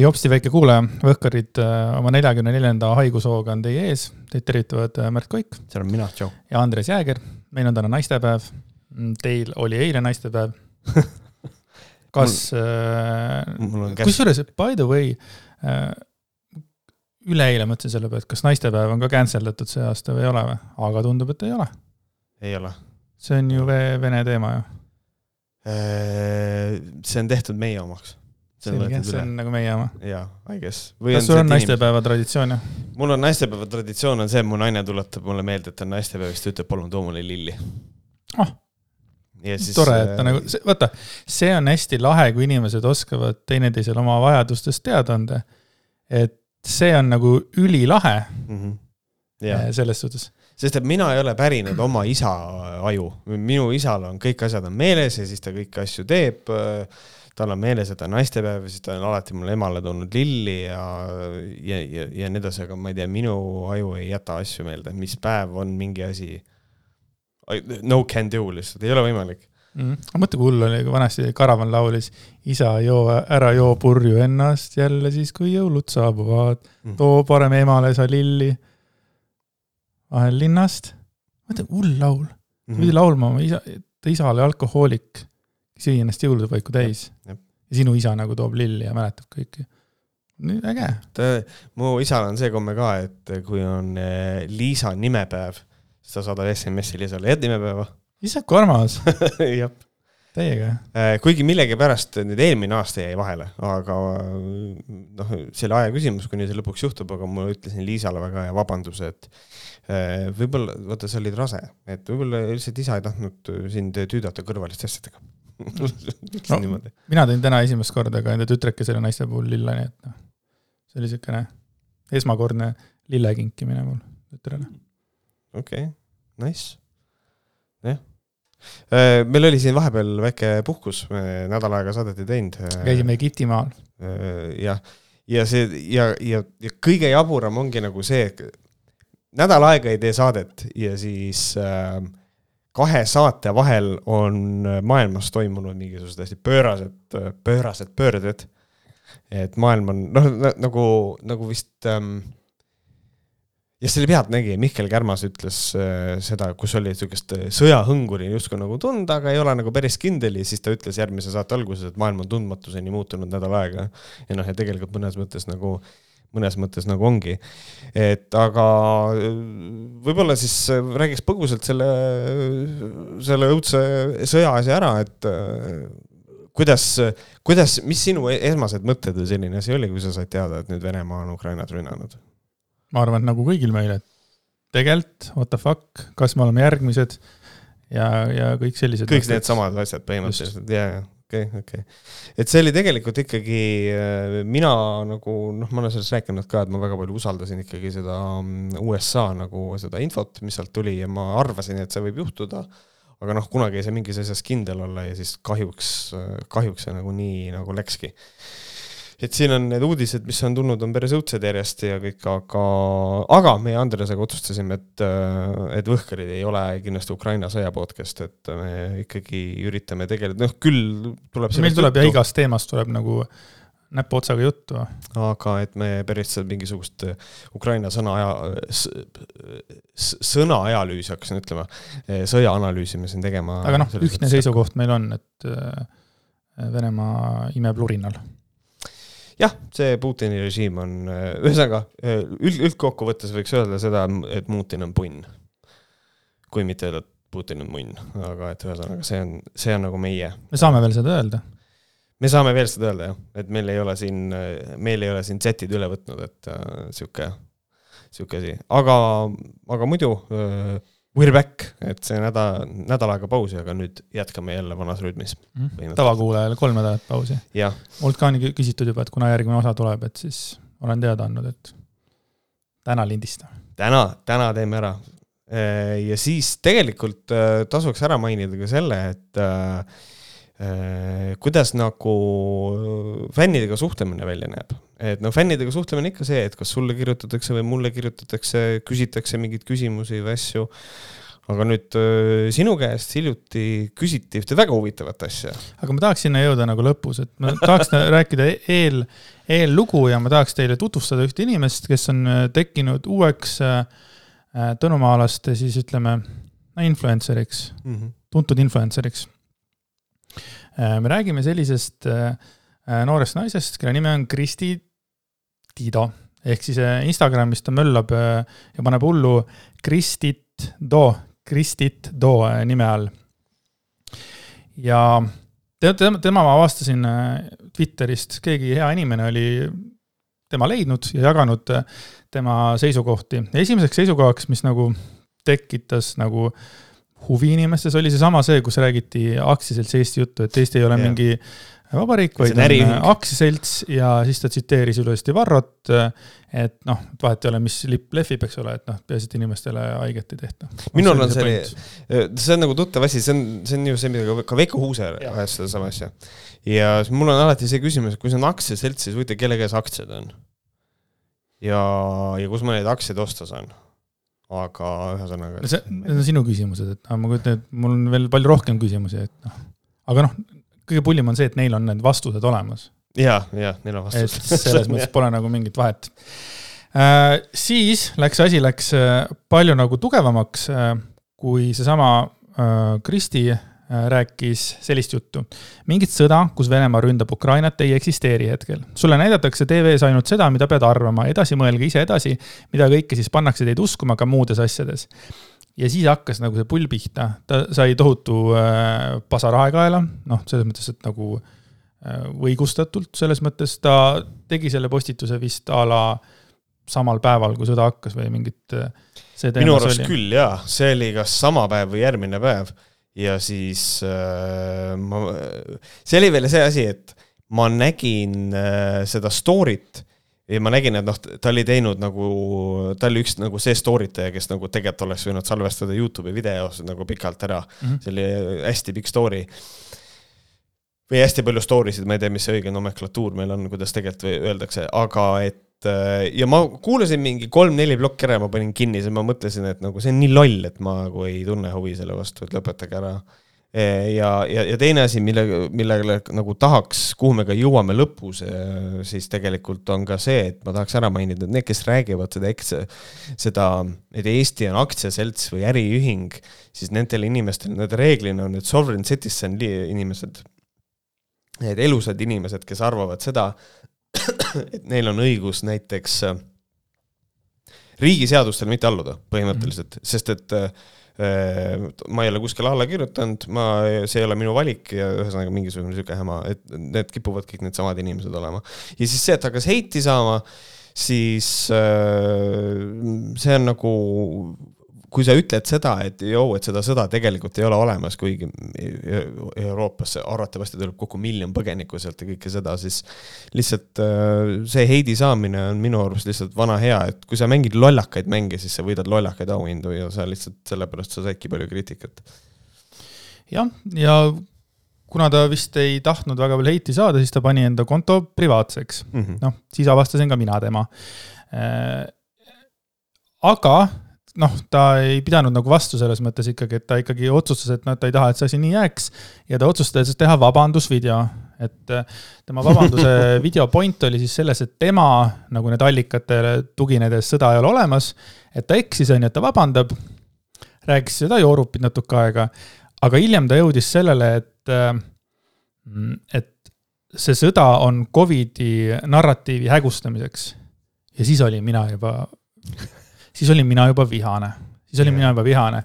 jopsti väike kuulaja, Võhkarid äh, oma neljakümne neljanda haigushooga on teie ees, teid tervitavad äh, Märt Koik. see olen mina, tšau. ja Andres Jääger, meil on täna naistepäev. Teil oli eile naistepäev kas äh,, kusjuures by the way äh,, üleeile mõtlesin selle peale, et kas naistepäev on ka cancel datud see aasta või ei ole või, aga tundub, et ei ole. ei ole. see on ju vene teema ju. see on tehtud meie omaks selge, see on nagu meie oma. jaa, I guess. kas sul on naistepäeva traditsioon, jah? mul on naistepäeva traditsioon on see, et mu naine tuletab mulle meelde, et on naistepäev, siis ta ütleb, palun too mulle lilli. oh, Siis, tore, et ta äh, nagu, vaata, see on hästi lahe, kui inimesed oskavad teineteisele oma vajadustest teada anda. et see on nagu ülilahe mm. -hmm. Ja. selles suhtes. sest et mina ei ole pärinud oma isa aju, minu isal on kõik asjad on meeles ja siis ta kõiki asju teeb äh, tal on meeles, et on naistepäev siis ta on alati mulle emale toonud lilli ja, ja, ja, ja nii edasi, aga ma ei tea, minu aju ei jäta asju meelde, mis päev on mingi asi. No can do lihtsalt, ei ole võimalik mm. mõtle, kui hull oli, kui vanasti Karavan laulis, isa, joo, ära joo purju ennast jälle siis, kui jõulud saabuvad mm. too parem emale sa lilli vahel linnast. mõtle, hull laul mm. -hmm. pidi laulma oma isa, ta isa oli alkohoolik sõi ennast jõulupaiku täis. ja sinu isa nagu toob lilli ja mäletab kõike. äge. mu isal on see komme ka, et kui on eh, Liisa nimepäev, siis ta saadab SMS-i Liisale, head nimepäeva. issand, kui armas jah. Täiega. Eh, kuigi millegipärast nüüd eelmine aasta jäi vahele, aga noh, see oli aja küsimus, kuni see lõpuks juhtub, aga ma ütlesin Liisale väga hea vabanduse, et eh, võib-olla, vaata, sa olid rase, et võib-olla lihtsalt isa ei tahtnud sind tüüdata kõrvaliste asjadega no, niimoodi. mina tõin täna esimest korda ka enda tütrekesele naiste puhul lille, nii et noh, see oli niisugune esmakordne lille kinkimine mul tütrele. okei okay., nice, jah äh, meil oli siin vahepeal väike puhkus, nädal aega saadet ei teinud. Äh, käisime Egiptimaal. Äh, jah, ja see ja, ja, ja kõige jaburam ongi nagu see, et nädal aega ei tee saadet ja siis äh, kahe saate vahel on maailmas toimunud mingisugused hästi pöörased, pöörased pöörded. et maailm on noh, nagu, nagu vist ähm, ja selle pealtnägija Mihkel Kärmas ütles äh, seda, kus oli niisugust sõjahõnguri justkui nagu tunda, aga ei ole nagu päris kindel ja siis ta ütles järgmise saate alguses, et maailm on tundmatuseni muutunud nädal aega. ja noh, ja tegelikult mõnes mõttes nagu äh, mõnes mõttes nagu ongi. et aga võib-olla siis räägiks põgusalt selle, selle õudse sõja asja ära, et kuidas, kuidas, mis sinu esmased mõtted või selline asi oli, kui sa said teada, et nüüd Venemaa on Ukrainat rünnanud? ma arvan, et nagu kõigil meil, et tegelikult what the fuck, kas me oleme järgmised ja, ja kõik sellised. kõik needsamad asjad põhimõtteliselt, ja, ja okei okay,, okei okay.. et see oli tegelikult ikkagi, äh, mina nagu noh, ma olen sellest rääkinud ka, et ma väga palju usaldasin ikkagi seda mm, USA nagu seda infot, mis sealt tuli ja ma arvasin, et see võib juhtuda. aga noh, kunagi ei saa mingis asjas kindel olla ja siis kahjuks, äh, kahjuks see nagu nii nagu läkski et siin on need uudised, mis on tulnud, on päris õudsed järjest ja kõik, aga, aga meie Andresega otsustasime, et, et Võhkarid ei ole kindlasti Ukraina sõja podcast, et me ikkagi üritame tegeleda, noh küll tuleb meil tuleb ja igast teemast tuleb nagu näpuotsaga juttu. aga et me päris mingisugust Ukraina sõna aja, sõna ajalüüsi hakkasin ütlema, sõja analüüsi me siin tegema. aga noh, ühtne seisukoht meil on, et Venemaa imeb lurinal jah, see Putini režiim on, ühesõnaga üld, üldkokkuvõttes võiks öelda seda, et Putin on punn. kui mitte öelda, et Putin on munn, aga et ühesõnaga see on, see on nagu meie. me saame veel seda öelda? me saame veel seda öelda jah, et meil ei ole siin, meil ei ole siin Z-id üle võtnud, et äh, sihuke, sihuke asi, aga, aga muidu äh, We're back, et see nädal, nädal aega pausi, aga nüüd jätkame jälle vanas rütmis mm.. tavakuulajale kolm nädalat pausi. mult ka on küsitud juba, et kuna järgmine osa tuleb, et siis olen teada andnud, et täna lindistame. täna, täna teeme ära. ja siis tegelikult äh, tasuks ära mainida ka selle, et äh, Äh, kuidas nagu fännidega suhtlemine välja näeb. et no fännidega suhtlemine ikka see, et kas sulle kirjutatakse või mulle kirjutatakse, küsitakse mingeid küsimusi või asju. aga nüüd öö, sinu käest hiljuti küsiti ühte väga huvitavat asja. aga ma tahaks sinna jõuda nagu lõpus, et ma tahaks rääkida eel, eellugu ja ma tahaks teile tutvustada ühte inimest, kes on äh, tekkinud uueks äh, äh, tõnumaalaste siis ütleme, influencer'iks mm, -hmm. tuntud influencer'iks. Me räägime sellisest noorest naisest, kelle nimi on Kristi Tiido ehk siis Instagramis ta möllab ja paneb hullu Kristit Do, Kristit Do nime all. ja tema, tema ma avastasin äh, Twitterist, keegi hea inimene oli tema leidnud ja jaganud äh, tema seisukohti. esimeseks seisukohaks, mis nagu tekitas nagu huvi inimestes, oli seesama see, kus räägiti aktsiaseltsi Eesti juttu, et Eesti ei ole yeah. mingi vabariik, vaid on äh, aktsiaselts ja siis ta tsiteeris ilusti Varrot, et noh, vahet ei ole, mis lipp lehvib, eks ole, et noh, peaasi, et inimestele haiget ei tehta. minul on see, see on nagu tuttav asi, see on, see on ju see, mida ka Veiko Huuser ajas sedasama asja. ja mul on alati see küsimus, et kui see on aktsiaselts, siis huvitav, kelle käes aktsiad on? ja, ja kus ma neid aktsiaid osta saan? Aga ühesõnaga. see, need on sinu küsimused, et ma kujutan ette, mul on veel palju rohkem küsimusi, et noh, aga noh kõige pullim on see, et neil on need vastused olemas. ja, ja neil on vastused. et selles mõttes pole nagu mingit vahet äh,. siis läks asi läks äh, palju nagu tugevamaks äh,, kui seesama äh, Kristi rääkis sellist juttu. mingit sõda, kus Venemaa ründab Ukrainat, ei eksisteeri hetkel. sulle näidatakse tv-s ainult seda, mida pead arvama, edasi mõelge ise edasi, mida kõike siis pannakse teid uskuma ka muudes asjades. Ja siis hakkas nagu see pull pihta, ta sai tohutu äh, pasaraekaela, noh, selles mõttes, et nagu äh, õigustatult, selles mõttes ta tegi selle postituse vist a la samal päeval, kui sõda hakkas või mingit äh, minu arust küll jaa, see oli kas sama päev või järgmine päev ja siis äh, ma, see oli veel see asi, et ma nägin äh, seda story't ja ma nägin, et noh, ta oli teinud nagu, ta oli üks nagu see story taja, kes nagu tegelikult oleks võinud salvestada Youtube'i videos nagu pikalt ära mm. -hmm. see oli hästi pikk story. või hästi palju story sid, ma ei tea, mis see õige nomenklatuur meil on, kuidas tegelikult öeldakse, aga et äh, ja ma kuulasin mingi kolm-neli plokki ära ja ma panin kinni, siis ma mõtlesin, et nagu see on nii loll, et ma nagu ei tunne huvi selle vastu, et lõpetage ära. Ja, ja, ja teine asi, mille, millele nagu tahaks, kuhu me ka jõuame lõpus, siis tegelikult on ka see, et ma tahaks ära mainida, et need, kes räägivad seda eks-, seda, et Eesti on aktsiaselts või äriühing, siis nendel inimestel, need reeglina on need sovereign citizen inimesed, need elusad inimesed, kes arvavad seda, et neil on õigus näiteks riigiseadustele mitte alluda põhimõtteliselt mm, -hmm. sest et äh, Äh, ma ei ole kuskile alla kirjutanud, ma, see ei ole minu valik ja ühesõnaga mingisugune niisugune häma, et need kipuvad kõik needsamad inimesed olema. ja siis see, et hakkas heiti saama, siis äh, see on nagu kui sa ütled seda, et joo, et seda sõda tegelikult ei ole olemas, kuigi Euroopasse arvatavasti tuleb kokku miljon põgenikku sealt ja kõike seda, siis lihtsalt äh, see heidi saamine on minu arust lihtsalt vana hea, et kui sa mängid lollakaid mänge, siis sa võidad lollakaid auhindu ja sa lihtsalt sellepärast sa saidki palju kriitikat. jah, ja kuna ta vist ei tahtnud väga palju heiti saada, siis ta pani enda konto privaatseks mm -hmm.. noh, siis avastasin ka mina tema äh,. aga noh, ta ei pidanud nagu vastu selles mõttes ikkagi, et ta ikkagi otsustas, et noh, ta ei taha, et see asi nii jääks. ja ta otsustas teha vabandusvideo, et äh, tema vabanduse video point oli siis selles, et tema nagu need allikatele tuginedes sõda ei ole olemas. et ta eksis, on ju, et ta vabandab. rääkis seda joorupit natuke aega, aga hiljem ta jõudis sellele, et, äh, et see sõda on Covidi narratiivi hägustamiseks. ja siis olin mina juba siis olin mina juba vihane, siis olin yeah. mina juba vihane.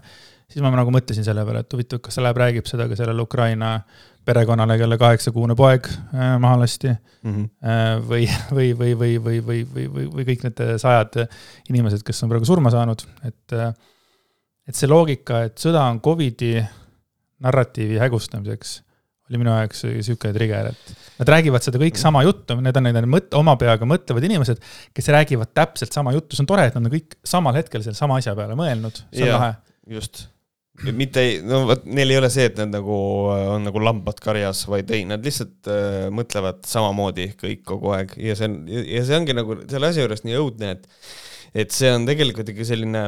siis ma nagu mõtlesin selle peale, et huvitav, kas ta läheb, räägib seda ka sellele Ukraina perekonnale, kelle kaheksakuune poeg äh, maha lasti mm. -hmm. või, või, või, või, või, või, või, või, või kõik need sajad inimesed, kes on praegu surma saanud, et. Äh, et see loogika, et sõda on Covidi narratiivi hägustamiseks oli minu jaoks sihuke trigger, et nad räägivad seda kõik sama juttu, need on need mõt-, oma peaga mõtlevad inimesed, kes räägivad täpselt sama juttu, see on tore, et nad on kõik samal hetkel selle sama asja peale mõelnud, see on lahe. just, mitte ei, no vot, neil ei ole see, et nad nagu on nagu lambad karjas, vaid ei, nad lihtsalt äh, mõtlevad samamoodi kõik kogu aeg. Ja see on, ja see ongi nagu selle asja juures nii õudne, et et see on tegelikult ikka selline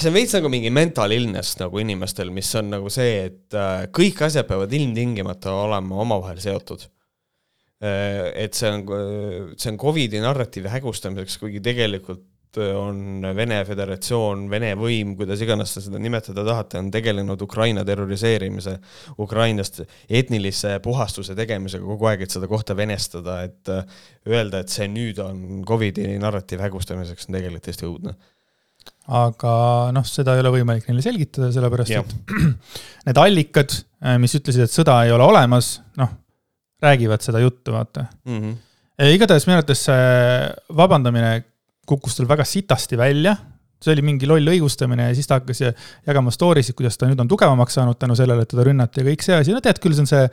see on veits nagu mingi mental illness nagu inimestel, mis on nagu see, et äh, kõik asjad peavad ilmtingimata olema omavahel seotud. Äh, et see on, see on Covidi narratiivi hägustamiseks, kuigi tegelikult on Vene Föderatsioon, Vene võim, kuidas iganes te seda nimetada tahate, on tegelenud Ukraina terroriseerimise, Ukrainast etnilise puhastuse tegemisega kogu aeg, et seda kohta venestada, et öelda, et see nüüd on Covidi narratiivi hägustamiseks, on tegelikult täiesti õudne aga noh, seda ei ole võimalik neile selgitada, sellepärast ja. et need allikad, äh, mis ütlesid, et sõda ei ole olemas, noh, räägivad seda juttu, vaata mm. -hmm. igatahes minu arvates see vabandamine kukkus tal väga sitasti välja, see oli mingi loll õigustamine ja siis ta hakkas jagama story sid, kuidas ta nüüd on tugevamaks saanud tänu sellele, et teda rünnati ja kõik see asi, no tead küll, see on see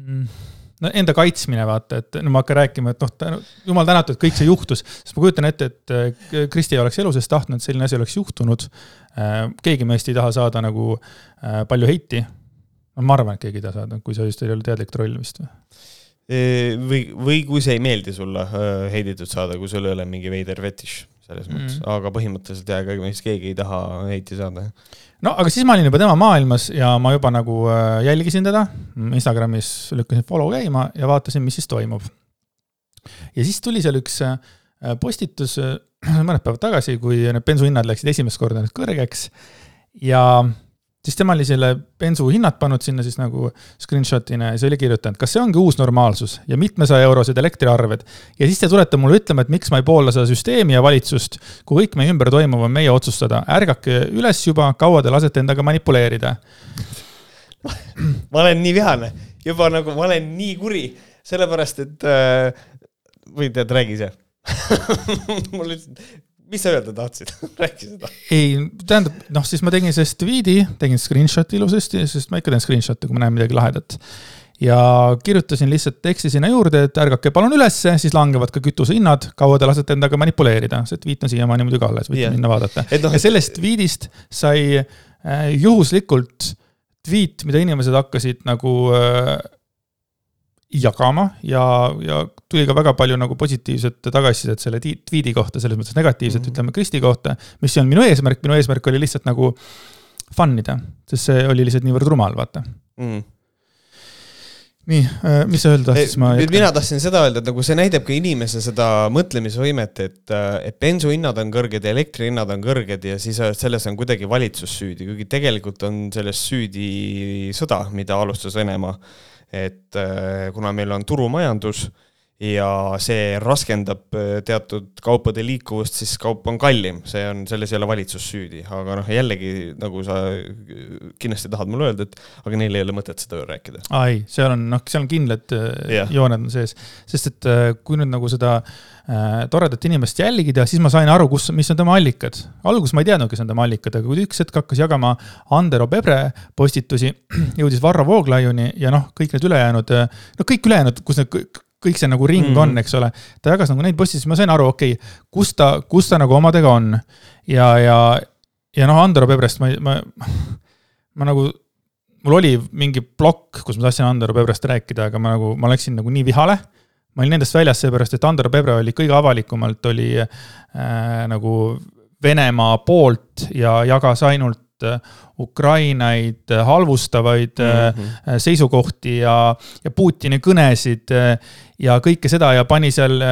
mm, no enda kaitsmine, vaata, et no ma hakkan rääkima, et noh, jumal tänatud, et kõik see juhtus, sest ma kujutan ette, et äh, Kristi oleks elu sees tahtnud, et selline asi oleks juhtunud. Äh, keegi meist ei taha saada nagu äh, palju heiti. no ma arvan, et keegi ei taha saada, kui see just ei ole teadlik troll vist või? või, või kui see ei meeldi sulle heiditud saada, kui sul ei ole mingi veider fetiš selles mm. mõttes, aga põhimõtteliselt jah, ega meist keegi ei taha heiti saada no aga siis ma olin juba tema maailmas ja ma juba nagu äh, jälgisin teda, Instagramis lükkasin follow käima ja vaatasin, mis siis toimub. ja siis tuli seal üks äh, postitus äh, mõned päevad tagasi, kui need bensuhinnad läksid esimest korda nüüd kõrgeks ja siis tema oli selle bensu hinnad pannud sinna siis nagu screenshot'ina ja siis oli kirjutanud, kas see ongi uus normaalsus ja mitmesaja eurosed elektriarved. ja siis te tulete mulle ütlema, et miks ma ei poolda seda süsteemi ja valitsust, kui kõik meie ümber toimuv on meie otsustada. ärgake üles juba, kaua te lasete endaga manipuleerida ma olen nii vihane, juba nagu ma olen nii kuri, sellepärast et äh, või tead, räägi ise mul lihtsalt mis sa öelda tahtsid räägi seda. ei, tähendab, noh, siis ma tegin sellest tweet'i, tegin screenshot'i ilusasti, sest ma ikka teen screenshot'e, kui ma näen midagi lahedat. ja kirjutasin lihtsalt teksti sinna juurde, et ärgake palun ülesse, siis langevad ka kütusehinnad, kaua te lasete endaga manipuleerida, see tweet on siiamaani muidugi alles, võite yeah. minna vaadata. No, ja sellest tweet'ist sai äh, juhuslikult tweet, mida inimesed hakkasid nagu äh, jagama ja, ja tuli ka väga palju nagu positiivset tagasisidet selle tweet'i kohta, selles mõttes negatiivset mm, -hmm. ütleme Kristi kohta, mis ei olnud minu eesmärk, minu eesmärk oli lihtsalt nagu fun ida, sest see oli lihtsalt niivõrd rumal, vaata mm nii, äh, mis sa öelda tahtsid, ma jätkan. mina tahtsin seda öelda, et nagu see näitab ka inimese seda mõtlemisvõimet, et, äh, et bensuhinnad on kõrged ja elektrihinnad on kõrged ja siis selles on kuidagi valitsus süüdi, kuigi tegelikult on selles süüdi sõda, mida alustas Venemaa et äh, kuna meil on turumajandus ja see raskendab äh, teatud kaupade liikuvust, siis kaup on kallim, see on, selles ei ole valitsus süüdi, aga noh, jällegi nagu sa kindlasti tahad mulle öelda, et aga neil ei ole mõtet seda rääkida. aa ei, seal on noh, seal on kindlad yeah. Äh, jooned on sees, sest et kui nüüd nagu seda äh, toredat inimest jälgida, siis ma sain aru, kus, mis on tema allikad. alguses ma ei teadnud, kes on tema allikad, aga kui üks hetk hakkas jagama Andero Pebre postitusi, jõudis Varro Vooglaiuni ja noh, kõik need ülejäänud, no kõik ülejäänud, kus need kõik see nagu ring mm. on, eks ole. ta jagas nagu neid posti, siis ma sain aru, okei okay,, kus ta, kus ta nagu omadega on. ja, ja, ja noh, Andero Pebrest ma, ma, ma nagu, mul oli mingi plokk, kus ma tahtsin Andero Pebrest rääkida, aga ma nagu, ma läksin nagu nii vihale. ma olin nendest väljas seepärast, et Andero Pebre oli kõige avalikumalt oli äh, nagu Venemaa poolt ja jagas ainult Ukrainaid äh, halvustavaid mm -hmm. seisukohti ja, ja Putini kõnesid ja kõike seda ja pani seal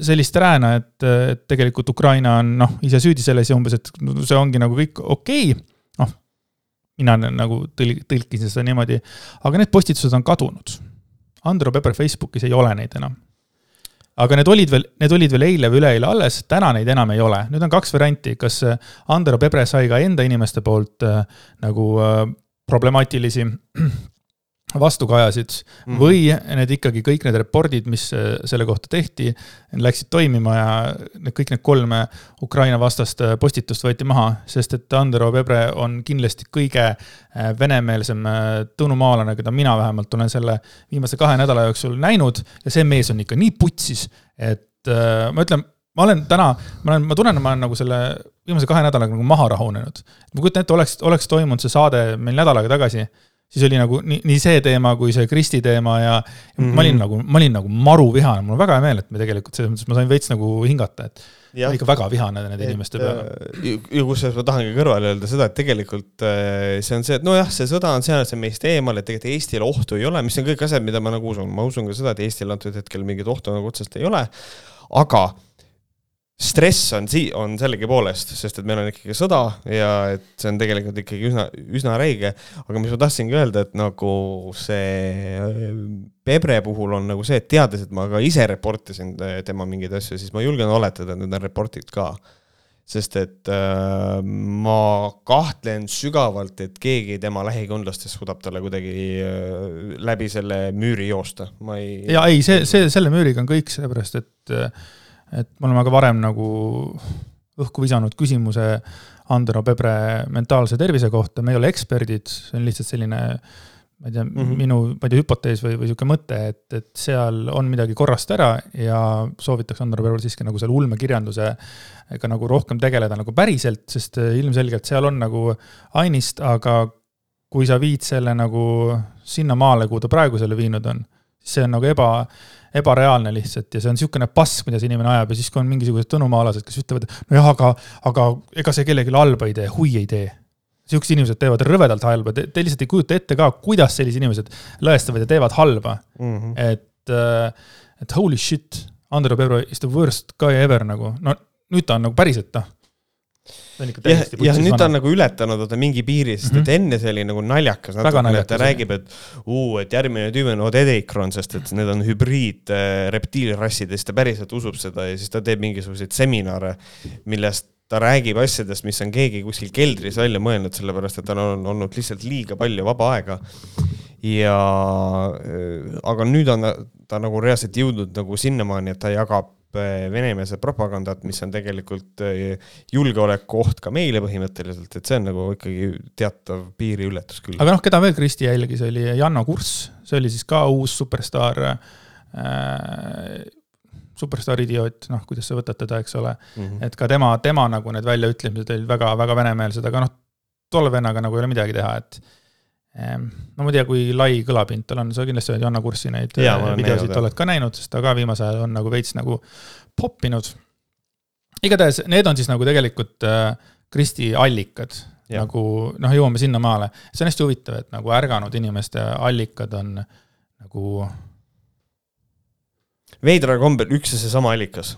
sellist rääna, et, et tegelikult Ukraina on noh, ise süüdi selles ja umbes, et see ongi nagu kõik okei okay.. noh, mina nagu tõl-, tõlkisin seda niimoodi, aga need postitused on kadunud. Andro Pepper Facebookis ei ole neid enam aga need olid veel, need olid veel eile või üleeile alles, täna neid enam ei ole. nüüd on kaks varianti, kas äh, Andero Pebre sai ka enda inimeste poolt äh, nagu äh, problemaatilisi vastukajasid mm -hmm. või need ikkagi kõik need report'id, mis äh, selle kohta tehti, läksid toimima ja need kõik need kolm Ukraina vastast äh, postitust võeti maha, sest et Andero Pebre on kindlasti kõige äh, venemeelsem tõnumaalane, keda mina vähemalt olen selle viimase kahe nädala jooksul näinud ja see mees on ikka nii putsis, et ma ütlen, ma olen täna, ma olen, ma tunnen, ma olen nagu selle viimase kahe nädalaga nagu maha rahunenud. ma kujutan ette, oleks, oleks toimunud see saade meil nädal aega tagasi siis oli nagu nii, nii see teema kui see Kristi teema ja mm -hmm. ma olin nagu, ma olin nagu maru vihane, mul on väga hea meel, et me tegelikult selles mõttes ma sain veits nagu hingata, et ma olin ikka väga vihane nende inimeste peale. äh, ja kusjuures ma tahangi kõrvale öelda seda, et tegelikult äh, see on see, et nojah, see sõda on seal, see on meist eemal, et tegelikult Eestil ohtu ei ole, mis on kõik asjad, mida ma nagu usun, ma usun ka seda, et Eestil antud hetkel mingit ohtu nagu otsest ei ole. aga stress on sii-, on sellegipoolest, sest et meil on ikkagi sõda ja et see on tegelikult ikkagi üsna, üsna räige. aga mis ma tahtsingi öelda, et nagu see äh, Pebre puhul on nagu see, et teades, et ma ka ise report isin äh, tema mingeid asju, siis ma julgen oletada, et need on reportid ka sest et äh, ma kahtlen sügavalt, et keegi tema lähikondlastest suudab talle kuidagi äh, läbi selle müüri joosta, ma ei. ja ei, see, see, selle müüriga on kõik, sellepärast et, et me oleme ka varem nagu õhku visanud küsimuse Andero Pebre mentaalse tervise kohta, me ei ole eksperdid, see on lihtsalt selline ma ei tea mm. -hmm. minu, ma ei tea, hüpotees või, või niisugune mõte, et, et seal on midagi korrast ära ja soovitaks Andero Pervel siiski nagu selle ulmekirjandusega nagu rohkem tegeleda nagu päriselt, sest ilmselgelt seal on nagu ainist, aga kui sa viid selle nagu sinnamaale, kuhu ta praegu selle viinud on, siis see on nagu eba, ebareaalne lihtsalt ja see on niisugune pask, mida see inimene ajab ja siis, kui on mingisugused tõnumaalased, kes ütlevad, nojah, aga, aga ega see kellelegi halba ei tee, hui ei tee niisugused inimesed teevad rõvedalt halba, te, te lihtsalt ei kujuta ette ka, kuidas sellised inimesed lõhestavad ja teevad halba. mm. -hmm. et, et holy shit, Andero Peero is the worst guy ever nagu, no nüüd ta on nagu päriselt noh. jah, jah, nüüd ta on nagu ületanud oota mingi piiri, sest et Mhm. enne see oli nagu naljakas natukene, et ta räägib, et uu, et järgmine tüüp on Odedikron, sest et need on hübriid äh, reptiilrassid ja siis ta päriselt usub seda ja siis ta teeb mingisuguseid seminare, millest ta räägib asjadest, mis on keegi kuskil keldris välja mõelnud, sellepärast et tal on olnud lihtsalt liiga palju vaba aega. ja, aga nüüd on ta, ta nagu reaalselt jõudnud nagu sinnamaani, et ta jagab äh, venemeelse propagandat, mis on tegelikult äh, julgeolekuoht ka meile põhimõtteliselt, et see on nagu ikkagi teatav piiriületus küll. aga noh, keda veel Kristi jälgis, oli Janno Kurss, see oli siis ka uus superstaar äh,. superstaar idioot, noh, kuidas sa võtad teda, eks ole, Mhm. et ka tema, tema nagu need väljaütlemised olid väga-väga venemeelsed, aga noh, tolle vennaga nagu ei ole midagi teha, et no ma ei tea, kui lai kõlapind tal on, sa kindlasti oled Janno Kurssi neid ma olen videosid oled ka näinud, sest ta ka viimasel ajal on nagu veits nagu poppinud. igatahes need on siis nagu tegelikult äh, Kristi allikad, nagu noh, jõuame sinnamaale. see on hästi huvitav, et nagu ärganud inimeste allikad on nagu veidral kombel üks ja seesama allikas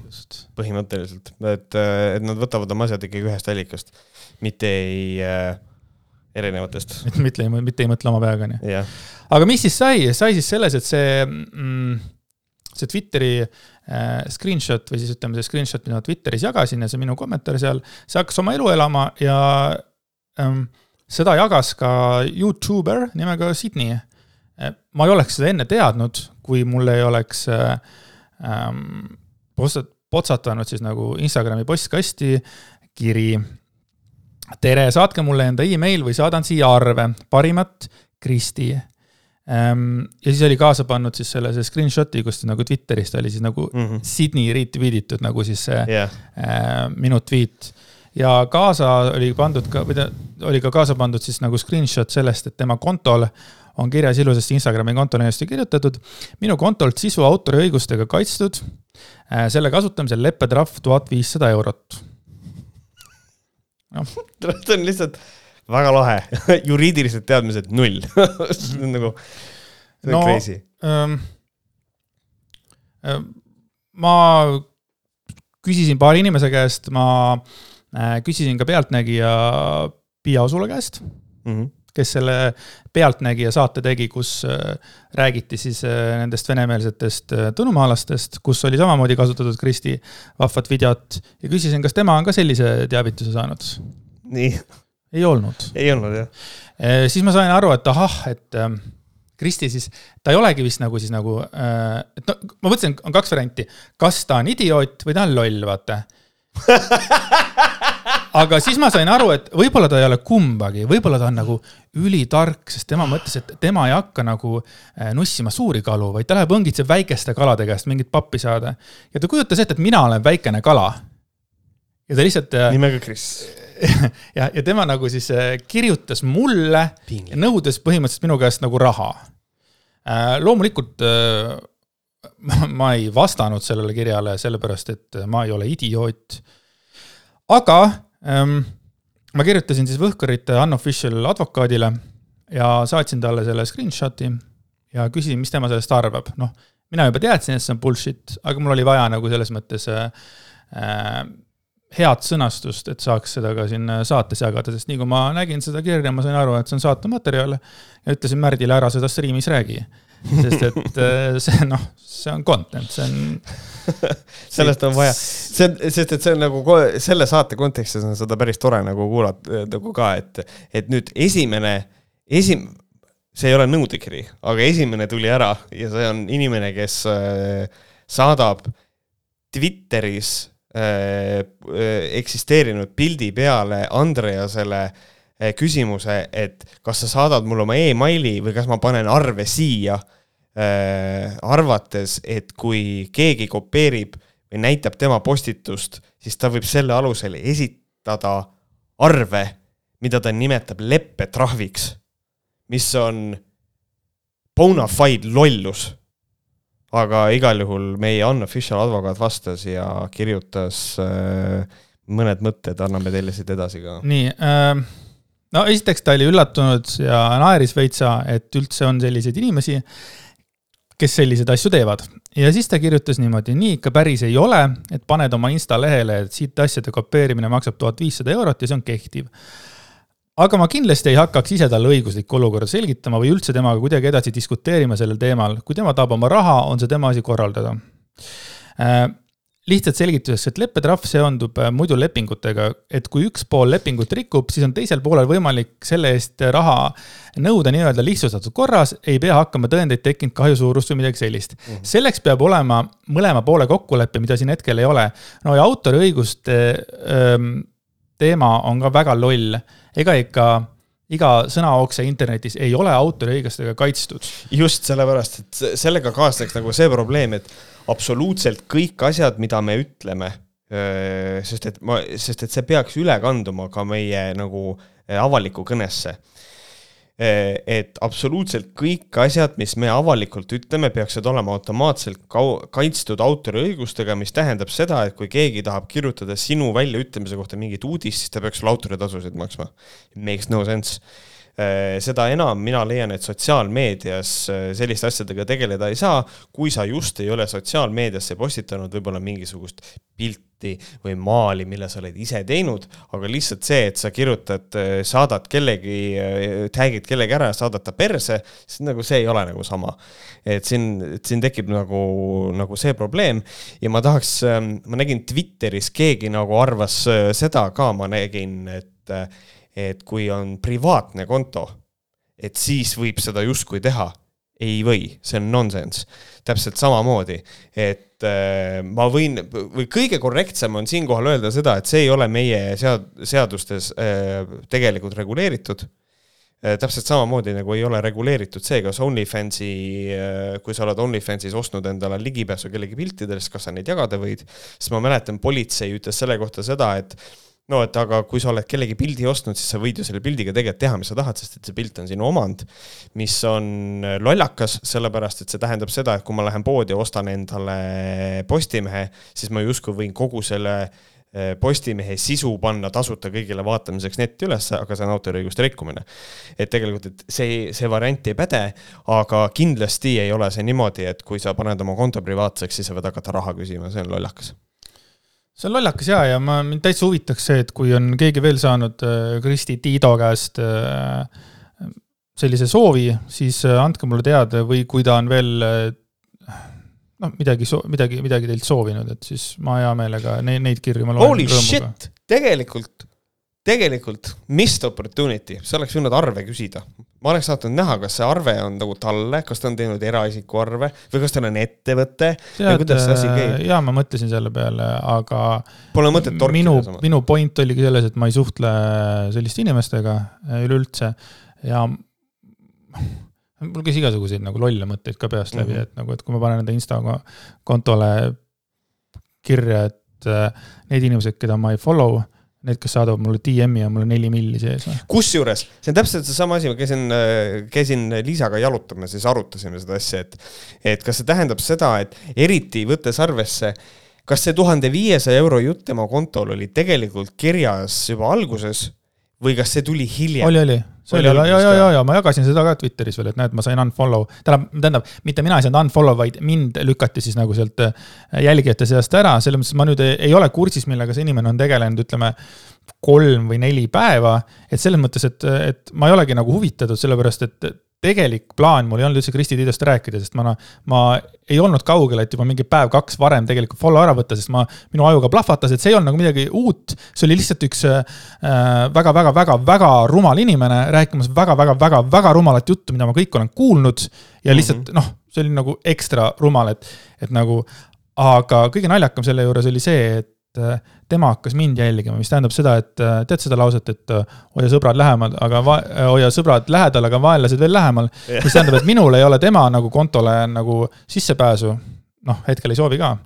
põhimõtteliselt, et, et nad võtavad oma asjad ikkagi ühest allikast, mitte ei äh, erinevatest. mitte, mitte, mitte ei mõtle oma peaga, onju. jah, aga mis siis sai, sai siis selles, et see mm,, see Twitteri äh, screenshot või siis ütleme, see screenshot, mida ma Twitteris jagasin ja see minu kommentaar seal, see hakkas oma elu elama ja ähm, seda jagas ka Youtuber nimega Sydney. ma ei oleks seda enne teadnud, kui mul ei oleks äh, ähm, postat-, potsatanud siis nagu Instagrami postkasti kiri tere, saatke mulle enda email või saadan siia arve, parimat, Kristi. ja siis oli kaasa pannud siis selle, see screenshot'i, kus nagu Twitterist oli siis nagu Mhm. Sydney retweet itud nagu siis see jah, äh, minu tweet. ja kaasa oli pandud ka, või ta oli ka kaasa pandud siis nagu screenshot sellest, et tema kontol on kirjas ilusasti Instagrami kontole ilusti kirjutatud. minu kontolt sisu autoriõigustega kaitstud. selle kasutamisel leppetrahv tuhat viissada eurot. see on lihtsalt väga lahe, juriidilised teadmised null see on nagu, see on No, crazy. ähm, ma küsisin paari inimese käest, ma äh, küsisin ka Pealtnägija Piia Osula käest, Mhm. Kes selle Pealtnägija saate tegi, kus äh, räägiti siis äh, nendest venemeelsetest äh, tõnumaalastest, kus oli samamoodi kasutatud Kristi vahvat videot ja küsisin, kas tema on ka sellise teavituse saanud. nii, ei olnud. ei olnud jah. Siis ma sain aru, et ahah, et ähm, Kristi siis, ta ei olegi vist nagu siis nagu et no ma mõtlesin, on kaks varianti, kas ta on idioot või ta on loll, vaata. aga siis ma sain aru, et võib-olla ta ei ole kumbagi, võib-olla ta on nagu ülitark, sest tema mõtles, et tema ei hakka nagu äh, nussima suuri kalu, vaid ta läheb õngitseb väikeste kalade käest mingit pappi saada. ja ta kujutas ette, et mina olen väikene kala. ja ta lihtsalt nimega Kris. ja, ja tema nagu siis äh, kirjutas mulle, nõudes põhimõtteliselt minu käest nagu raha. loomulikult äh, ma- ma ei vastanud sellele kirjale, sellepärast et ma ei ole idioot. Aga ähm, ma kirjutasin siis Võhkarite unofficial advokaadile ja saatsin talle selle screenshot'i ja küsisin, mis tema sellest arvab, noh, mina juba teadsin, et see on bullshit, aga mul oli vaja nagu selles mõttes äh, äh, head sõnastust, et saaks seda ka siin saates jagada, sest nii kui ma nägin seda kirja, ma sain aru, et see on saatematerjal ja ütlesin Märdile ära seda striimis räägi. sest et äh, see noh, see on content, see on. sellest on vaja, see sest et see on nagu selle saate kontekstis on seda päris tore nagu kuulata nagu ka, et, et nüüd esimene, esim-, see ei ole nõudekiri, aga esimene tuli ära ja see on inimene, kes äh, saadab Twitteris äh, äh, eksisteerinud pildi peale Andreasele äh, küsimuse, et kas sa saadad mulle oma emaili või kas ma panen arve siia. äh, arvates, et kui keegi kopeerib või näitab tema postitust, siis ta võib selle alusel esitada arve, mida ta nimetab leppetrahviks, mis on bona fide lollus. aga igal juhul meie unofficial advokaat vastas ja kirjutas äh, mõned mõtted, anname teile siit edasi ka. nii äh,, no esiteks ta oli üllatunud ja naeris veitsa, et üldse on selliseid inimesi, kes selliseid asju teevad. ja siis ta kirjutas niimoodi, nii ikka päris ei ole, et paned oma insta lehele, et siit asjade kopeerimine maksab tuhat viissada eurot ja see on kehtiv. aga ma kindlasti ei hakkaks ise talle õiguslikku olukorda selgitama või üldse temaga kuidagi edasi diskuteerima sellel teemal. kui tema tahab oma raha, on see tema asi korraldada äh, lihtsalt selgituseks, et leppetrahv seondub äh, muidu lepingutega, et kui üks pool lepingut rikub, siis on teisel poolel võimalik selle eest raha nõuda nii-öelda lihtsustatud korras, ei pea hakkama tõendeid tekkinud kahju suurust või midagi sellist mm. -hmm. selleks peab olema mõlema poole kokkulepe, mida siin hetkel ei ole. no ja autoriõiguste ähm, teema on ka väga loll, ega ikka iga sõnaokse internetis ei ole autoriõigustega kaitstud. just sellepärast, et se- sellega kaasneks nagu see probleem, et absoluutselt kõik asjad, mida me ütleme, sest et ma, sest et see peaks üle kanduma ka meie nagu eh, avalikku kõnesse. Et absoluutselt kõik asjad, mis me avalikult ütleme, peaksid olema automaatselt kau- kaitstud autoriõigustega, mis tähendab seda, et kui keegi tahab kirjutada sinu väljaütlemise kohta mingit uudist, siis ta peaks sulle autoritasusid maksma. Makes no sense Eh, seda enam mina leian, et sotsiaalmeedias eh, selliste asjadega tegeleda ei saa, kui sa just ei ole sotsiaalmeediasse postitanud võib-olla mingisugust pilti või maali, mille sa oled ise teinud, aga lihtsalt see, et sa kirjutad, saadad kellegi, tag'id kellegi ära ja saadad ta perse, siis nagu see ei ole nagu sama. et siin, siin tekib nagu, nagu see probleem. Ja ma tahaks, ma nägin Twitteris keegi nagu arvas seda ka, ma nägin, et et kui on privaatne konto, et siis võib seda justkui teha. ei või, see on nonsense. täpselt samamoodi, et äh, ma võin või kõige korrektsem on siinkohal öelda seda, et see ei ole meie sead-, seadustes äh, tegelikult reguleeritud äh,. täpselt samamoodi nagu ei ole reguleeritud see, kas OnlyFansi kui sa oled OnlyFansis ostnud endale ligipääsu kellegi piltidele, siis kas sa neid jagada võid. sest ma mäletan, politsei ütles selle kohta seda, et no et aga kui sa oled kellegi pildi ostnud, siis sa võid ju selle pildiga tegelikult teha, mis sa tahad, sest et see pilt on sinu omand. mis on lollakas, sellepärast et see tähendab seda, et kui ma lähen poodi ja ostan endale Postimehe, siis ma justkui võin kogu selle eh, Postimehe sisu panna tasuta kõigile vaatamiseks netti ülesse, aga see on autoriõiguste rikkumine. et tegelikult, et see, see variant ei päde, aga kindlasti ei ole see niimoodi, et kui sa paned oma konto privaatseks, siis sa võid hakata raha küsima, see on lollakas see on lollakas ja, ja ma, mind täitsa huvitaks see, et kui on keegi veel saanud äh, Kristi Tiido käest äh, sellise soovi, siis äh, andke mulle teada või kui ta on veel noh, midagi, midagi, midagi teilt soovinud, et siis ma hea meelega neid, neid kirju ma loen Holy shit, tegelikult, tegelikult missed opportunity, sa oleks võinud arve küsida. ma oleks tahtnud näha, kas see arve on nagu talle, kas ta on teinud eraisiku arve või kas tal on ettevõte ja kuidas see asi, käib. jaa, ma mõtlesin selle peale, aga Pole mõtet torkida minu minu point oligi selles, et ma ei suhtle selliste inimestega äh, üleüldse ja mul käis igasuguseid nagu lolle mõtteid ka peast läbi mm. -hmm. et nagu, et kui ma panen enda Insta ko- kontole kirja, et äh, need inimesed, keda ma ei follow, need, kes saadavad mulle DM-i ja mul on neli milli sees. kusjuures, see on täpselt seesama asi, ma käisin, käisin Liisaga jalutamas, siis arutasime seda asja, et, et kas see tähendab seda, et eriti võttes arvesse, kas see tuhande viiesaja euro jutt tema kontol oli tegelikult kirjas juba alguses või kas see tuli hiljem? oli, oli, see oli, ja, ja, ja, ja ma jagasin seda ka Twitteris veel, et näed, ma sain unfollow, tähendab, tähendab, mitte mina ei saanud unfollow, vaid mind lükati siis nagu sealt äh, jälgijate seast ära, selles mõttes ma nüüd ei, ei ole kursis, millega see inimene on tegelenud, ütleme kolm või neli päeva. et selles mõttes, et, et ma ei olegi nagu huvitatud, sellepärast et tegelik plaan mul ei olnud üldse Kristi Tiidost rääkida, sest ma, ma ei olnud kaugel, et juba mingi päev-kaks varem tegelikult follow ära võtta, sest ma, minu ajuga plahvatas, et see ei olnud nagu midagi uut. see oli lihtsalt üks väga-väga-väga-väga äh, rumal inimene rääkimas väga-väga-väga-väga rumalat juttu, mida ma kõik olen kuulnud. ja lihtsalt mm -hmm. noh, see oli nagu ekstra rumal, et, et nagu, aga kõige naljakam selle juures oli see, et äh, tema hakkas mind jälgima, mis tähendab seda, et äh, tead seda lauset, et äh, hoia sõbrad lähemal, aga hoia sõbrad lähedal, aga vaenlased veel lähemal. mis tähendab, et minul ei ole tema nagu kontole nagu sissepääsu. noh, hetkel ei soovi ka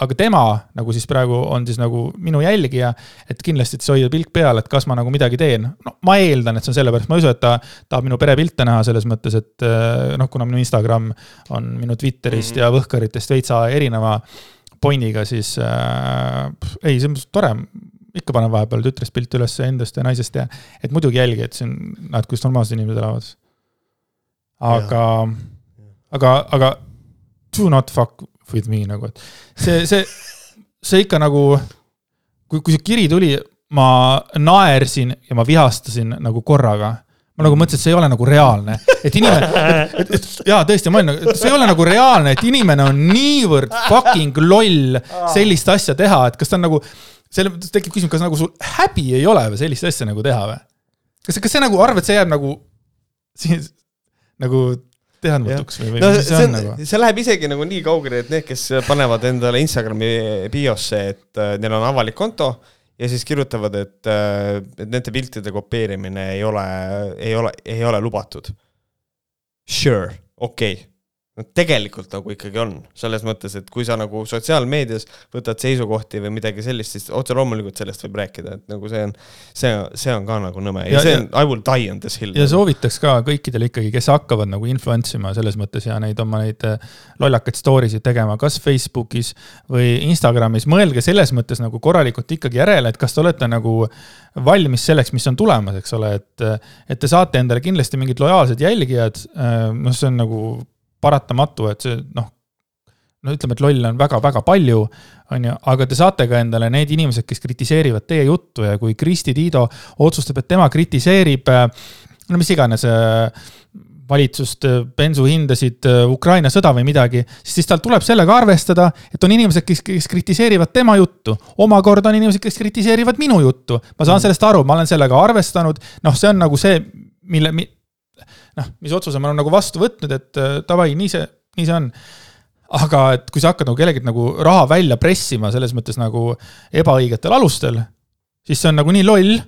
aga tema nagu siis praegu on siis nagu minu jälgija, et kindlasti, et siis hoida pilk peal, et kas ma nagu midagi teen. no ma eeldan, et see on sellepärast, ma ei usu, et ta tahab minu perepilte näha selles mõttes, et noh, kuna minu Instagram on minu Twitterist mm -hmm. ja Võhkaritest veitsa erineva pointiga, siis äh, ei, see on tore, ikka panen vahepeal tütrest pilte üles endast ja naisest ja, et muidugi jälgi, et see on, näed, kuidas normaalsed inimesed elavad. aga, aga, aga do not fuck with me nagu, et see, see, see ikka nagu, kui, kui see kiri tuli, ma naersin ja ma vihastasin nagu korraga ma nagu mõtlesin, et see ei ole nagu reaalne, et inimene, et, et, jaa, tõesti, ma olin nagu, see ei ole nagu reaalne, et inimene on niivõrd fucking loll sellist asja teha, et kas ta on nagu, selle, tekib küsimus, kas nagu sul häbi ei ole või sellist asja nagu teha või? kas, kas see nagu arvad, see jääb nagu, siis nagu teadmatuks või, või no, mis see on nagu? see läheb isegi nagu nii kaugele, et need, kes panevad endale Instagrami biosse, et äh, neil on avalik konto ja siis kirjutavad, et, äh, et nende piltide kopeerimine ei ole, ei ole, ei ole lubatud. Sure, okei okay no tegelikult nagu ikkagi on, selles mõttes, et kui sa nagu sotsiaalmeedias võtad seisukohti või midagi sellist, siis otse loomulikult sellest võib rääkida, et nagu see on, see, see on ka nagu nõme. Ja, ja see on I will die on this hill. ja soovitaks ka kõikidele ikkagi, kes hakkavad nagu influence ima selles mõttes ja neid oma neid äh, lollakaid story sid tegema, kas Facebookis või Instagramis, mõelge selles mõttes nagu korralikult ikkagi järele, et kas te olete nagu valmis selleks, mis on tulemas, eks ole, et, et te saate endale kindlasti mingid lojaalsed jälgijad, äh, noh, see on nagu paratamatu, et see noh, no ütleme, et lolle on väga-väga palju, on ju, aga te saate ka endale need inimesed, kes kritiseerivad teie juttu ja kui Kristi Tiido otsustab, et tema kritiseerib no mis iganes valitsust, bensuhindasid, Ukraina sõda või midagi, siis tal tuleb sellega arvestada, et on inimesed, kes, kes kritiseerivad tema juttu. omakorda on inimesed, kes kritiseerivad minu juttu. ma saan mm. sellest aru, ma olen sellega arvestanud, noh, see on nagu see, mille, noh, mis otsuse ma olen nagu vastu võtnud, et äh, davai, nii see, nii see on aga et kui sa hakkad nagu kellelgi nagu raha välja pressima selles mõttes nagu ebaõigetel alustel, siis see on nagu nii loll,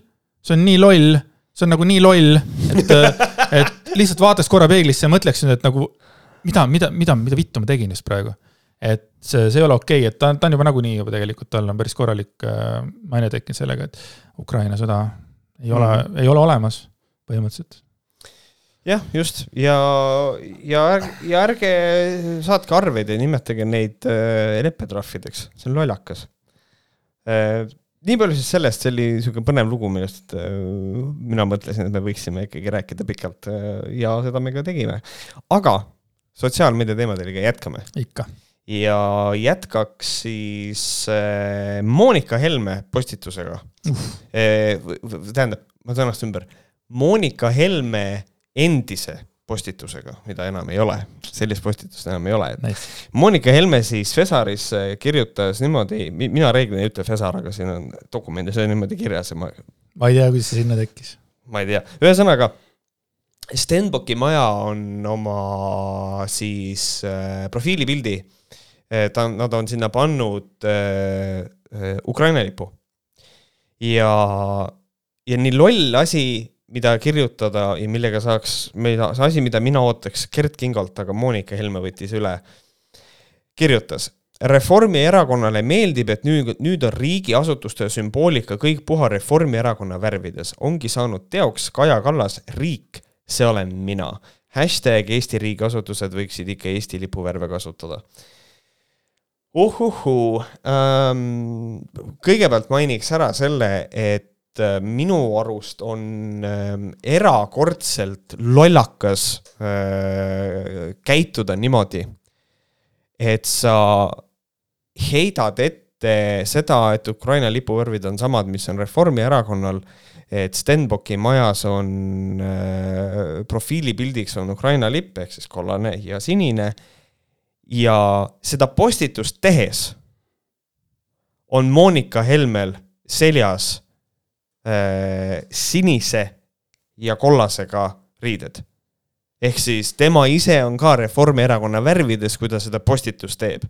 see on nii loll, see on nagu nii loll, et, äh, et lihtsalt vaataks korra peeglisse ja mõtleks nüüd, et nagu mida, mida, mida, mida vittu ma tegin just praegu. et see, see ei ole okei okay., et ta, ta on juba nagunii juba tegelikult, tal on päris korralik äh, maine tekkinud sellega, et Ukraina sõda ei ole mm, -hmm. ei ole olemas põhimõtteliselt jah, just ja, ja, ja ärge saatke arveid ja nimetage neid äh, leppetrahvideks, see on lollakas äh,. nii palju siis sellest, see oli niisugune põnev lugu, millest äh, mina mõtlesin, et me võiksime ikkagi rääkida pikalt ja seda me ka tegime. aga sotsiaalmeedia teemadega jätkame. ikka. ja jätkaks siis Monika Helme postitusega tähendab, ma sõnastan ümber. Monika Helme endise postitusega, mida enam ei ole, sellist postitust enam ei ole, et nice. Monika Helme siis Fesaris kirjutas niimoodi, mina reeglina ei ütle Fesar, aga siin on dokumendis on niimoodi kirjas ja ma ma ei tea, kuidas see sinna tekkis. ma ei tea, ühesõnaga Stenbocki maja on oma siis äh, profiilipildi äh,, ta on, nad on sinna pannud äh, äh, Ukraina lipu. ja, ja nii loll asi mida kirjutada ja millega saaks, mida, see asi, mida mina ootaks Gert Kingolt, aga Monika Helme võttis üle, kirjutas. Reformierakonnale meeldib, et nüüd, nüüd on riigiasutuste sümboolika kõik puha Reformierakonna värvides. ongi saanud teoks Kaja Kallas, riik, see olen mina. hashtag Eesti riigiasutused võiksid ikka Eesti lipuvärve kasutada uhuhuu ähm,, kõigepealt mainiks ära selle, et minu arust on äh, erakordselt lollakas äh, käituda niimoodi, et sa heidad ette seda, et Ukraina lipuvärvid on samad, mis on Reformierakonnal, et Stenbocki majas on äh, profiilipildiks on Ukraina lipp ehk siis kollane ja sinine. Ja seda postitust tehes on Monika Helmel seljas äh, sinise ja kollasega riided. ehk siis tema ise on ka Reformierakonna värvides, kui ta seda postitust teeb.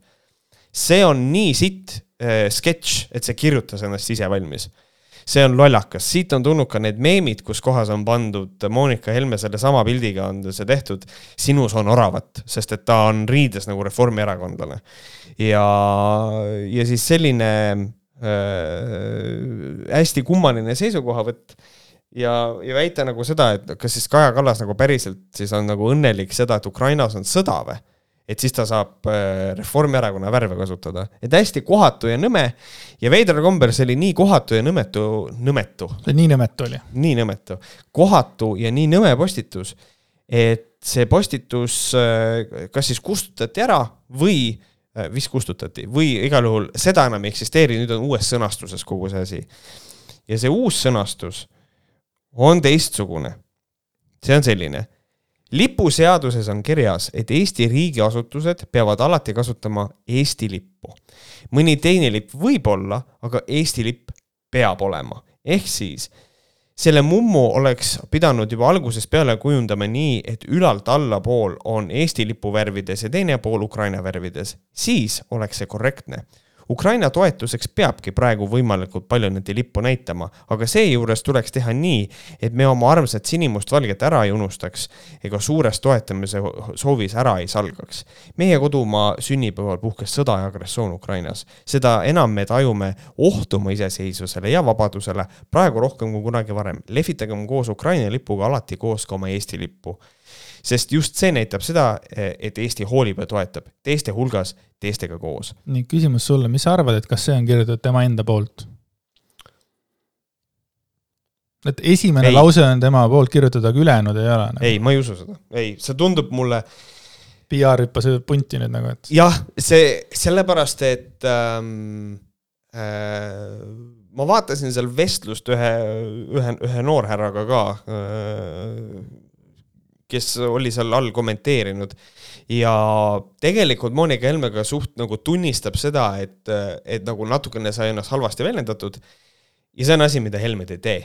see on nii sitt äh, sketš, et see kirjutas ennast ise valmis see on lollakas, siit on tulnud ka need meemid, kus kohas on pandud Monika Helme sellesama pildiga on see tehtud. sinus on oravat, sest et ta on riides nagu reformierakondlane. ja, ja siis selline äh, hästi kummaline seisukohavõtt ja, ja väita nagu seda, et kas siis Kaja Kallas nagu päriselt siis on nagu õnnelik seda, et Ukrainas on sõda või et siis ta saab äh, Reformierakonna värve kasutada. et hästi kohatu ja nõme ja veidral kombel see oli nii kohatu ja nõmetu, nõmetu. see nii nõmetu oli. nii nõmetu, kohatu ja nii nõme postitus, et see postitus äh, kas siis kustutati ära või äh, vist kustutati või igal juhul seda enam ei eksisteeri, nüüd on uues sõnastuses kogu see asi. ja see uus sõnastus on teistsugune. see on selline lipuseaduses on kirjas, et Eesti riigiasutused peavad alati kasutama Eesti lippu. mõni teine lipp võib olla, aga Eesti lipp peab olema. ehk siis selle mummu oleks pidanud juba algusest peale kujundama nii, et ülalt allapool on Eesti lipu värvides ja teine pool Ukraina värvides, siis oleks see korrektne Ukraina toetuseks peabki praegu võimalikult palju nende lippu näitama, aga seejuures tuleks teha nii, et me oma armsat sinimustvalget ära ei unustaks ega suures toetamise soovis ära ei salgaks. meie kodumaa sünnipäeval puhkes sõda ja agressioon Ukrainas. seda enam me tajume ohtu oma iseseisvusele ja vabadusele praegu rohkem kui kunagi varem. lehvitagem koos Ukraina lipuga alati koos ka oma Eesti lippu sest just see näitab seda, et Eesti hoolib ja toetab teiste hulgas, teistega koos. nii, küsimus sulle, mis sa arvad, et kas see on kirjutatud tema enda poolt? et esimene ei. lause on tema poolt kirjutatud, aga ülejäänud ei ole nagu.? ei, ma ei usu seda, ei, see tundub mulle. PR hüppas punti nüüd nagu, et. jah, see sellepärast, et ähm, äh, ma vaatasin seal vestlust ühe, ühe, ühe noorhärraga ka äh, kes oli seal all kommenteerinud. ja tegelikult Monika Helme ka suht nagu tunnistab seda, et, et nagu natukene sai ennast halvasti väljendatud. ja see on asi, mida Helmed ei tee.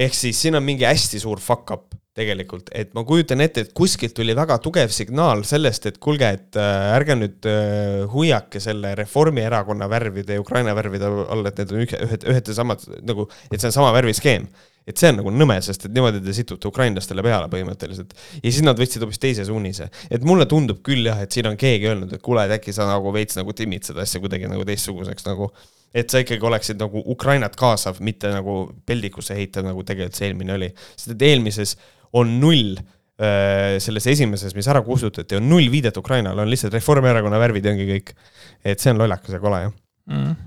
ehk siis siin on mingi hästi suur fuck up tegelikult, et ma kujutan ette, et kuskilt tuli väga tugev signaal sellest, et kuulge, et äh, ärge nüüd äh, hoiake selle Reformierakonna värvide ja Ukraina värvide all, et need on ühed, ühed ja samad nagu, et see on sama värviskeem et see on nagu nõme, sest et niimoodi te situte ukrainlastele peale põhimõtteliselt. ja siis nad võtsid hoopis teise suunise. et mulle tundub küll jah, et siin on keegi öelnud, et kuule, et äkki sa nagu veits nagu timmid seda asja kuidagi nagu teistsuguseks nagu. et sa ikkagi oleksid nagu Ukrainat kaasav, mitte nagu peldikusse heitav, nagu tegelikult see eelmine oli. sest et eelmises on null äh, selles esimeses, mis ära kustutati, on null viidet Ukrainale, on lihtsalt Reformierakonna värvid ja ongi kõik. et see on lollakas ja kole, jah mm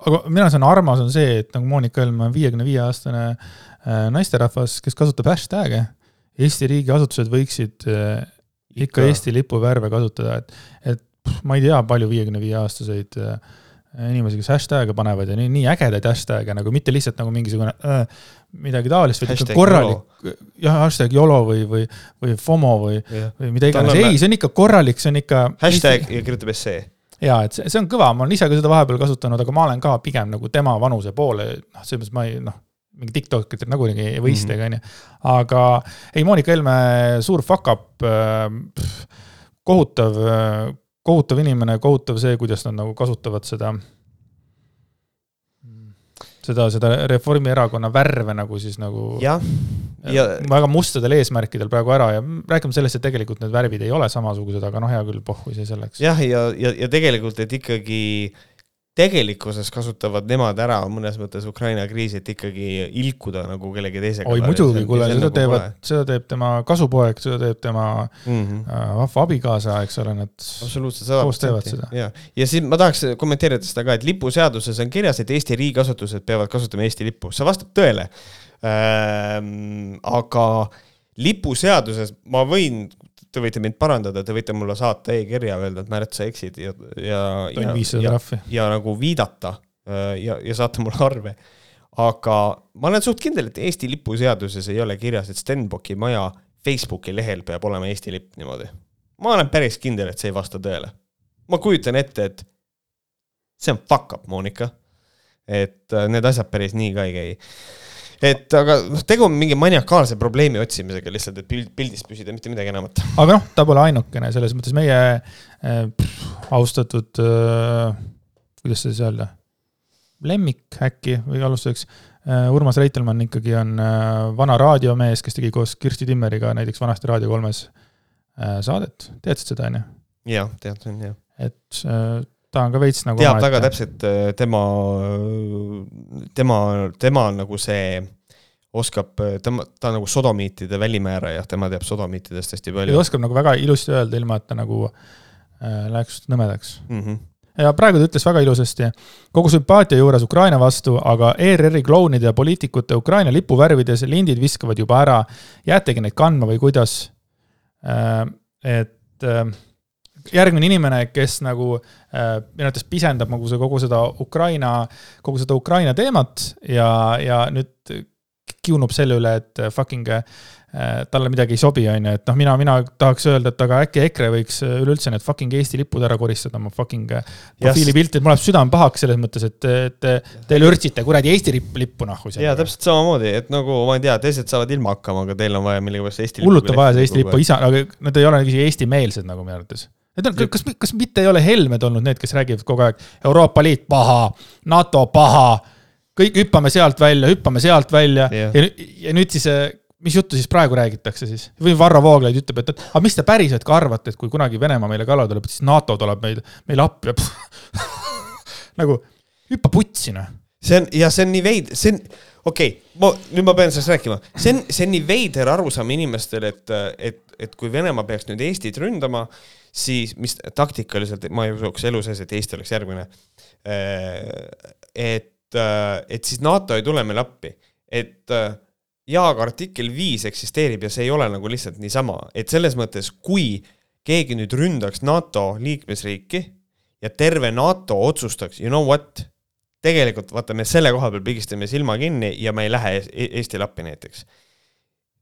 aga minu arust on armas on see, et nagu Monika Helme on viiekümne viie aastane äh, naisterahvas, kes kasutab hashtag'e. Eesti riigiasutused võiksid äh, ikka Eesti lipu värve kasutada, et, et pff, ma ei tea, palju viiekümne viie aastaseid äh, inimesi, kes hashtag'e panevad ja nii, nii ägedaid hashtag'e nagu mitte lihtsalt nagu mingisugune äh, midagi taolist, vaid ikka korralik, jah, hashtag YOLO või, või, või FOMO või, või mida iganes, ei, see on ikka korralik, see on ikka. hashtag ja kirjutab essee ja et see, see on kõva, ma olen ise ka seda vahepeal kasutanud, aga ma olen ka pigem nagu tema vanuse poole, noh, selles mõttes ma ei noh, mingi tiktokitel nagunii ei võistlegi, mhm. onju. aga ei, Monika Helme suur fuck up äh,, kohutav, kohutav inimene, kohutav see, kuidas nad nagu kasutavad seda seda, seda Reformierakonna värve nagu siis nagu. jah, ja väga mustadel eesmärkidel praegu ära ja räägime sellest, et tegelikult need värvid ei ole samasugused, aga noh, hea küll, pohhu see selleks. jah, ja, ja, ja tegelikult, et ikkagi tegelikkuses kasutavad nemad ära mõnes mõttes Ukraina kriisi, et ikkagi ilkuda nagu kellegi teisega. oi muidugi, kuule, seda nagu teevad, seda teeb tema kasupoeg, seda teeb tema mm -hmm. vahva abikaasa, eks ole, nad absoluutselt koos teevad seda. ja, ja siis ma tahaks kommenteerida seda ka, et lipuseaduses on kirjas, et Eesti riigiasutused peavad kasutama Eesti lippu, see vastab tõele ähm,. aga lipuseaduses ma võin te võite mind parandada, te võite mulle saata e-kirja, öelda, et Märt, sa eksid ja, ja, ja, ja, ja nagu viidata äh, ja, ja saata mulle arve. aga ma olen suht kindel, et Eesti lipuseaduses ei ole kirjas, et Stenbocki maja Facebooki lehel peab olema Eesti lipp niimoodi. ma olen päris kindel, et see ei vasta tõele. ma kujutan ette, et see on fuck up, Monika. et äh, need asjad päris nii ka ei käi et aga noh, tegu on mingi maniakaalse probleemi otsimisega lihtsalt, et pild, pildis püsida, mitte midagi enamat. aga noh, ta pole ainukene, selles mõttes meie äh, austatud äh,, kuidas seda siis öelda, lemmik äkki või alustuseks äh,, Urmas Reitelmann ikkagi on vana raadiomees, kes tegi koos Kirsti Timmeriga näiteks vanasti Raadio kolmes saadet, teadsid seda, on ju? jah, teadsin, jah. et ta on ka veits nagu teab väga täpselt äh, tema, tema, tema nagu see oskab, tema, ta on nagu sodomiitide välimääraja, tema teab sodomiitidest hästi palju. ta oskab nagu väga ilusti öelda, ilma et ta nagu äh, läheks nõmedaks mm. -hmm ja praegu ta ütles väga ilusasti, kogu sümpaatia juures Ukraina vastu, aga ERR-i klounide ja poliitikute Ukraina lipuvärvides lindid viskavad juba ära. jäätegi neid kandma või kuidas? Äh, et äh, järgmine inimene, kes nagu äh, minu arvates pisendab nagu see kogu seda Ukraina, kogu seda Ukraina teemat ja, ja nüüd kiunub selle üle, et fucking äh, talle midagi ei sobi, on ju, et noh, mina, mina tahaks öelda, et aga äkki EKRE võiks üleüldse need fucking Eesti lipud ära koristada oma fucking äh, profiilipilti, et mul läheb südame pahaks selles mõttes, et, et te lörtsite kuradi Eesti lippu nahku. jaa, täpselt samamoodi, et nagu ma ei tea, teised saavad ilma hakkama, aga teil on vaja millegipärast Eesti hullult on vaja see Eesti lippu, isa, aga nad ei ole isegi eestimeelsed nagu minu arvates Need on, kas, kas mitte ei ole Helmed olnud need, kes räägivad kogu aeg Euroopa Liit paha, NATO paha, kõik hüppame sealt välja, hüppame sealt välja yeah. ja, ja nüüd siis, eh, mis juttu siis praegu räägitakse siis? või Varro Vooglaid ütleb, et, et aga mis te päriselt ka arvate, et kui kunagi Venemaa meile kallale tuleb, siis NATO tuleb meil, meile appi ja nagu hüppa putsi noh. see on, ja see on nii veid-, see on, okei okay,, ma, nüüd ma pean sellest rääkima, see on, see on nii veider arusaam inimestel, et, et, et kui Venemaa peaks nüüd Eestit ründama siis mis taktikaliselt, ma ei usuks elu sees, et Eesti oleks järgmine. Äh, et, äh, et siis NATO ei tule meile appi, et äh, jaa, aga artikkel viis eksisteerib ja see ei ole nagu lihtsalt niisama, et selles mõttes, kui keegi nüüd ründaks NATO liikmesriiki ja terve NATO otsustaks, you know what, tegelikult vaata, me selle koha peal pigistame silma kinni ja me ei lähe Eestile appi näiteks,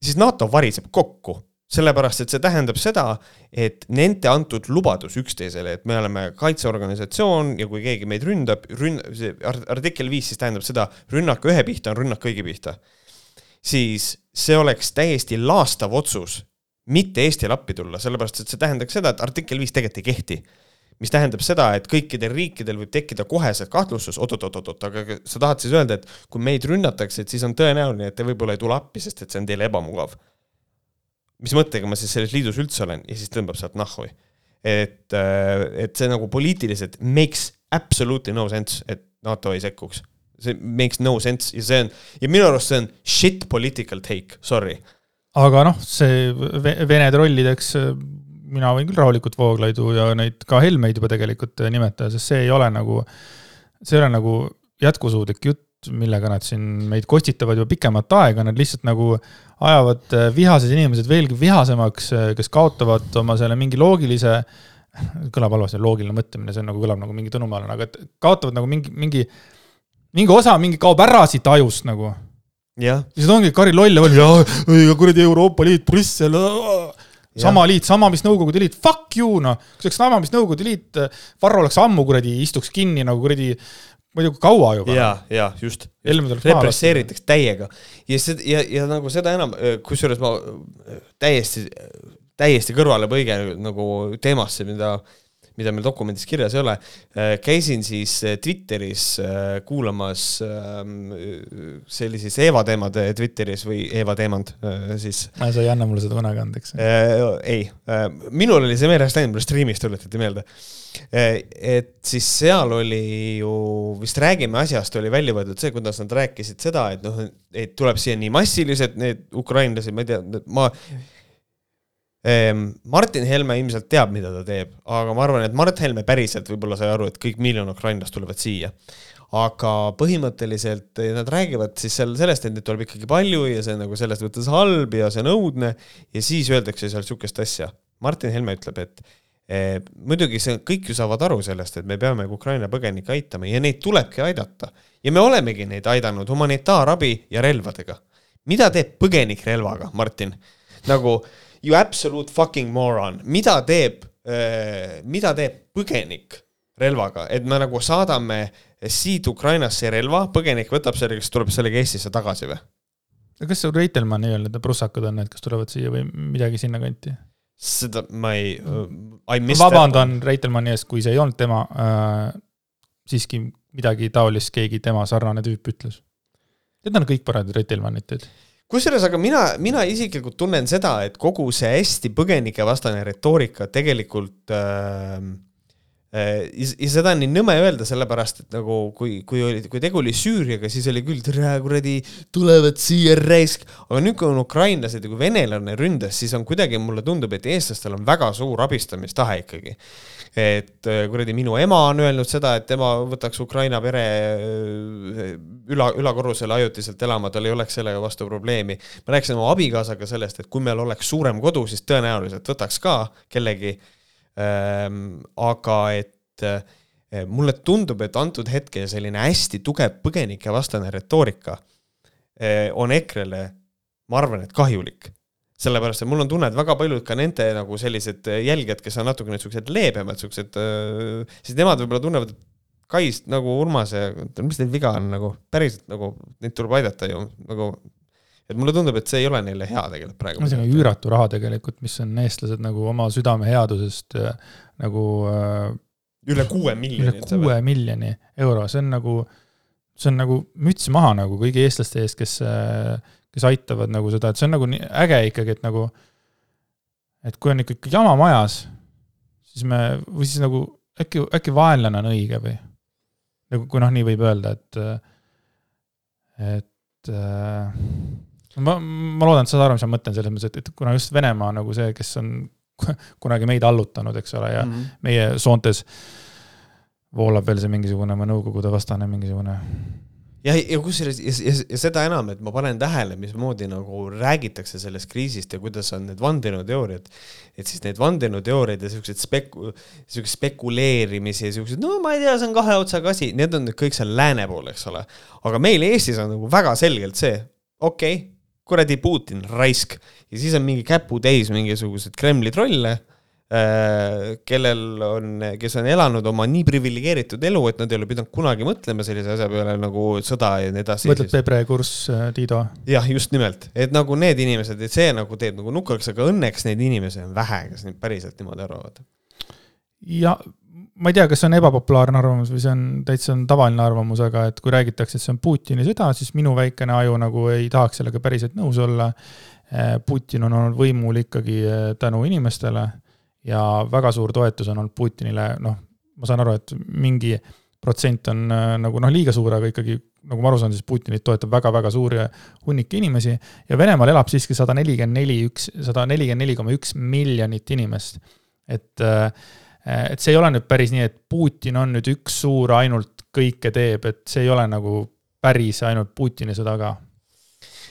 siis NATO variseb kokku sellepärast, et see tähendab seda, et nende antud lubadus üksteisele, et me oleme kaitseorganisatsioon ja kui keegi meid ründab, rünn-, see artikkel viis siis tähendab seda, rünnak ühe pihta on rünnak kõigi pihta. siis see oleks täiesti laastav otsus mitte Eestile appi tulla, sellepärast et see tähendaks seda, et artikkel viis tegelikult ei kehti. mis tähendab seda, et kõikidel riikidel võib tekkida koheselt kahtlustus oot,, oot-oot-oot-oot, aga sa tahad siis öelda, et kui meid rünnatakse, et siis on tõenäoline, et te võib-olla ei tule appi, sest et see on teile ebamugav mis mõttega ma siis selles liidus üldse olen ja siis tõmbab sealt nahhu. et, äh, et see nagu poliitiliselt makes absolutely no sense, et NATO ei sekkuks. see makes no sense ja see on, ja minu arust see on shit political take, sorry. aga noh, see Vene trollideks äh, mina võin küll rahulikult Vooglaidu ja neid ka Helmeid juba tegelikult nimetada, sest see ei ole nagu, see ei ole nagu jätkusuutlik jutt millega nad siin meid kostitavad juba pikemat aega, nad lihtsalt nagu ajavad äh, vihased inimesed veelgi vihasemaks, äh, kes kaotavad oma selle mingi loogilise, kõlab halvasti, loogiline mõtlemine, see on nagu, kõlab nagu mingi tõnumaalane, aga et kaotavad nagu mingi, mingi, mingi osa mingi kaob ära siit ajust nagu. ja siis ongi Kari Loll ja kuradi Euroopa Liit, Brüssel, sama liit, sama, mis Nõukogude Liit, fuck you noh. kui see oleks sama, mis Nõukogude Liit, Varro oleks ammu kuradi, istuks kinni nagu kuradi kui kaua juba. ja, ja just, just.. represseeritakse täiega. Ja see ja, ja nagu seda enam, kusjuures ma täiesti, täiesti kõrvalepõige nagu teemasse, mida, mida meil dokumendis kirjas ei ole. käisin siis Twitteris kuulamas ähm, siis Eeva teemad Twitteris või Eeva teemand siis. sa ei anna mulle seda kunagi andeks. ei, minul oli see meelest läinud, mulle striimis tuletati meelde et siis seal oli ju, vist Räägime asjast oli välja võetud see, kuidas nad rääkisid seda, et noh, et tuleb siia nii massiliselt need ukrainlased, ma ei tea, ma Martin Helme ilmselt teab, mida ta teeb, aga ma arvan, et Mart Helme päriselt võib-olla sai aru, et kõik miljon ukrainlast tulevad siia. aga põhimõtteliselt nad räägivad siis seal sellest, et neid tuleb ikkagi palju ja see on nagu selles mõttes halb ja see on õudne ja siis öeldakse seal sihukest asja. Martin Helme ütleb, et Eh, muidugi see, kõik ju saavad aru sellest, et me peame Ukraina põgenikke aitama ja neid tulebki aidata. ja me olemegi neid aidanud humanitaarabi ja relvadega. mida teeb põgenik relvaga, Martin? nagu you absolute fucking moron, mida teeb, eh, mida teeb põgenik relvaga, et me nagu saadame siit Ukrainasse relva, põgenik võtab selle, kes tuleb sellega Eestisse tagasi või? kas see Reitelmanni nii-öelda prussakad on need, kes tulevad siia või midagi sinnakanti? seda ma ei, I vabandan Reitelmanni ees, kui see ei olnud tema äh,, siiski midagi taolist keegi tema sarnane tüüp ütles. Need on kõik parajad Reitelmannid tead kusjuures, aga mina, mina isiklikult tunnen seda, et kogu see hästi põgenikevastane retoorika tegelikult äh, ja seda on nii nõme öelda, sellepärast et nagu kui, kui oli, kui tegu oli Süüriaga, siis oli küll, tere kuradi, tulevad siia raisk. aga nüüd, kui on ukrainlased ja kui venelane ründas, siis on kuidagi, mulle tundub, et eestlastel on väga suur abistamistahe ikkagi. et äh, kuradi minu ema on öelnud seda, et tema võtaks Ukraina pere äh, üla, ülakorrusele ajutiselt elama, tal ei oleks sellega vastu probleemi. ma rääkisin oma abikaasaga sellest, et kui meil oleks suurem kodu, siis tõenäoliselt võtaks ka kellegi aga et eh, mulle tundub, et antud hetkel selline hästi tugev põgenikevastane retoorika eh, on EKRE-le, ma arvan, et kahjulik. sellepärast, et mul on tunne, et väga paljud ka nende nagu sellised jälgijad, kes on natukene niisugused leebemad, niisugused, eh, siis nemad võib-olla tunnevad, et Kaist nagu Urmase, mis teil viga on nagu, päriselt nagu neid tuleb aidata ju, nagu et mulle tundub, et see ei ole neile hea tegelikult praegu. see on üüratu raha tegelikult, mis on eestlased nagu oma südameheadusest äh, nagu äh, üle kuue miljoni. üle kuue miljoni euro, see on nagu, see on nagu müts maha nagu kõigi eestlaste eest, kes, äh, kes aitavad nagu seda, et see on nagu nii äge ikkagi, et nagu, et kui on ikkagi jama majas, siis me, või siis nagu äkki, äkki vaenlane on õige või? nagu kui noh, nii võib öelda, et, et ma, ma loodan, et sa saad aru, mis ma mõtlen selles mõttes, et, et kuna just Venemaa nagu see, kes on kunagi meid allutanud, eks ole, ja mm -hmm. meie soontes voolab veel see mingisugune Nõukogude vastane mingisugune ja, ja kusjuures ja, ja, ja seda enam, et ma panen tähele, mismoodi nagu räägitakse sellest kriisist ja kuidas on need vandenõuteooriad. et siis need vandenõuteooriad ja siuksed speku-, siukse spekuleerimisi ja siuksed, no ma ei tea, see on kahe otsaga asi, need on kõik seal lääne pool, eks ole. aga meil Eestis on nagu väga selgelt see, okei okay,, kuradi Putin, raisk. ja siis on mingi käputäis mingisuguseid Kremli trolle äh,, kellel on, kes on elanud oma nii priviligeeritud elu, et nad ei ole pidanud kunagi mõtlema sellise asja peale nagu sõda ja nii edasi. mõtled Pebre kurss, äh, Tiido? jah, just nimelt, et nagu need inimesed, et see nagu teeb nagu nukaks, aga õnneks neid inimesi on vähe, kes nüüd päriselt niimoodi arvavad. ja ma ei tea, kas see on ebapopulaarne arvamus või see on täitsa tavaline arvamus, aga et kui räägitakse, et see on Putini sõda, siis minu väikene aju nagu ei tahaks sellega päriselt nõus olla. Eh, Putin on olnud võimul ikkagi eh, tänu inimestele ja väga suur toetus on olnud Putinile, noh, ma saan aru, et mingi protsent on eh, nagu noh, liiga suur, aga ikkagi nagu ma aru saan, siis Putinit toetab väga-väga suur hunnik inimesi ja Venemaal elab siiski sada nelikümmend neli, üks, sada nelikümmend neli koma üks miljonit inimest. et Äh, et see ei ole nüüd päris nii, et Putin on nüüd üks suur ainult kõike teeb, et see ei ole nagu päris ainult Putini sõda ka.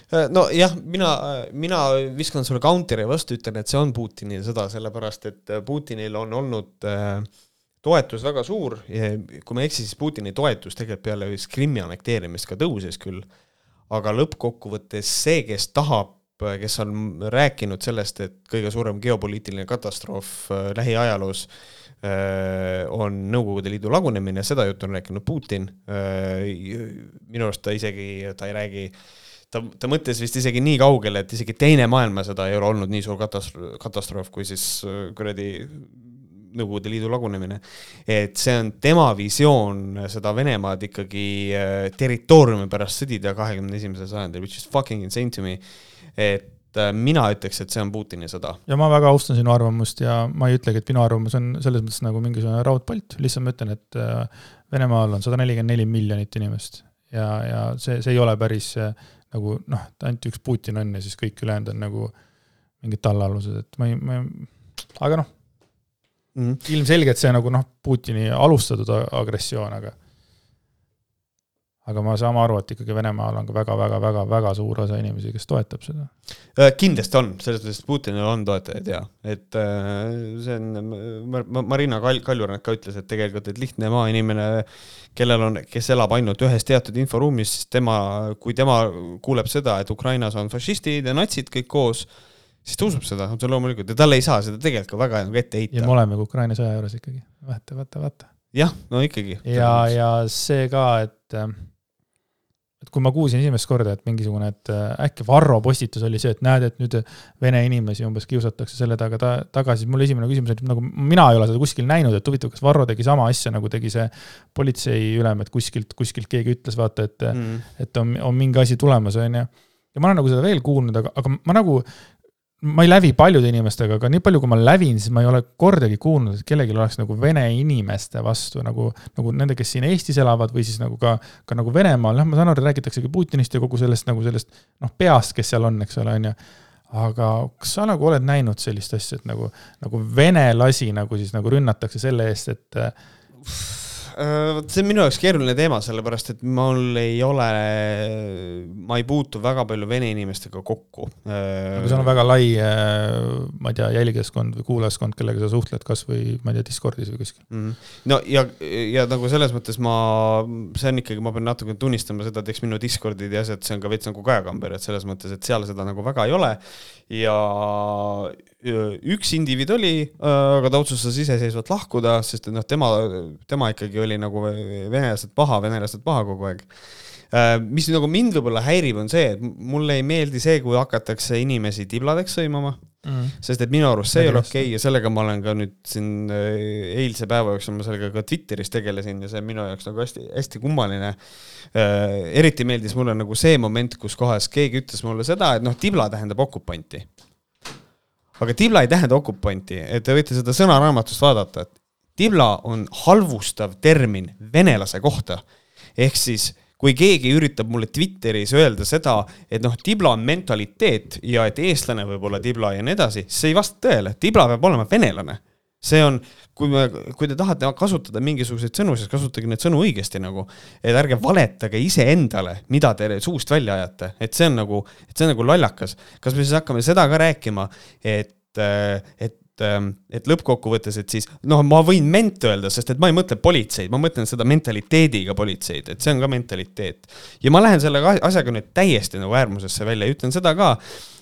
Äh, nojah, mina, mina viskan sulle counter'i vastu, ütlen, et see on Putini sõda, sellepärast et Putinil on olnud äh, toetus väga suur kui ma ei eksi, siis Putini toetus tegelikult peale Krimmi annekteerimist ka tõusis küll, aga lõppkokkuvõttes see, kes tahab kes on rääkinud sellest, et kõige suurem geopoliitiline katastroof lähiajaloos äh, Äh, on Nõukogude Liidu lagunemine, seda juttu on rääkinud Putin. Äh, minu arust ta isegi, ta ei räägi, ta, ta mõtles vist isegi nii kaugele, et isegi Teine maailmasõda ei ole olnud nii suur katastroof, katastroof kui siis äh, kuradi Nõukogude Liidu lagunemine. et see on tema visioon seda Venemaad ikkagi äh, territooriumi pärast sõdida kahekümne esimesel sajandil, which is fucking insane to me. Et äh, mina ütleks, et see on Putini sõda. ja ma väga austan sinu arvamust ja ma ei ütlegi, et minu arvamus on selles mõttes nagu mingisugune raudpolt, lihtsalt ma ütlen, et Venemaal on sada nelikümmend neli miljonit inimest ja, ja see, see ei ole päris nagu noh, ainult üks Putin on ja siis kõik ülejäänud on nagu mingid tallaalused, et ma ei, ma ei, aga noh. Mm ilmselgelt see nagu noh, Putini alustatud agressioon, aga aga ma saan aru, et ikkagi Venemaal on ka väga-väga-väga-väga suur osa inimesi, kes toetab seda. Äh, kindlasti on, selles mõttes, et Putinil on toetajaid ja, et äh, see on, Marina Kal-, Kaljurand ka ütles, et tegelikult, et lihtne maainimene, kellel on, kes elab ainult ühes teatud inforuumis, siis tema, kui tema kuuleb seda, et Ukrainas on fašistid ja natsid kõik koos, siis ta usub seda, otse loomulikult, ja talle ei saa seda tegelikult ka väga nagu ette heita. ja me oleme ka Ukraina sõja juures ikkagi, vaata, vaata, vaata. jah, no ikkagi. ja, ja see ka, et et kui ma kuulsin esimest korda, et mingisugune, et äh, äkki Varro postitus oli see, et näed, et nüüd vene inimesi umbes kiusatakse selle taga ta, taga, siis mul esimene küsimus oli, nagu mina ei ole seda kuskil näinud, et huvitav, kas Varro tegi sama asja, nagu tegi see politseiülem, et kuskilt, kuskilt keegi ütles, vaata, et mm., et on, on mingi asi tulemas, on ju. ja ma olen nagu seda veel kuulnud, aga, aga ma nagu ma ei lävi paljude inimestega, aga nii palju, kui ma lävin, siis ma ei ole kordagi kuulnud, et kellelgi oleks nagu vene inimeste vastu nagu, nagu nende, kes siin Eestis elavad või siis nagu ka, ka nagu Venemaal, noh, ma saan aru, räägitaksegi Putinist ja kogu sellest nagu sellest noh, peast, kes seal on, eks ole, on ju. aga kas sa nagu oled näinud sellist asja, et nagu, nagu venelasi nagu siis nagu rünnatakse selle eest, et vot see on minu jaoks keeruline teema, sellepärast et mul ei ole, ma ei puutu väga palju vene inimestega kokku. aga seal on väga lai, äh, ma ei tea, jälgijaskond või kuulajaskond, kellega sa suhtled, kasvõi ma ei tea, Discordis või kuskil mm. -hmm. no ja, ja nagu selles mõttes ma, see on ikkagi, ma pean natuke tunnistama seda, et eks minu Discordid ja asjad, see on ka veits nagu kaekamber, et selles mõttes, et seal seda nagu väga ei ole ja üks indiviid oli, aga ta otsustas iseseisvalt lahkuda, sest et noh, tema, tema ikkagi oli nagu venelased paha, venelased paha kogu aeg. mis nagu mind võib-olla häirib, on see, et mulle ei meeldi see, kui hakatakse inimesi tibladeks sõimama mm.. sest et minu arust see ei ole okei okay ja sellega ma olen ka nüüd siin eilse päeva jooksul ma sellega ka Twitteris tegelesin ja see on minu jaoks nagu hästi-hästi kummaline. eriti meeldis mulle nagu see moment, kus kohas keegi ütles mulle seda, et noh, tibla tähendab okupanti aga tibla ei tähenda okupanti, et te võite seda sõnaraamatust vaadata, et tibla on halvustav termin venelase kohta. ehk siis, kui keegi üritab mulle Twitteris öelda seda, et noh, tibla on mentaliteet ja et eestlane võib olla tibla ja nii edasi, see ei vasta tõele, tibla peab olema venelane see on, kui me, kui te tahate kasutada mingisuguseid sõnu, siis kasutage neid sõnu õigesti nagu. et ärge valetage iseendale, mida te suust välja ajate, et see on nagu, et see on nagu lollakas. kas me siis hakkame seda ka rääkima, et, et et lõppkokkuvõttes, et siis noh, ma võin ment öelda, sest et ma ei mõtle politseid, ma mõtlen seda mentaliteediga politseid, et see on ka mentaliteet. ja ma lähen selle asjaga nüüd täiesti nagu äärmusesse välja ja ütlen seda ka,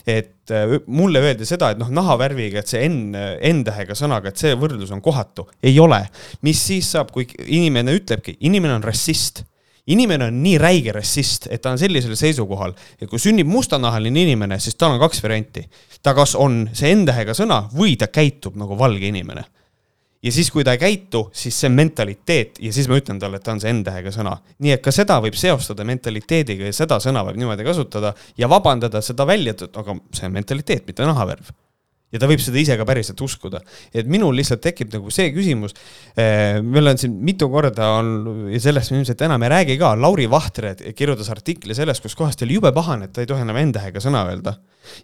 et äh, mulle öeldi seda, et noh, nahavärviga, et see N, N-tähega sõnaga, et see võrdlus on kohatu. ei ole. mis siis saab, kui inimene ütlebki, inimene on rassist inimene on nii räige rassist, et ta on sellisel seisukohal, et kui sünnib mustanahaline inimene, siis tal on kaks varianti. ta kas on see N-tähega sõna või ta käitub nagu valge inimene ja siis, kui ta ei käitu, siis see mentaliteet ja siis ma ütlen talle, et ta on see N-tähega sõna. nii et ka seda võib seostada mentaliteediga ja seda sõna võib niimoodi kasutada ja vabandada seda välja, et aga see on mentaliteet, mitte nahavärv. ja ta võib seda ise ka päriselt uskuda. et minul lihtsalt tekib nagu see küsimus, eh, meil on siin mitu korda on ja sellest me ilmselt enam ei räägi ka, Lauri Vahtre kirjutas artikli sellest, kus kohas ta oli jube pahane, et ta ei tohi enam N-tähega sõna öelda.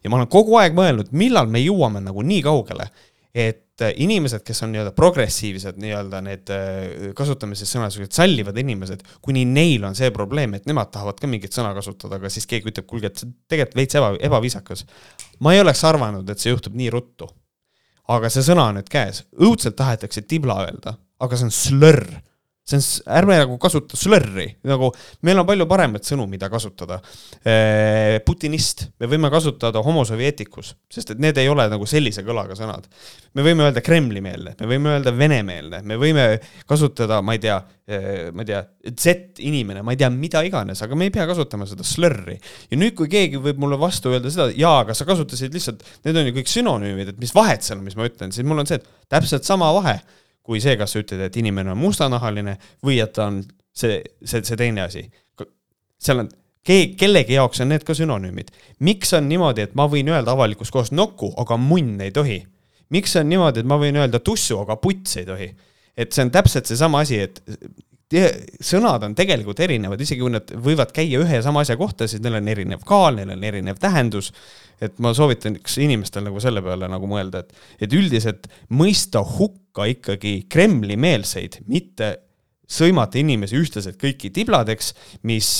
ja ma olen kogu aeg mõelnud, millal me jõuame nagu nii kaugele, et äh, inimesed, kes on nii-öelda progressiivsed, nii-öelda need, äh, kasutame siis sõna, sallivad inimesed, kuni neil on see probleem, et nemad tahavad ka mingit sõna kasutada, aga siis keegi ütleb, kuulge, et see tegelikult veits eba, ebaviisakas. ma ei oleks arvanud, et see juhtub nii ruttu. aga see sõna on nüüd käes, õudselt tahetakse tibla öelda, aga see on slörr see on, ärme nagu kasuta slurri, nagu meil on palju paremaid sõnu, mida kasutada. Putinist, me võime kasutada homosovjetikus, sest et need ei ole nagu sellise kõlaga sõnad. me võime öelda Kremli-meelne, me võime öelda Vene-meelne, me võime kasutada, ma ei tea, ma ei tea, Z-inimene, ma ei tea, mida iganes, aga me ei pea kasutama seda slurri. ja nüüd, kui keegi võib mulle vastu öelda seda, jaa, aga sa kasutasid lihtsalt, need on ju kõik sünonüümid, et mis vahet seal on, mis ma ütlen, siis mul on see, et täpselt sama vahe kui see, kas sa ütled, et inimene on mustanahaline või et ta on see, see, see teine asi. seal on, keegi, kellegi jaoks on need ka sünonüümid. miks on niimoodi, et ma võin öelda avalikus kohas nokku, aga munn ei tohi? miks on niimoodi, et ma võin öelda tussu, aga puts ei tohi? et see on täpselt seesama asi, et sõnad on tegelikult erinevad, isegi kui nad võivad käia ühe ja sama asja kohta, siis neil on erinev kaal, neil on erinev tähendus. Et ma soovitaks inimestel nagu selle peale nagu mõelda, et, et üldiselt mõista hukka ikkagi Kremli-meelseid, mitte sõimata inimesi ühtlaselt kõiki tibladeks, mis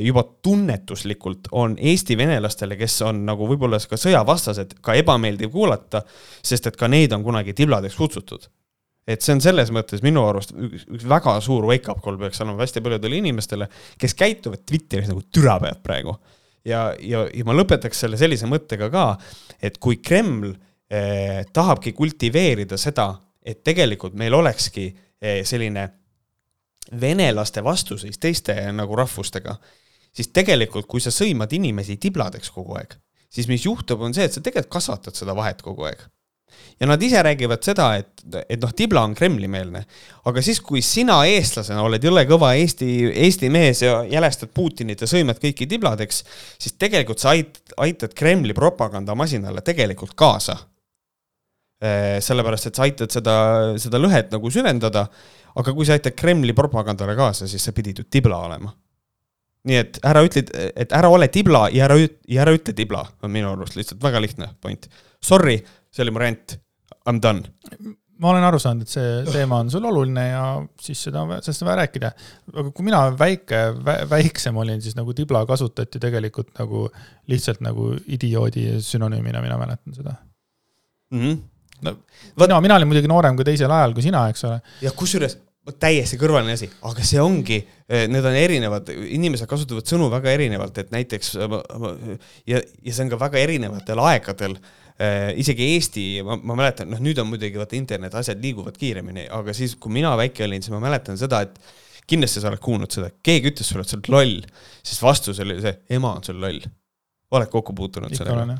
juba tunnetuslikult on Eesti venelastele, kes on nagu võib-olla ka sõjavastased, ka ebameeldiv kuulata, sest et ka neid on kunagi tibladeks kutsutud et see on selles mõttes minu arust üks, üks väga suur wake-up call peaks olema hästi paljudele inimestele, kes käituvad Twitteris nagu türapead praegu. Ja, ja, ja ma lõpetaks selle sellise mõttega ka, et kui Kreml eh, tahabki kultiveerida seda, et tegelikult meil olekski eh, selline venelaste vastuseis teiste nagu rahvustega, siis tegelikult, kui sa sõimad inimesi tibladeks kogu aeg, siis mis juhtub, on see, et sa tegelikult kasvatad seda vahet kogu aeg ja nad ise räägivad seda, et, et noh, Tibla on Kremli-meelne. aga siis, kui sina eestlasena oled jõle kõva Eesti, Eesti mees ja jälestad Putinit ja sõimad kõiki tibladeks, siis tegelikult sa ait-, aitad Kremli propagandamasinale tegelikult kaasa. Äh, sellepärast, et sa aitad seda, seda lõhet nagu süvendada, aga kui sa aitad Kremli propagandale kaasa, siis sa pidid ju tibla olema nii et ära ütle, et ära ole tibla ja ära, ja ära ütle tibla, on minu arust lihtsalt väga lihtne point. Sorry, see oli mu rent, I m done. ma olen aru saanud, et see teema on sul oluline ja siis seda sellest on vaja rääkida. aga kui mina väike vä,, väiksem olin, siis nagu tibla kasutati tegelikult nagu lihtsalt nagu idioodi sünonüümina, mina mäletan seda mm. -hmm. no mina, mina olin muidugi noorem kui teisel ajal kui sina, eks ole. ja kusjuures täiesti kõrvaline asi, aga see ongi, need on erinevad, inimesed kasutavad sõnu väga erinevalt, et näiteks ja, ja see on ka väga erinevatel aegadel isegi Eesti, ma, ma mäletan, noh, nüüd on muidugi vaata internet, asjad liiguvad kiiremini, aga siis, kui mina väike olin, siis ma mäletan seda, et kindlasti sa oled kuulnud seda, keegi ütles sulle, et sa oled loll, siis vastus oli see, ema on sul loll. oled kokku puutunud sellega?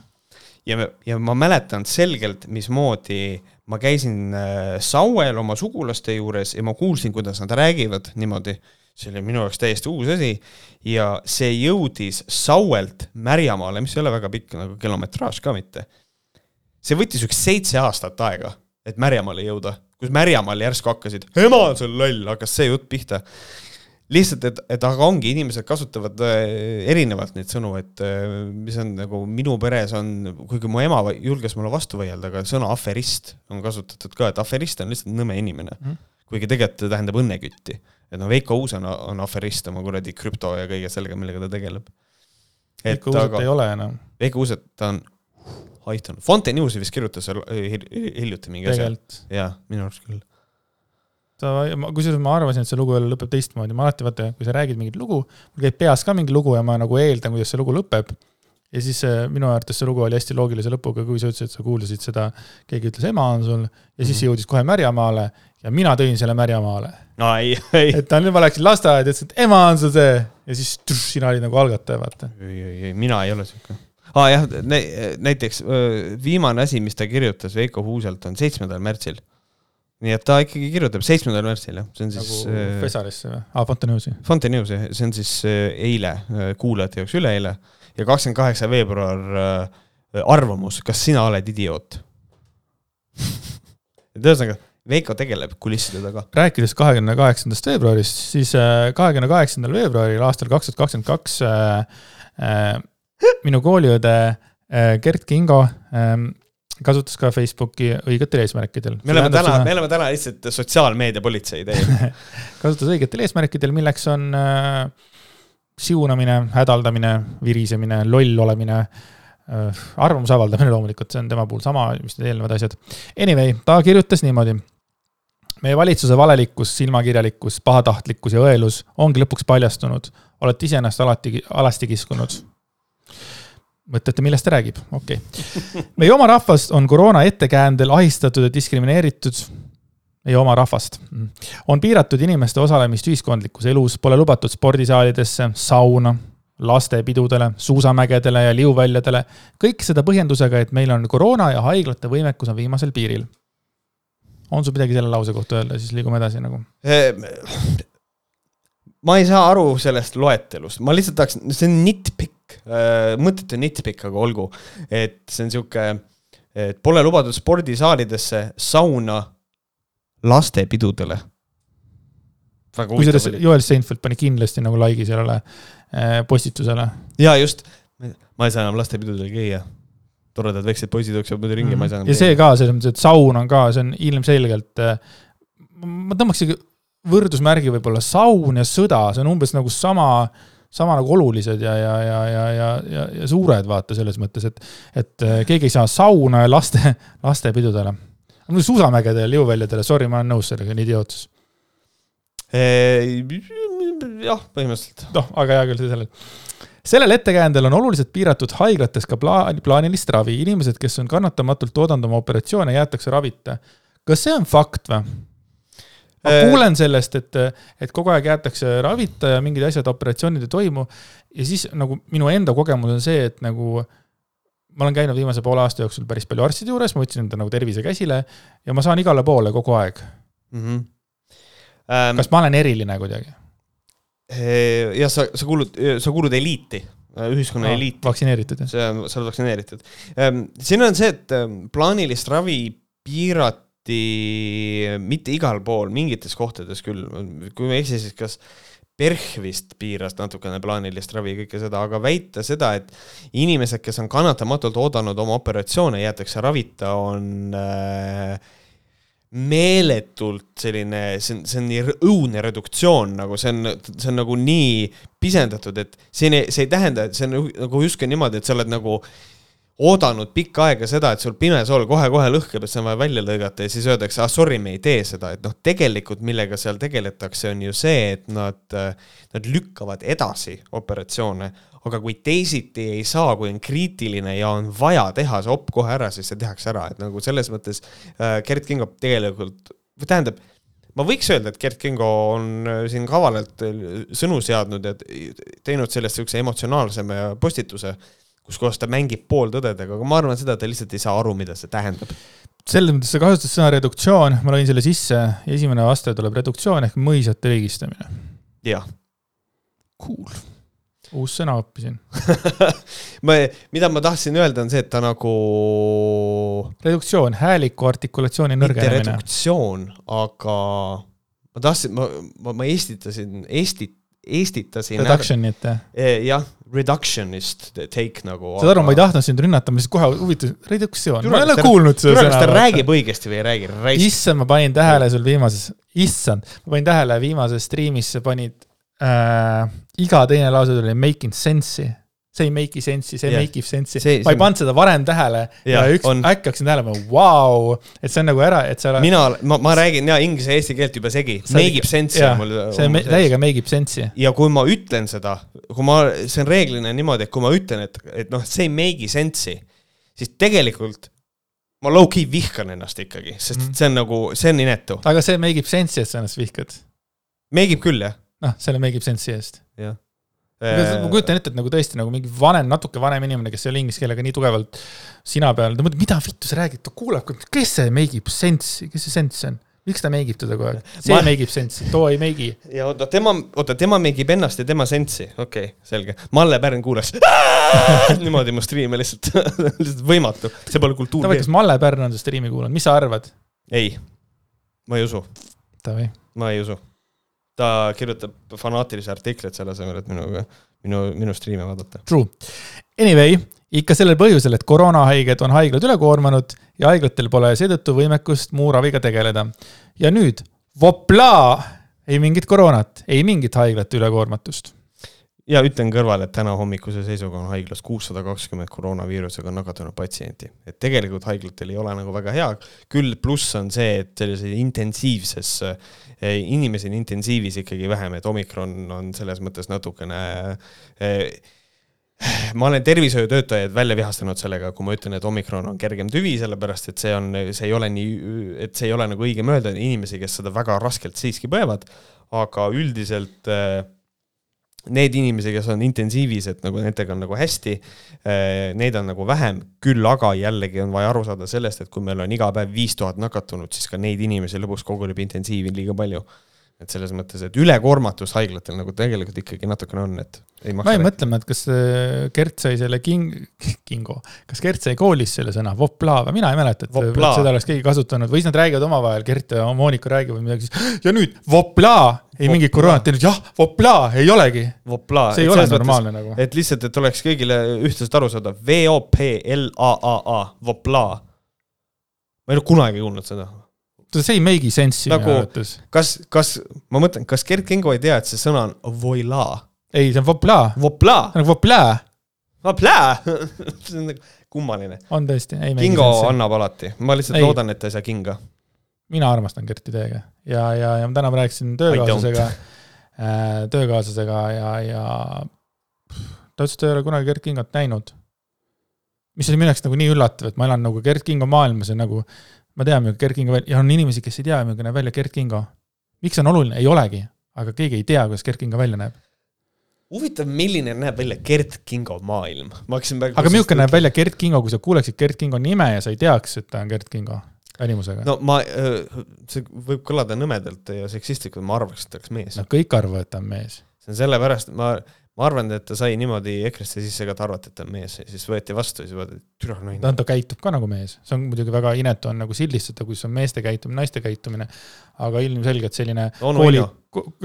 ja, ja ma mäletan selgelt, mismoodi ma käisin äh, Sauel oma sugulaste juures ja ma kuulsin, kuidas nad räägivad niimoodi see oli minu jaoks täiesti uus asi ja see jõudis Sauelt Märjamaale, mis ei ole väga pikk nagu kilometraaž ka mitte see võttis üks seitse aastat aega, et Märjamaale jõuda, kus Märjamaal järsku hakkasid, ema on sul loll, hakkas see jutt pihta. lihtsalt, et, et aga ongi, inimesed kasutavad äh, erinevalt neid sõnu, et äh, mis on nagu minu peres on, kuigi mu ema julges mulle vastu vaielda, aga sõna aferist on kasutatud ka, et aferist on lihtsalt nõme inimene mm. kuigi tegelikult ta tähendab õnnekütti. et no Veiko Uus on, on aferist oma kuradi krüpto ja kõige sellega, millega ta tegeleb. Veiko Uuset ei ole enam. Veiko Uuset, ta on aitanud. Fonte Newsi vist kirjutas seal hiljuti mingi asja. jaa, minu arust küll. ta, kusjuures ma arvasin, et see lugu jälle lõpeb teistmoodi, ma alati vaata, kui sa räägid mingit lugu, mul käib peas ka mingi lugu ja ma nagu eeldan, kuidas see lugu lõpeb. ja siis äh, minu arvates see lugu oli hästi loogilise lõpuga, kui sa ütlesid, et sa kuulasid seda, keegi ütles ema on sul ja siis mm -hmm. jõudis kohe Märjamaale ja mina tõin selle Märjamaale no,. et ta nüüd ma läksin lasteaeda, ütles, et ema on sul see ja siis tuš, sina olid nagu algataja, vaata. ei, ei, ei, mina ei ole siuke aa ah, jah, näiteks viimane asi, mis ta kirjutas Veiko Huuselt on seitsmendal märtsil. nii et ta ikkagi kirjutab seitsmendal märtsil jah, see on siis nagu äh, Pesarisse või? aa, Fontenewsi. Fontenewsi, see on siis eile, kuulajate jaoks üleeile ja kakskümmend kaheksa veebruar arvamus, kas sina oled idioot et ühesõnaga, Veiko tegeleb kulisside taga. rääkides kahekümne kaheksandast veebruarist, siis kahekümne kaheksandal veebruaril aastal kaks tuhat kakskümmend kaks minu kooliõde äh, Gert Kingo ähm, kasutas ka Facebooki õigetel eesmärkidel. me oleme täna me oleme täna lihtsalt sotsiaalmeediapolitsei teinud kasutas õigetel eesmärkidel, milleks on äh, siunamine, hädaldamine, virisemine, loll olemine äh,, arvamuse avaldamine loomulikult, see on tema puhul sama, mis need eelnevad asjad. Anyway, ta kirjutas niimoodi. meie valitsuse valelikkus, silmakirjalikkus, pahatahtlikkus ja õelus ongi lõpuks paljastunud. olete ise ennast alati, alasti kiskunud. Mõtlete, millest ta räägib, okei. Okay.. meie oma rahvast on koroona ettekäändel ahistatud ja diskrimineeritud. Meie oma rahvast. on piiratud inimeste osalemist ühiskondlikus elus, pole lubatud spordisaalidesse, sauna, lastepidudele, suusamägedele ja liuväljadele. kõik seda põhjendusega, et meil on koroona ja haiglate võimekus on viimasel piiril. On sul midagi selle lause kohta öelda, siis liigume edasi nagu? Ehm, ma ei saa aru sellest loetelust, ma lihtsalt tahaks, see on nitpikk, mõttetu nitpikk, aga olgu. et see on sihuke, et pole lubatud spordisaalidesse, sauna, lastepidudele. kusjuures Joel Seinfeld pani kindlasti nagu like'i sellele äh, postitusele. jaa, just, ma ei saa enam lastepidudel käia toredad väiksed poisid jooksevad muidu ringi mm, -hmm. ma ei saa. ja see ka selles mõttes, et saun on ka, see on ilmselgelt, äh, ma tõmbaks võrdusmärgi võib-olla saun ja sõda, see on umbes nagu sama, sama nagu olulised ja, ja, ja, ja, ja, ja, ja suured vaata selles mõttes, et, et äh, keegi ei saa sauna ja laste, lastepidudele. muidu suusamägedele, jõuväljadele, sorry, ma olen nõus sellega, on idiootsus. jah, põhimõtteliselt. noh, aga hea küll, see selleks sellel ettekäändel on oluliselt piiratud haiglates ka plaan, plaanilist ravi, inimesed, kes on kannatamatult oodanud oma operatsioone, jäetakse ravita. kas see on fakt või? Ma äh, kuulen sellest, et, et kogu aeg jäetakse ravita ja mingid asjad, operatsioonid ei toimu. ja siis nagu minu enda kogemus on see, et nagu ma olen käinud viimase poole aasta jooksul päris palju arstide juures, ma võtsin enda nagu tervise käsile ja ma saan igale poole kogu aeg mm. -hmm. Um, kas ma olen eriline kuidagi? jah, sa, sa kuulud, sa kuulud eliiti, ühiskonna no, eliiti. vaktsineeritud, jah? see on, sa oled vaktsineeritud. Ehm, siin on see, et ehm, plaanilist ravi piirati mitte igal pool, mingites kohtades küll, kui ma ei eksi, siis kas PERH vist piiras natukene plaanilist ravi, kõike seda, aga väita seda, et inimesed, kes on kannatamatult oodanud oma operatsioone, jäetakse ravita, on äh, meeletult selline, see on, see on nii õudne reduktsioon, nagu see on, see on nagu nii pisendatud, et see see ei tähenda, et see on nagu justkui niimoodi, et sa oled nagu oodanud pikka aega seda, et sul pimesool kohe-kohe lõhkeb, et see on vaja välja lõigata ja siis öeldakse, ah sorry, me ei tee seda, et noh, tegelikult millega seal tegeletakse, on ju see, et nad, nad lükkavad edasi operatsioone aga kui teisiti ei saa, kui on kriitiline ja on vaja teha see op kohe ära, siis see tehakse ära, et nagu selles mõttes äh, Gerd Kingo tegelikult, või tähendab, ma võiks öelda, et Gerd Kingo on äh, siin kavalalt äh, sõnu seadnud ja teinud sellest niisuguse emotsionaalsema postituse, kus kohas ta mängib pooltõdedega, aga ma arvan seda, et ta lihtsalt ei saa aru, mida see tähendab selles mõttes sa kasutasid sõna reduktsioon, ma lõin selle sisse esimene vaste tuleb reduktsioon ehk mõisate riigistamine. jah. Cool uus sõna õppisin ma, mida ma tahtsin öelda, on see, et ta nagu. reduktsioon, hääliku artikulatsiooni nõrgenemine. reduktsioon, aga ma tahtsin, ma, ma, ma estitasin, estit-, estitasin. Reduction'it jah? E, jah, reductionist take nagu. saad aru, ma ei tahtnud sind rünnata, ma lihtsalt kohe huvitasin, reduktsioon, ma ei ole kuulnud seda sõna. kas ta räägib õigesti või ei räägi? issand, ma panin tähele sul viimases, issand, ma panin tähele viimases striimis sa panid äh, iga teine lause tuli making sense'i see ei make'i sense'i, see yeah. make ib sense'i. ma ei pannud seda varem tähele ja, ja üks on... äkki hakkasin tähele panema, vau, et see on nagu ära, et sa oled. mina, ma, ma räägin ja inglise ja eesti keelt juba segi, make ib sense'i on mul. see on täiega make ib sense'i. ja kui ma ütlen seda, kui ma, see on reeglina niimoodi, et kui ma ütlen, et, et noh, see ei make'i sense'i, siis tegelikult ma low-key vihkan ennast ikkagi, sest mm. see on nagu, see on inetu. aga see make ib sense'i, et sa ennast vihkad? Make ib küll, jah noh, selle make ib sense'i eest. jah ma kujutan ette, et nagu tõesti nagu mingi vanem, natuke vanem inimene, kes ei ole inglise keelega nii tugevalt sina peal, ta mõtleb, mida vittu sa räägid, ta kuulab, kes see make ib sense'i, kes see sense on? miks ta make ib teda kogu aeg? see ma... make ib sense'i, too ei make'i. ja oota, tema, oota, tema make ib ennast ja tema sense'i, okei okay,, selge. Malle Pärn kuulas niimoodi mu striime lihtsalt lihtsalt võimatu, see pole kultuur. kas Malle Pärn on su striimi kuulanud, mis sa arvad? ei, ma ei usu. ma ei usu ta kirjutab fanaatilisi artikleid selle asemel, et minuga, minu, minu striime vaadata. True. Anyway, ikka sellel põhjusel, et koroonahaiged on haiglad üle koormanud ja haiglatel pole seetõttu võimekust muu raviga tegeleda. ja nüüd, voplaa, ei mingit koroonat, ei mingit haiglate ülekoormatust ja ütlen kõrvale, et täna hommikuse seisuga on haiglas kuussada kakskümmend koroonaviirusega nakatunud patsienti. et tegelikult haiglatel ei ole nagu väga hea, küll pluss on see, et sellises intensiivses, eh, inimesi on intensiivis ikkagi vähem, et omikron on selles mõttes natukene eh, ma olen tervishoiutöötajaid välja vihastanud sellega, kui ma ütlen, et omikron on kergem tüvi, sellepärast et see on, see ei ole nii, et see ei ole nagu õige mõelda, inimesi, kes seda väga raskelt siiski põevad, aga üldiselt äh, need inimesi, kes on intensiivis, et nagu nendega on nagu hästi, eh, neid on nagu vähem, küll aga jällegi on vaja aru saada sellest, et kui meil on iga päev viis tuhat nakatunut, siis ka neid inimesi lõpuks koguneb intensiivi liiga palju et selles mõttes, et ülekoormatus haiglatel nagu tegelikult ikkagi natukene on, et ei maksa. ma jäin mõtlema, et kas Gert sai selle king-, kingo, kas Gert sai koolis selle sõna vopla või mina ei mäleta, et Vopla. seda oleks keegi kasutanud või siis nad räägivad omavahel, Gert ja Monika räägivad midagi, siis ja nüüd vopla, ei vopla. mingit koroonat teinud, jah, vopla, ei olegi. see ei ole normaalne mõttes, nagu. et lihtsalt, et oleks kõigile ühtlaselt aru saada, V-O-P-L-A-A-A, vopla. ma ei ole kunagi kuulnud seda see ei make'i sense'i nagu, minu arvates. kas, kas, ma mõtlen, kas Gerd Kingo ei tea, et see sõna on voila? ei, see on vopla. Vopla? nagu vopla. Vopla see on nagu kummaline. on tõesti, ei Kingo sense'i. annab alati, ma lihtsalt ei. loodan, et ta ei saa kinga. mina armastan Gerti täiega ja, ja, ja täna ma rääkisin töökaaslasega äh,, töökaaslasega ja, ja ta ütles, et ta ei ole kunagi Gert Kingot näinud mis oli minu jaoks nagu nii üllatav, et ma elan nagu Gert Kingo maailmas ja nagu ma tean, milline Gerd Kingo välja, ja on inimesi, kes ei tea, milline näeb välja Gerd Kingo. miks see on oluline, ei olegi, aga keegi ei tea, kuidas Gerd Kingo välja näeb. huvitav, milline näeb välja Gerd Kingo maailm, ma hakkasin praegu aga milline näeb välja Gerd Kingo, kui sa kuuleksid Gerd Kingo nime ja sa ei teaks, et ta on Gerd Kingo välimusega? no ma, see võib kõlada nõmedalt ja seksistlikult, ma arvaks, et ta oleks mees. no kõik arvavad, et ta on mees. see on sellepärast, ma ma arvan, et ta sai niimoodi EKRE-sse sisse ka, et arvati, et ta on mees ja siis võeti vastu ja siis vaadati, et türa naine. ta, ta käitub ka nagu mees, see on muidugi väga inetu on nagu sildistada, kus on meeste käitumine, naiste käitumine. aga ilmselgelt selline onu kooli,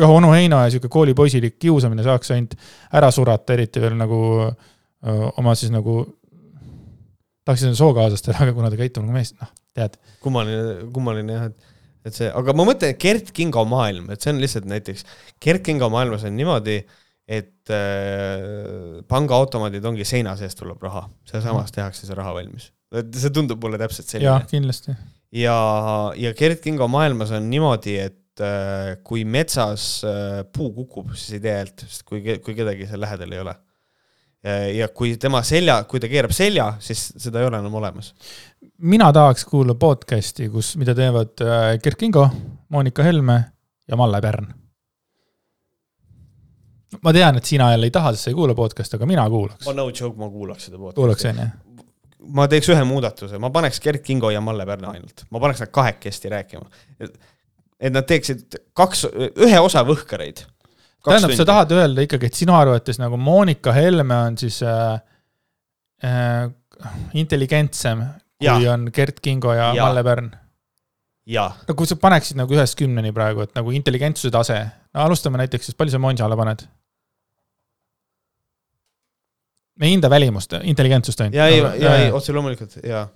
jah, onu Heino ja sihuke koolipoisilik kiusamine saaks ainult ära surata, eriti veel nagu öö, oma siis nagu, tahaks öelda sookaaslastele, aga kuna ta käitub nagu mees, noh, tead. kummaline, kummaline jah, et et see, aga ma mõtlen, et Gert Kingo maailm, et see on lihtsalt näiteks, Gert Kingo maailmas on niimoodi äh, et äh, pangaautomaadid ongi seina seest tuleb raha, sealsamas mhm. tehakse see raha valmis. see tundub mulle täpselt selline. jah, kindlasti. ja, ja Gerd Kingo maailmas on niimoodi, et äh, kui metsas äh, puu kukub, siis ei tea häält, sest kui, kui kedagi seal lähedal ei ole. ja kui tema selja, kui ta keerab selja, siis seda ei ole enam olemas. mina tahaks kuulda podcast'i, kus, mida teevad äh, Gerd Kingo, Monika Helme ja Malle Pärn ma tean, et sina jälle ei taha, sest sa ei kuula podcast'i, aga mina kuulaks. ma no joke, ma kuulaks seda podcast'i. kuulaks, on ju? ma teeks ühe muudatuse, ma paneks Gerd Kingo ja Malle Pärna ainult, ma paneks nad kahekesti rääkima. et nad teeksid kaks, ühe osa Võhkareid. tähendab, sa tahad öelda ikkagi, et sinu arvates nagu Monika Helme on siis äh, äh, intelligentsem, kui on Gerd Kingo ja, ja. Malle Pärn? no kui sa paneksid nagu ühest kümneni praegu, et nagu intelligentsuse tase, no alustame näiteks, siis palju sa Monjale paned? Me ei hinda välimust, intelligentsust ainult. ja, ei, ja ei, otse loomulikult, jaa.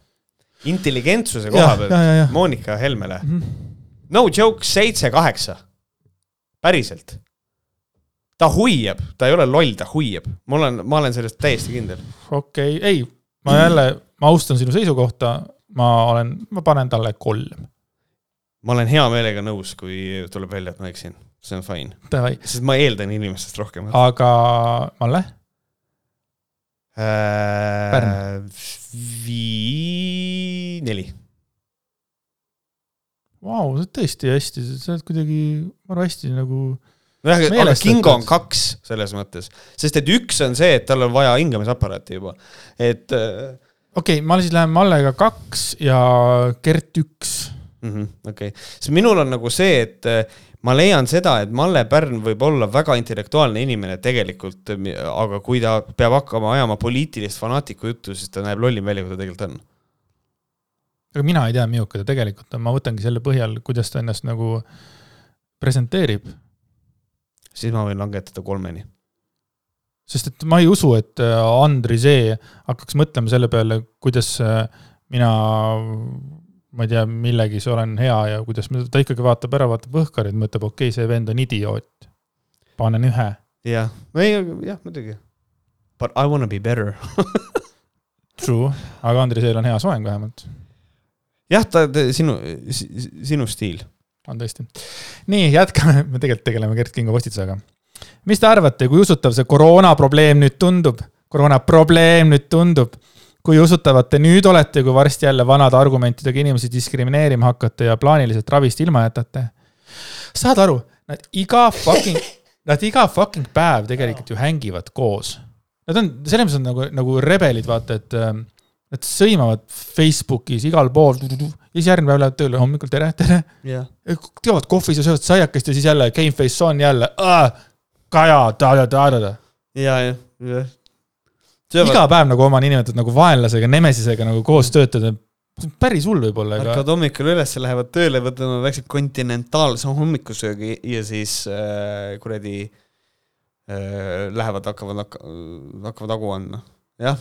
intelligentsuse koha pealt Monika Helmele mm. -hmm. No joke, seitse-kaheksa. päriselt. ta huiab, ta ei ole loll, ta huiab. ma olen, ma olen sellest täiesti kindel. okei okay., ei, ma jälle, ma austan sinu seisukohta, ma olen, ma panen talle kolm. ma olen hea meelega nõus, kui tuleb välja, et ma eksin, see on fine. sest ma eeldan inimestest rohkem. aga Malle? Pärn. Vii-, neli. Vau, sa oled tõesti hästi, sa oled kuidagi, ma arvan, hästi nagu nojah, aga Kingo on kaks selles mõttes, sest et üks on see, et tal on vaja hingamisaparaati juba, et äh, okei okay,, ma siis lähen Mallega kaks ja Gert üks -hmm,. okei sest minul on nagu see, et ma leian seda, et Malle Pärn võib olla väga intellektuaalne inimene tegelikult, aga kui ta peab hakkama ajama poliitilist fanaatiku juttu, siis ta näeb lollim välja, kui ta tegelikult on. aga mina ei tea, milline ta tegelikult on, ma võtangi selle põhjal, kuidas ta ennast nagu presenteerib. siis ma võin langetada kolmeni. sest et ma ei usu, et äh, Andri See hakkaks mõtlema selle peale, kuidas äh, mina ma ei tea, millegis olen hea ja kuidas, ta ikkagi vaatab ära, vaatab Võhkarit, mõtleb, okei okay,, see vend on idioot. panen ühe. jah, ei, jah, muidugi. But I wanna be better. True, aga Andresel on hea soeng vähemalt, jah, ta, ta, sinu, sinu stiil. on tõesti. nii, jätkame, me tegelikult tegeleme Gert Kingo postitusega. mis te arvate, kui usutav see koroona probleem nüüd tundub? koroona probleem nüüd tundub. Kui usutavad te nüüd olete, kui varsti jälle vanade argumentidega inimesi diskrimineerima hakkate ja plaaniliselt ravist ilma jätate? saad aru, nad iga fucking, nad iga fucking päev tegelikult ju hängivad koos. Nad on selles mõttes on nagu, nagu rebelid, vaata, et ähm, nad sõimavad Facebookis igal pool ja siis järgmine päev lähevad tööle hommikul tere, tere. jah. teevad kohvis ja söövad saiakest ja siis jälle Gameface on jälle, kaja, ta-ta-ta-ta. ja, jah, jah. Iga päev nagu oma niinimetatud nagu vaenlasega, nemesisega nagu koos töötada. päris hull võib-olla, ärkavad hommikul üles, lähevad tööle, võtavad väikse kontinentaalse hommikusöögi ja siis äh, kuradi äh, lähevad, hakkavad, hakkavad hagu andma. jah,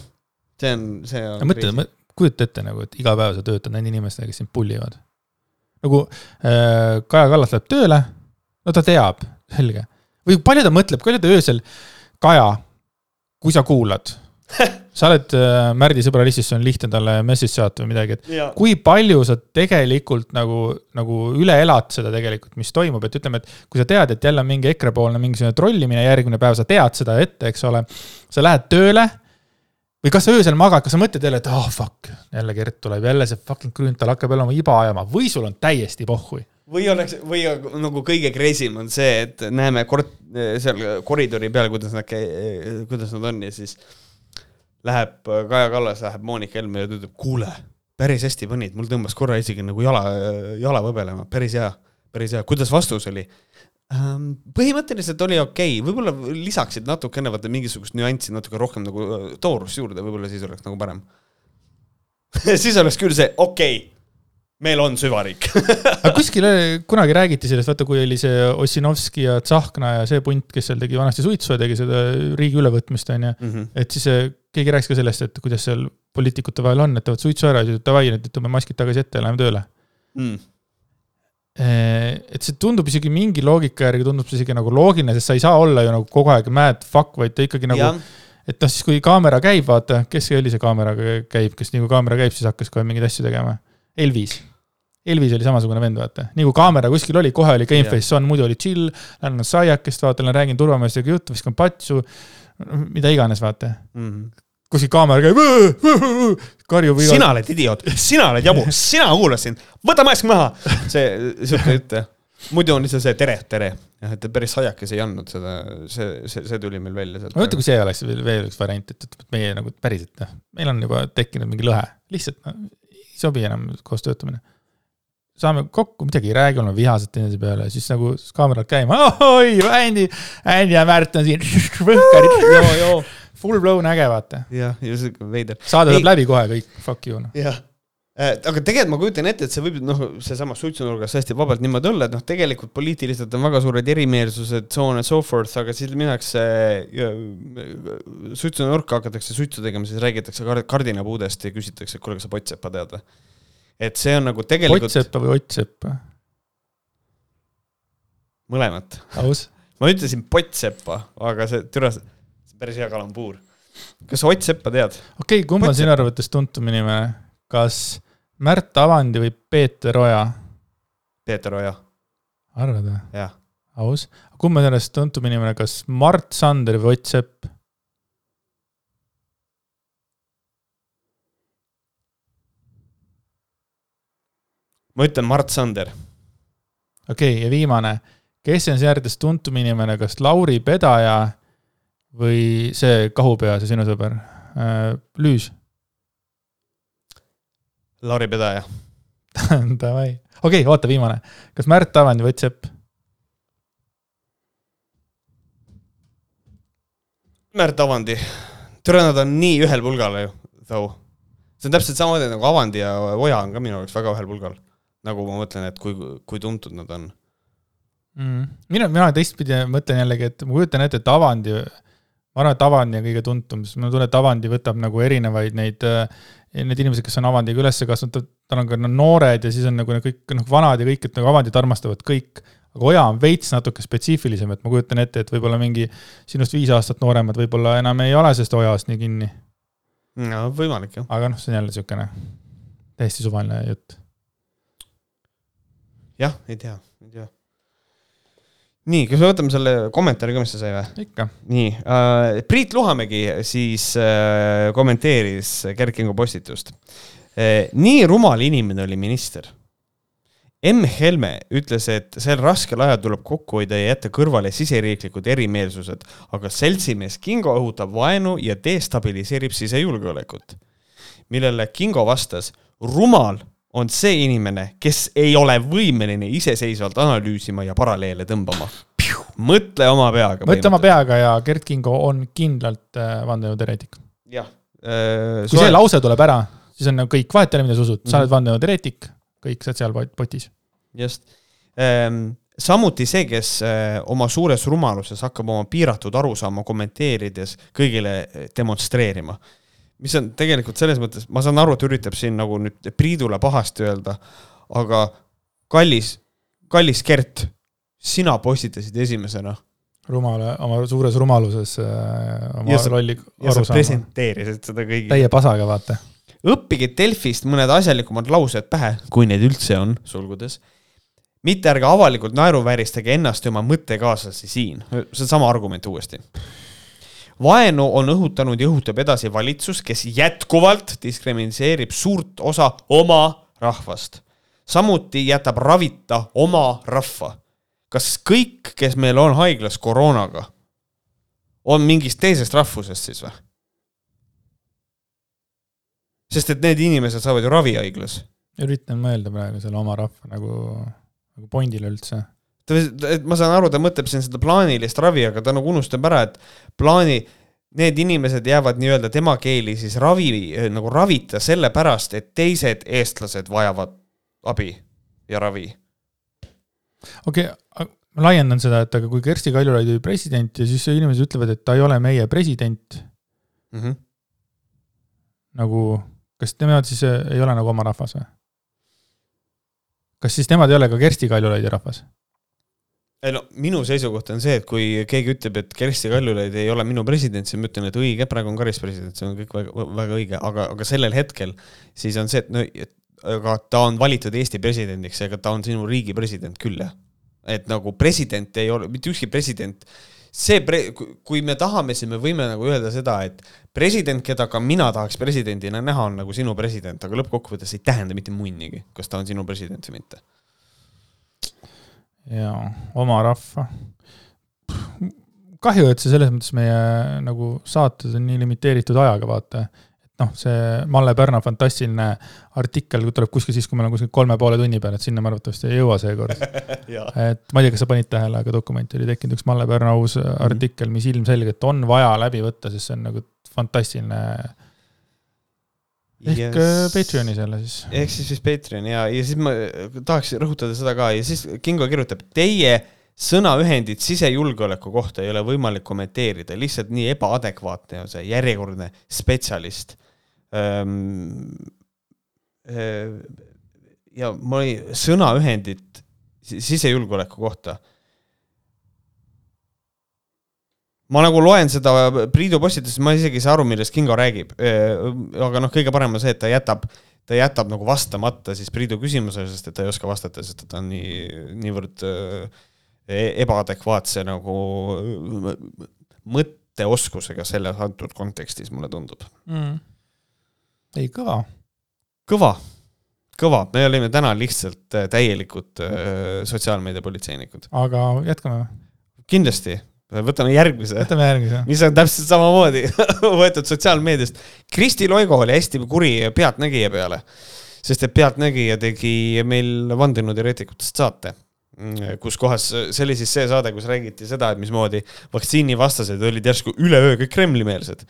see on, see on. mõtle, kujuta ette nagu, et iga päev sa töötad nende inimestega, kes sind pullivad. nagu äh, Kaja Kallas läheb tööle, no ta teab, selge. või palju ta mõtleb, palju ta öösel, Kaja, kui sa kuulad, sa oled äh, Märdi sõbralistis, on lihtne talle message saata või midagi, et ja, kui palju sa tegelikult nagu, nagu üle elad seda tegelikult, mis toimub, et ütleme, et kui sa tead, et jälle on mingi EKRE-poolne mingisugune trollimine järgmine päev, sa tead seda ette, eks ole. sa lähed tööle või kas sa öösel magad, kas sa mõtled jälle, et oh fuck, jälle Gert tuleb, jälle see fucking Grünthal hakkab jälle oma iba ajama või sul on täiesti pohhui. või oleks, või nagu kõige crazy im on see, et näeme kord seal koridori peal, kuidas nad, kuidas nad on ja siis läheb Kaja Kallas, läheb Monika Helme ja ta ütleb, kuule, päris hästi panid, mul tõmbas korra isegi nagu jala, jala võbelema, päris hea, päris hea, kuidas vastus oli? põhimõtteliselt oli okei okay., võib-olla lisaksid natukene vaata mingisugust nüanssi natuke rohkem nagu äh, toorust juurde, võib-olla siis oleks nagu parem. siis oleks küll see okei okay., meil on süvariik aga kuskil kunagi räägiti sellest, vaata kui oli see Ossinovski ja Tsahkna ja see punt, kes seal tegi vanasti suitsu ja tegi seda riigi ülevõtmist, on ju. mm. -hmm. et siis keegi rääkis ka sellest, et kuidas seal poliitikute vahel on, et teevad suitsu ära ja siis davai, nüüd tõmbame maskid tagasi ette ja läheme tööle. Mm. et see tundub isegi mingi loogika järgi tundub see isegi nagu loogiline, sest sa ei saa olla ju nagu kogu aeg mad fuck, vaid ta ikkagi nagu, jah, et noh, siis kui kaamera käib, vaata, kes see oli, see kaameraga käib, kes nii kui kaamera käib, siis hakkas kohe mingeid asju tegema. Elvis. Elvis oli samasugune vend, vaata, nii kui kaamera kuskil oli, kohe oli gameface on, muidu oli chill, lähen saiakest, vaata, lähen räägin turvameestega juttu, viskan patsu, mida iganes, vaata. mm. kuskil kaamera käib, karjub sina oled idioot, sina oled jabur, sina kuulasid, võta mask maha. see, sihuke jutt jah. muidu on lihtsalt see tere, tere. jah, et päris saiakes ei andnud seda, see, see, see tuli meil välja sealt. ma mõtlen, kui see oleks veel, veel üks variant, et et meie nagu päriselt noh, meil on juba tekkinud mingi lõhe, lihtsalt noh, ei sobi enam koos töötamine. Saame kokku, midagi ei räägi, oleme vihased teineteise peale, siis nagu kaamerad käima, oi, Andy, Andy ja Märt on siin, joo, full blown äge, vaata. jah, ja sihuke veider. saade saab läbi kohe kõik, fuck you noh. jah. aga tegelikult ma kujutan ette, et see võib noh, seesamas suitsunurgas hästi vabalt niimoodi olla, et noh, tegelikult poliitiliselt on väga suured erimeelsused, so on and so forth, aga siis minnakse suitsunurka, hakatakse suitsu tegema, siis räägitakse kard- kardinapuudest ja küsitakse, et kuule, kas sa pottseppa tead või? Et see on nagu tegelikult Pottseppa või Ottseppa, mõlemat. aus. ma ütlesin pottseppa, aga see, türa, see on päris hea kalambuur. kas sa Ott Seppa tead? okei okay,, kumb on sinu arvates tuntum inimene, kas Märt Avandi või Peeter Oja? Peeter Oja, arvad või? jah. aus. kumb on sellest tuntum inimene, kas Mart Sander või Ott Sepp? Ma ütlen Mart Sander. okei okay,, ja viimane, kes on sinu arvates tuntum inimene, kas Lauri Pedaja või see kahupea, see sinu sõber, Lüüs? Lauri Pedaja. Davai, okei okay,, oota, viimane, kas Märt Avandi või Ott Sepp? Märt Avandi. türa, nad on nii ühel pulgal ju, tau. see on täpselt samamoodi nagu Avandi ja Oja on ka minu jaoks väga ühel pulgal. Nagu ma mõtlen, et kui, kui tuntud nad on. mm.. mina, mina teistpidi mõtlen jällegi, et ma kujutan ette, et Avandi, ma arvan, et Avandi on kõige tuntum, sest ma tunnen, et Avandi võtab nagu erinevaid neid, need inimesed, kes on Avandiga üles kasvanud, tal on ka no, noored ja siis on nagu kõik noh, vanad ja kõik, et nagu Avandit armastavad kõik. aga Oja on veits natuke spetsiifilisem, et ma kujutan ette, et võib-olla mingi sinust viis aastat nooremad võib-olla enam ei ole sellest Ojast nii kinni. no võimalik jah. aga noh, see on jälle niisugune täiesti suvaline jutt. Jah, ei tea, ei tea nii, kas me võtame selle kommentaari ka, mis ta sai või? ikka. nii äh,, Priit Luhamägi siis äh, kommenteeris Gerd Kingo postitust äh,. nii rumal inimene oli minister. M Helme ütles, et sel raskel ajal tuleb kokku hoida ja jätta kõrvale siseriiklikud erimeelsused, aga seltsimees Kingo õhutab vaenu ja destabiliseerib sisejulgeolekut. millele Kingo vastas, rumal on see inimene, kes ei ole võimeline iseseisvalt analüüsima ja paralleele tõmbama. mõtle oma peaga. mõtle oma peaga ja Gerd Kingo on kindlalt äh, vandenõuteoreetik. jah äh,. kui see lause tuleb ära, siis on nagu kõik, vahet ei ole, mida sa usud, sa oled mm -hmm. vandenõuteoreetik, kõik sotsiaalpotis. just ehm, samuti see, kes äh, oma suures rumaluses hakkab oma piiratud arusaama kommenteerides kõigile demonstreerima mis on tegelikult selles mõttes, ma saan aru, et üritab siin nagu nüüd Priidule pahasti öelda, aga kallis, kallis Gert, sina postitasid esimesena. rumala, oma suures rumaluses äh, oma ja sa, lolli arusaama. presenteerisid seda kõigile. täie pasaga, vaata. õppige Delfist mõned asjalikumad laused pähe, kui neid üldse on, sulgudes mitte ärge avalikult naeruvääristage ennast ja oma mõttekaaslasi siin, see on sama argument uuesti vaenu on õhutanud ja õhutab edasi valitsus, kes jätkuvalt diskrimineerib suurt osa oma rahvast. samuti jätab ravita oma rahva. kas kõik, kes meil on haiglas koroonaga, on mingist teisest rahvusest siis või? sest et need inimesed saavad ju ravi haiglas. üritan mõelda praegu selle oma rahva nagu, nagu pointile üldse ta, ma saan aru, ta mõtleb siin seda plaanilist ravi, aga ta nagu unustab ära, et plaani, need inimesed jäävad nii-öelda tema keeli siis ravi, nagu ravita sellepärast, et teised eestlased vajavad abi ja ravi. okei okay,, ma laiendan seda, et aga kui Kersti Kaljulaid oli president ja siis inimesed ütlevad, et ta ei ole meie president mm. -hmm. nagu, kas nemad siis ei ole nagu oma rahvas või? kas siis nemad ei ole ka Kersti Kaljulaidi rahvas? Ei no minu seisukoht on see, et kui keegi ütleb, et Kersti Kaljulaid ei ole minu president, siis ma ütlen, et õige, praegu on Karis president, see on kõik väga, väga õige, aga, aga sellel hetkel siis on see, et no aga ta on valitud Eesti presidendiks, ega ta on sinu riigi president küll, jah. et nagu president ei ole, mitte ükski president, see pre-, kui me tahame, siis me võime nagu öelda seda, et president, keda ka mina tahaks presidendina näha, on nagu sinu president, aga lõppkokkuvõttes ei tähenda mitte munnigi, kas ta on sinu president või mitte jaa, oma rahva. kahju, et see selles mõttes meie nagu saated on nii limiteeritud ajaga, vaata. et noh, see Malle Pärna fantastiline artikkel tuleb kuskil siis, kui meil on kuskil kolme poole tunni peal, et sinna me arvatavasti ei jõua seekord et ma ei tea, kas sa panid tähele, aga dokumenti oli tekkinud üks Malle Pärna uus mhm. artikkel, mis ilmselgelt on vaja läbi võtta, sest see on nagu fantastiline ehk yes. Äh, Patreonis jälle siis. ehk siis siis Patreon ja, ja siis ma tahaks rõhutada seda ka ja siis Kingo kirjutab, teie sõnaühendit sisejulgeoleku kohta ei ole võimalik kommenteerida, lihtsalt nii ebaadekvaatne on see järjekordne spetsialist ähm,. ja ma ei, sõnaühendit sisejulgeoleku kohta ma nagu loen seda Priidu postitust, ma isegi ei saa aru, millest Kingo räägib. aga noh, kõige parem on see, et ta jätab, ta jätab nagu vastamata siis Priidu küsimusele, sest et ta ei oska vastata, sest et ta on nii, niivõrd e-, ebaadekvaatse nagu mõtteoskusega selles antud kontekstis, mulle tundub mm.. ei, kõva. kõva, kõva, me olime täna lihtsalt täielikud sotsiaalmeediapolitseinikud. aga jätkame või? kindlasti võtame järgmise. võtame järgmise. mis on täpselt samamoodi võetud sotsiaalmeediast. Kristi Loigo oli hästi kuri Pealtnägija peale, sest et Pealtnägija tegi meil vandenõuteoreetikutest saate kus kohas, see oli siis see saade, kus räägiti seda, et mismoodi vaktsiinivastased olid järsku üleöö kõik Kremli-meelsed.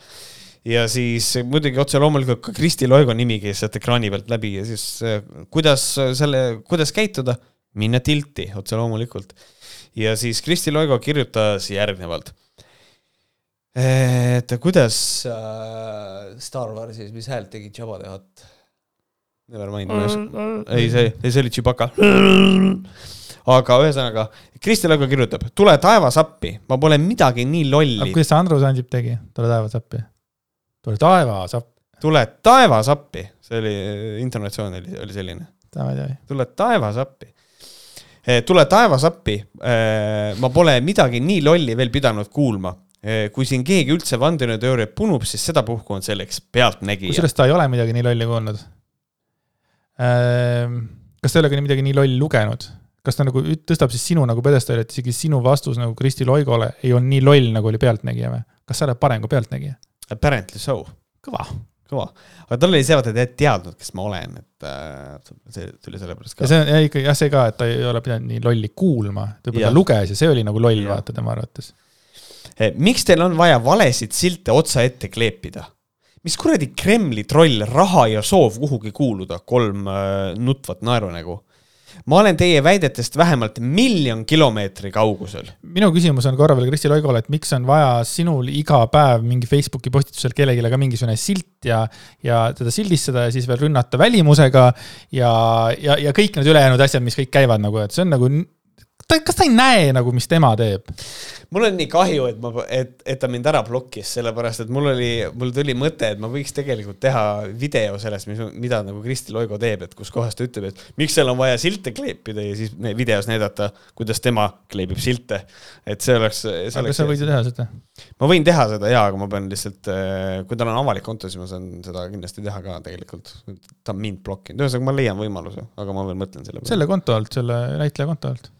ja siis muidugi otse loomulikult ka Kristi Loigo nimi käis sealt ekraani pealt läbi ja siis kuidas selle, kuidas käituda, minna tilti otse loomulikult ja siis Kristi Loigo kirjutas järgnevalt. et kuidas äh, Star Warsis, mis häält tegi Jabba the Hutt? Never mind, ma ei oska. ei, see, see oli Chewbacca. aga ühesõnaga, Kristi Loigo kirjutab, tule taevas appi, ma pole midagi nii lolli. kuidas Andrus Ansip tegi, tule taevas appi? tule taevas appi. tule taevas appi, see oli, intonatsioon oli, oli selline. tule taevas appi. Eh, tule taevas appi, eh, ma pole midagi nii lolli veel pidanud kuulma eh, kui siin keegi üldse vandenõuteooriat punub, siis sedapuhku on selleks pealtnägija. kusjuures ta ei ole midagi nii lolli kuulnud. Ehm, kas ta ei ole ka midagi nii lolli lugenud? kas ta nagu tõstab siis sinu nagu pedestaali, et isegi sinu vastus nagu Kristi Loigole ei olnud nii loll, nagu oli Pealtnägija või? kas sa oled parem kui Pealtnägija? Apparently so. kõva. Kõva, aga tal oli see, vaata, ta ei teadnud, kes ma olen, et äh, see tuli sellepärast ka. ja see on ja ikka jah, see ka, et ta ei ole pidanud nii lolli kuulma, ta luges ja see oli nagu loll, vaata tema arvates. Eh, miks teil on vaja valesid silte otsa ette kleepida? mis kuradi Kremli troll, raha ja soov kuhugi kuuluda, kolm äh, nutvat naerunägu ma olen teie väidetest vähemalt miljon kilomeetri kaugusel. minu küsimus on korra veel Kristi Loigole, et miks on vaja sinul iga päev mingi Facebooki postitusel kellelegi ka mingisugune silt ja, ja teda sildistada ja siis veel rünnata välimusega ja, ja, ja kõik need ülejäänud asjad, mis kõik käivad nagu, et see on nagu ta, kas ta ei näe nagu, mis tema teeb? mul on nii kahju, et ma, et, et ta mind ära blokkis, sellepärast et mul oli, mul tuli mõte, et ma võiks tegelikult teha video sellest, mis, mida nagu Kristi Loigo teeb, et kus kohas ta ütleb, et miks seal on vaja silte kleepida ja siis videos näidata, kuidas tema kleebib silte. et see oleks. aga oleks, sa võid ju teha seda? ma võin teha seda jaa, aga ma pean lihtsalt, äh, kui tal on avalik konto, siis ma saan seda kindlasti teha ka tegelikult. ta on mind blokkinud, ühesõnaga ma leian võimaluse, aga ma veel mõtlen selle peale. selle konto alt, selle näitleja konto alt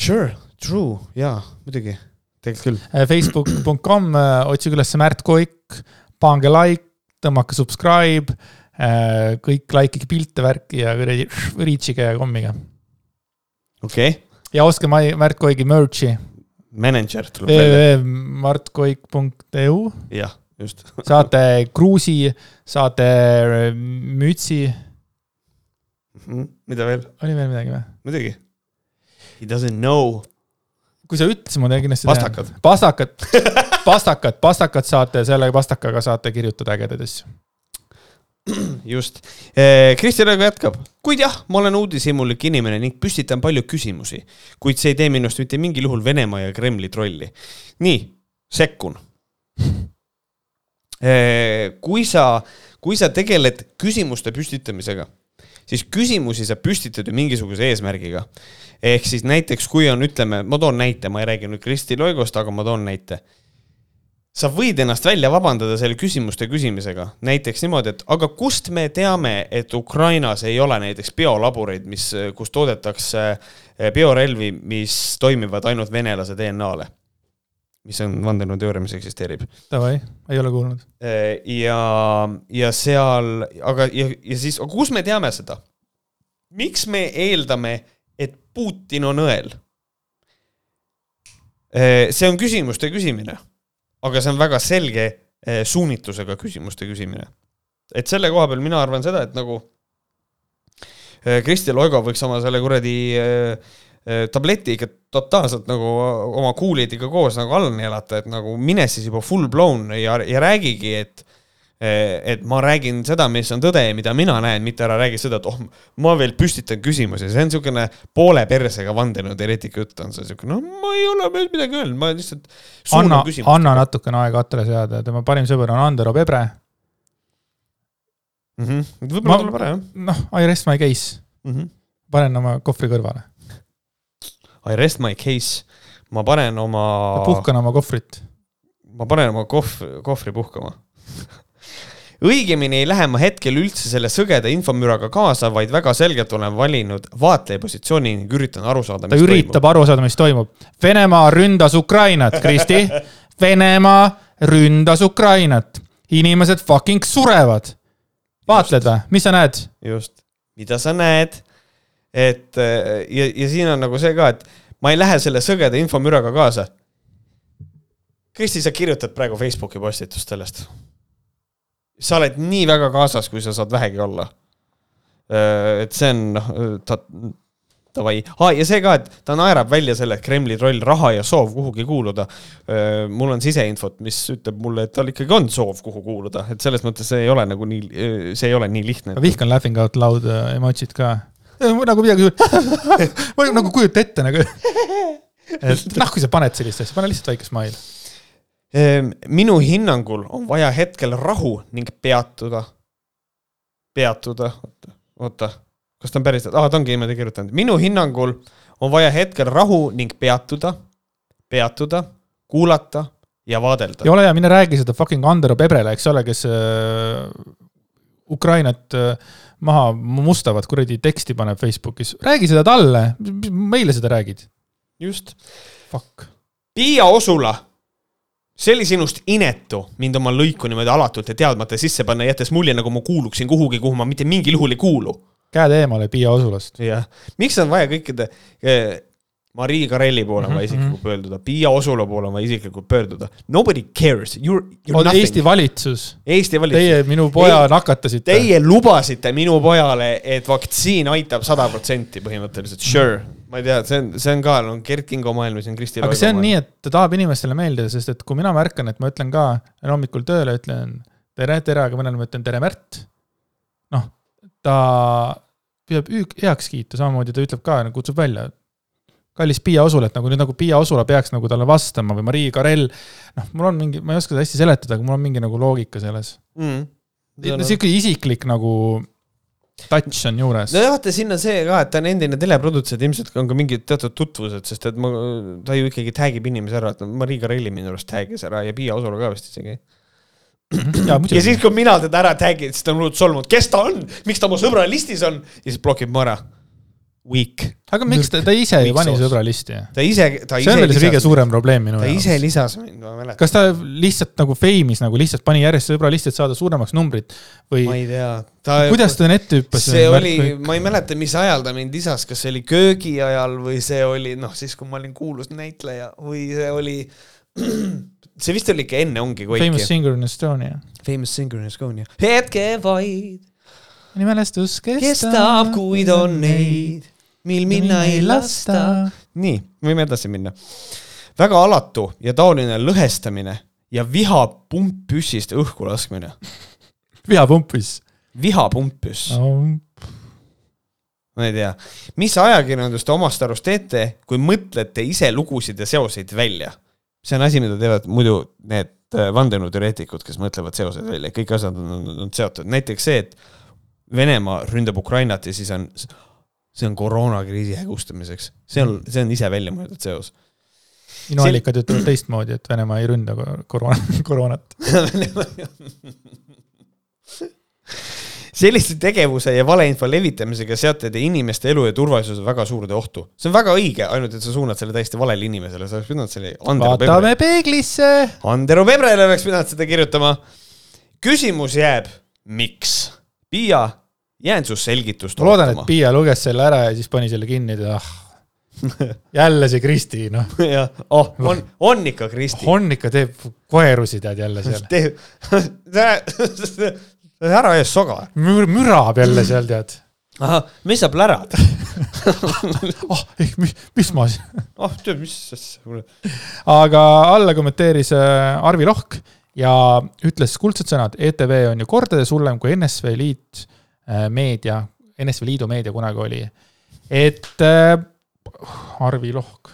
Sure, true, jaa, muidugi, tegelikult küll. Äh, Facebook.com, äh, otsige üles Märt Koik, pange like, tõmmake subscribe, äh, kõik likeige pilte, värki ja kuradi reach'ige ja kommiga. okei okay.. ja ostke Märt Koigi merch'i. Manager tuleb välja. www.martkoik.eu. jah, just saate kruusi, saate mütsi. Mhm, mida veel? oli veel midagi või? muidugi He doesn't know. kui sa ütlesid, ma teen kindlasti. pastakad. pastakad, pastakad, pastakad saate, selle pastakaga saate kirjutada ägedaid asju. just. Eh, Kristjan Rõigo jätkab. kuid jah, ma olen uudishimulik inimene ning püstitan palju küsimusi, kuid see ei tee minust mitte mingil juhul Venemaa ja Kremli trolli. nii, sekkun. Eh, kui sa, kui sa tegeled küsimuste püstitamisega, siis küsimusi sa püstitad ju mingisuguse eesmärgiga. Ehk siis näiteks, kui on, ütleme, ma toon näite, ma ei räägi nüüd Kristi Loigost, aga ma toon näite. sa võid ennast välja vabandada selle küsimuste küsimisega, näiteks niimoodi, et aga kust me teame, et Ukrainas ei ole näiteks biolaboreid, mis, kus toodetakse eh, biorelvi, mis toimivad ainult venelase DNA-le mis on vandenõuteooria, mis eksisteerib. Davai, ei ole kuulnud. Eh, ja, ja seal, aga, ja, ja siis, aga kus me teame seda? miks me eeldame, et Putin on õel? Eh, see on küsimuste küsimine, aga see on väga selge eh, suunitlusega küsimuste küsimine. et selle koha peal mina arvan seda, et nagu Kristi Loigo võiks oma selle kuradi tableti ikka totaalselt nagu oma kuulidiga koos nagu alla neelata, et nagu mine siis juba full blown ja, ja räägigi, et Eh, et ma räägin seda, mis on tõde ja mida mina näen, mitte ära räägi seda, et oh, ma veel püstitan küsimusi, see on niisugune poole persega vandenõuteoreetiku jutt on see niisugune, no ma ei ole veel midagi öelnud, ma lihtsalt anna, anna natukene aega Atle seada, tema parim sõber on Andero Pebre mm -hmm.. võib-olla tuleb ära, jah. noh, I rest my case mm. -hmm. panen oma kohvri kõrvale. I rest my case, ma panen oma. puhkan oma kohvrit. ma panen oma kohv, kohvri puhkama õigemini ei lähe ma hetkel üldse selle sõgeda infomüraga kaasa, vaid väga selgelt olen valinud vaatleja positsiooni ning üritan aru saada. ta üritab toimub. aru saada, mis toimub. Venemaa ründas Ukrainat, Kristi. Venemaa ründas Ukrainat. inimesed fucking surevad. vaatled või, mis sa näed? just, mida sa näed? Et ja, ja siin on nagu see ka, et ma ei lähe selle sõgeda infomüraga kaasa. Kristi, sa kirjutad praegu Facebooki postitust sellest sa oled nii väga kaasas, kui sa saad vähegi olla. Äh, et see on, noh, ta, davai ah,, ja see ka, et ta naerab välja selle, et Kremli troll, raha ja soov kuhugi kuuluda. Äh, mul on siseinfot, mis ütleb mulle, et tal ikkagi on soov kuhu kuuluda, et selles mõttes see ei ole nagu nii, see ei ole nii lihtne. ma vihkan laughing out loud äh, emotsid ka. nagu midagi, ma nagu kujuta ette nagu. et noh, kui sa paned sellist asja, pane lihtsalt väike smile. Ehm, minu hinnangul on vaja hetkel rahu ning peatuda. peatuda, oota, oota, kas ta on päris, aa, ta ongi niimoodi kirjutanud, minu hinnangul on vaja hetkel rahu ning peatuda, peatuda, kuulata ja vaadelda ja. ole hea, mine räägi seda fucking Andero Pebrele, eks ole, kes äh, Ukrainat äh, maha mustavad kuradi teksti paneb Facebookis, räägi seda talle, meile seda räägid, just. fuck. Piia Osula, see oli sinust inetu mind oma lõiku niimoodi alatult ja teadmata sisse panna, jättes mulje, nagu ma kuuluksin kuhugi, kuhu ma mitte mingil juhul ei kuulu käed eemale Piia Osulast. jah, miks on vaja kõikide eh, Marii Karelli poole on vaja Mhm, isiklikult pöörduda, Piia Osula poole on vaja isiklikult pöörduda. Nobody cares, you are, on are Eesti nothing. valitsus, Eesti valitsus. teie minu poja Ei, nakatasite. Teie lubasite minu pojale, et vaktsiin aitab sada protsenti põhimõtteliselt, sure. ma ei tea, see on, see on ka, no Gerd Kingo maailm ja on Kristi aga see on nii, et ta tahab inimestele meeldida, sest et kui mina märkan, et ma ütlen ka, hommikul tööle, ütlen tere, tere, aga mõnele ma ütlen tere, Märt. noh, ta püüab heakskiitu, samamoodi ta ütleb ka, kutsub välja. Kallis Piia Osul, et nagu nüüd nagu Piia Osula peaks nagu talle vastama või Marii Karell. noh, mul on mingi, ma ei oska seda hästi seletada, aga mul on mingi nagu loogika selles. mm.. sihuke isiklik nagu touch on juures no. ja vaata, siin on see ka, et ta on endine teleprodutsent, ilmselt on ka mingid teatud tutvused, sest et ma, ta ju ikkagi tagib inimesi ära, et Marii Karelli minu arust tag'is ära ja Piia Osula ka vist isegi. ja ja siis, kui mina teda ära tag'in, siis ta on hullult solvunud, kes ta on, miks ta mu sõbra listis on ja siis blokib mu ära. Weak. aga miks ta, ta ise ju pani Miks sõbra listi ju. ta ise, ta see ise on veel see kõige suurem probleem minu ta ise jaoks. lisas mind, ma mäletan. kas ta lihtsalt nagu fame'is nagu lihtsalt pani järjest sõbra listi, et saada suuremaks numbrit või ma ei tea. ta, kuidas ta ette hüppas? see oli, ma ei mäleta, mis ajal ta mind lisas, kas see oli köögi ajal või see oli noh, siis kui ma olin kuulus näitleja või see oli, see vist oli ikka enne ongi Famous. Singer in Estonia. Famous Singer in Estonia. hetke vaid mõni mälestus kestab, kuid on neid, mil minna ei lasta. nii, võime edasi minna. väga alatu ja taoline lõhestamine ja viha pumppüssist õhku laskmine. vihapumpis vihapumppüss no.. ma ei tea, mis ajakirjandust te omast arust teete, kui mõtlete ise lugusid ja seoseid välja? see on asi, mida teevad muidu need äh, vandenõuteoreetikud, kes mõtlevad seoseid välja, kõik asjad on, on, on seotud, näiteks see, et Venemaa ründab Ukrainat ja siis on, see on koroonakriisi hägustamiseks, see on, see on ise välja mõeldud seos. minu See- allikad ütlevad teistmoodi, et Venemaa ei ründa kor- koroona, koroonat. sellise tegevuse ja valeinfo levitamisega seate te inimeste elu ja turvalisuse väga suurde ohtu. see on väga õige, ainult et sa suunad selle täiesti valele inimesele, sa oleks pidanud selle vaatame peeglisse. Andero Pebrele oleks pidanud seda kirjutama. küsimus jääb, miks? Piia, jään su selgitust ma loodan, et Piia luges selle ära ja siis pani selle kinni, et ah, jälle see Kristi, noh. jah, oh, on, on ikka Kristi. on ikka, teeb koerusi tead jälle seal. teeb, ära ees soga. mür-, mürab jälle seal tead. ahah, mis sa plärad? ah, mis, mis ma siin. oh, tead, mis asja. aga alla kommenteeris äh, Arvi Lohk ja ütles kuldsed sõnad, ETV on ju kordades hullem kui NSV Liit äh, meedia, NSV Liidu meedia kunagi oli. et äh, Arvi Lohk,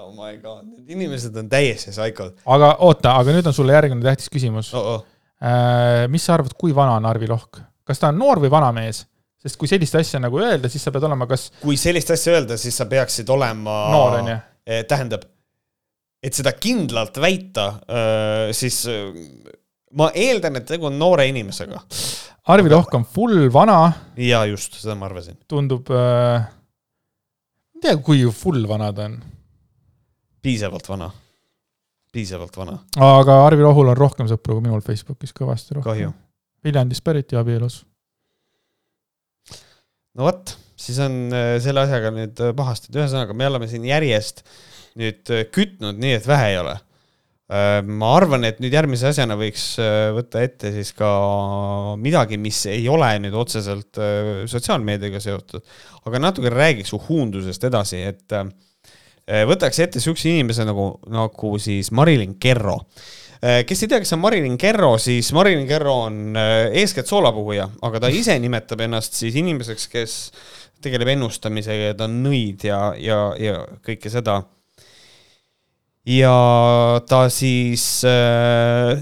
oh my god, need inimesed on täiesti saikod aga oota, aga nüüd on sulle järgmine tähtis küsimus oh. -oh. äh,. mis sa arvad, kui vana on Arvi Lohk, kas ta on noor või vana mees? sest kui sellist asja nagu öelda, siis sa pead olema kas kui sellist asja öelda, siis sa peaksid olema noor, on ju. tähendab, et seda kindlalt väita, siis ma eeldan, et tegu on noore inimesega. Arvi Lohk on full vana, ja just, seda ma arvasin. tundub äh,, ei tea, kui full vana ta on piisavalt vana, piisavalt vana, aga Arvi Lohul on rohkem sõpru kui minul Facebookis, kõvasti rohkem. Viljandist pärit ja abielus. no vot, siis on selle asjaga nüüd pahasti, et ühesõnaga me oleme siin järjest nüüd öö, kütnud nii, et vähe ei ole. ma arvan, et nüüd järgmise asjana võiks öö, võtta ette siis ka midagi, mis ei ole nüüd otseselt sotsiaalmeediaga seotud, aga natuke räägiks uhuundusest edasi, et võtaks ette siukse inimese nagu, nagu siis Marilyn Kerro. kes ei tea, kes on Marilyn Kerro, siis Marilyn Kerro on eeskätt soolapuhuja, aga ta ise nimetab ennast siis inimeseks, kes tegeleb ennustamisega ja ta on nõid ja, ja, ja kõike seda. Ja ta siis äh,,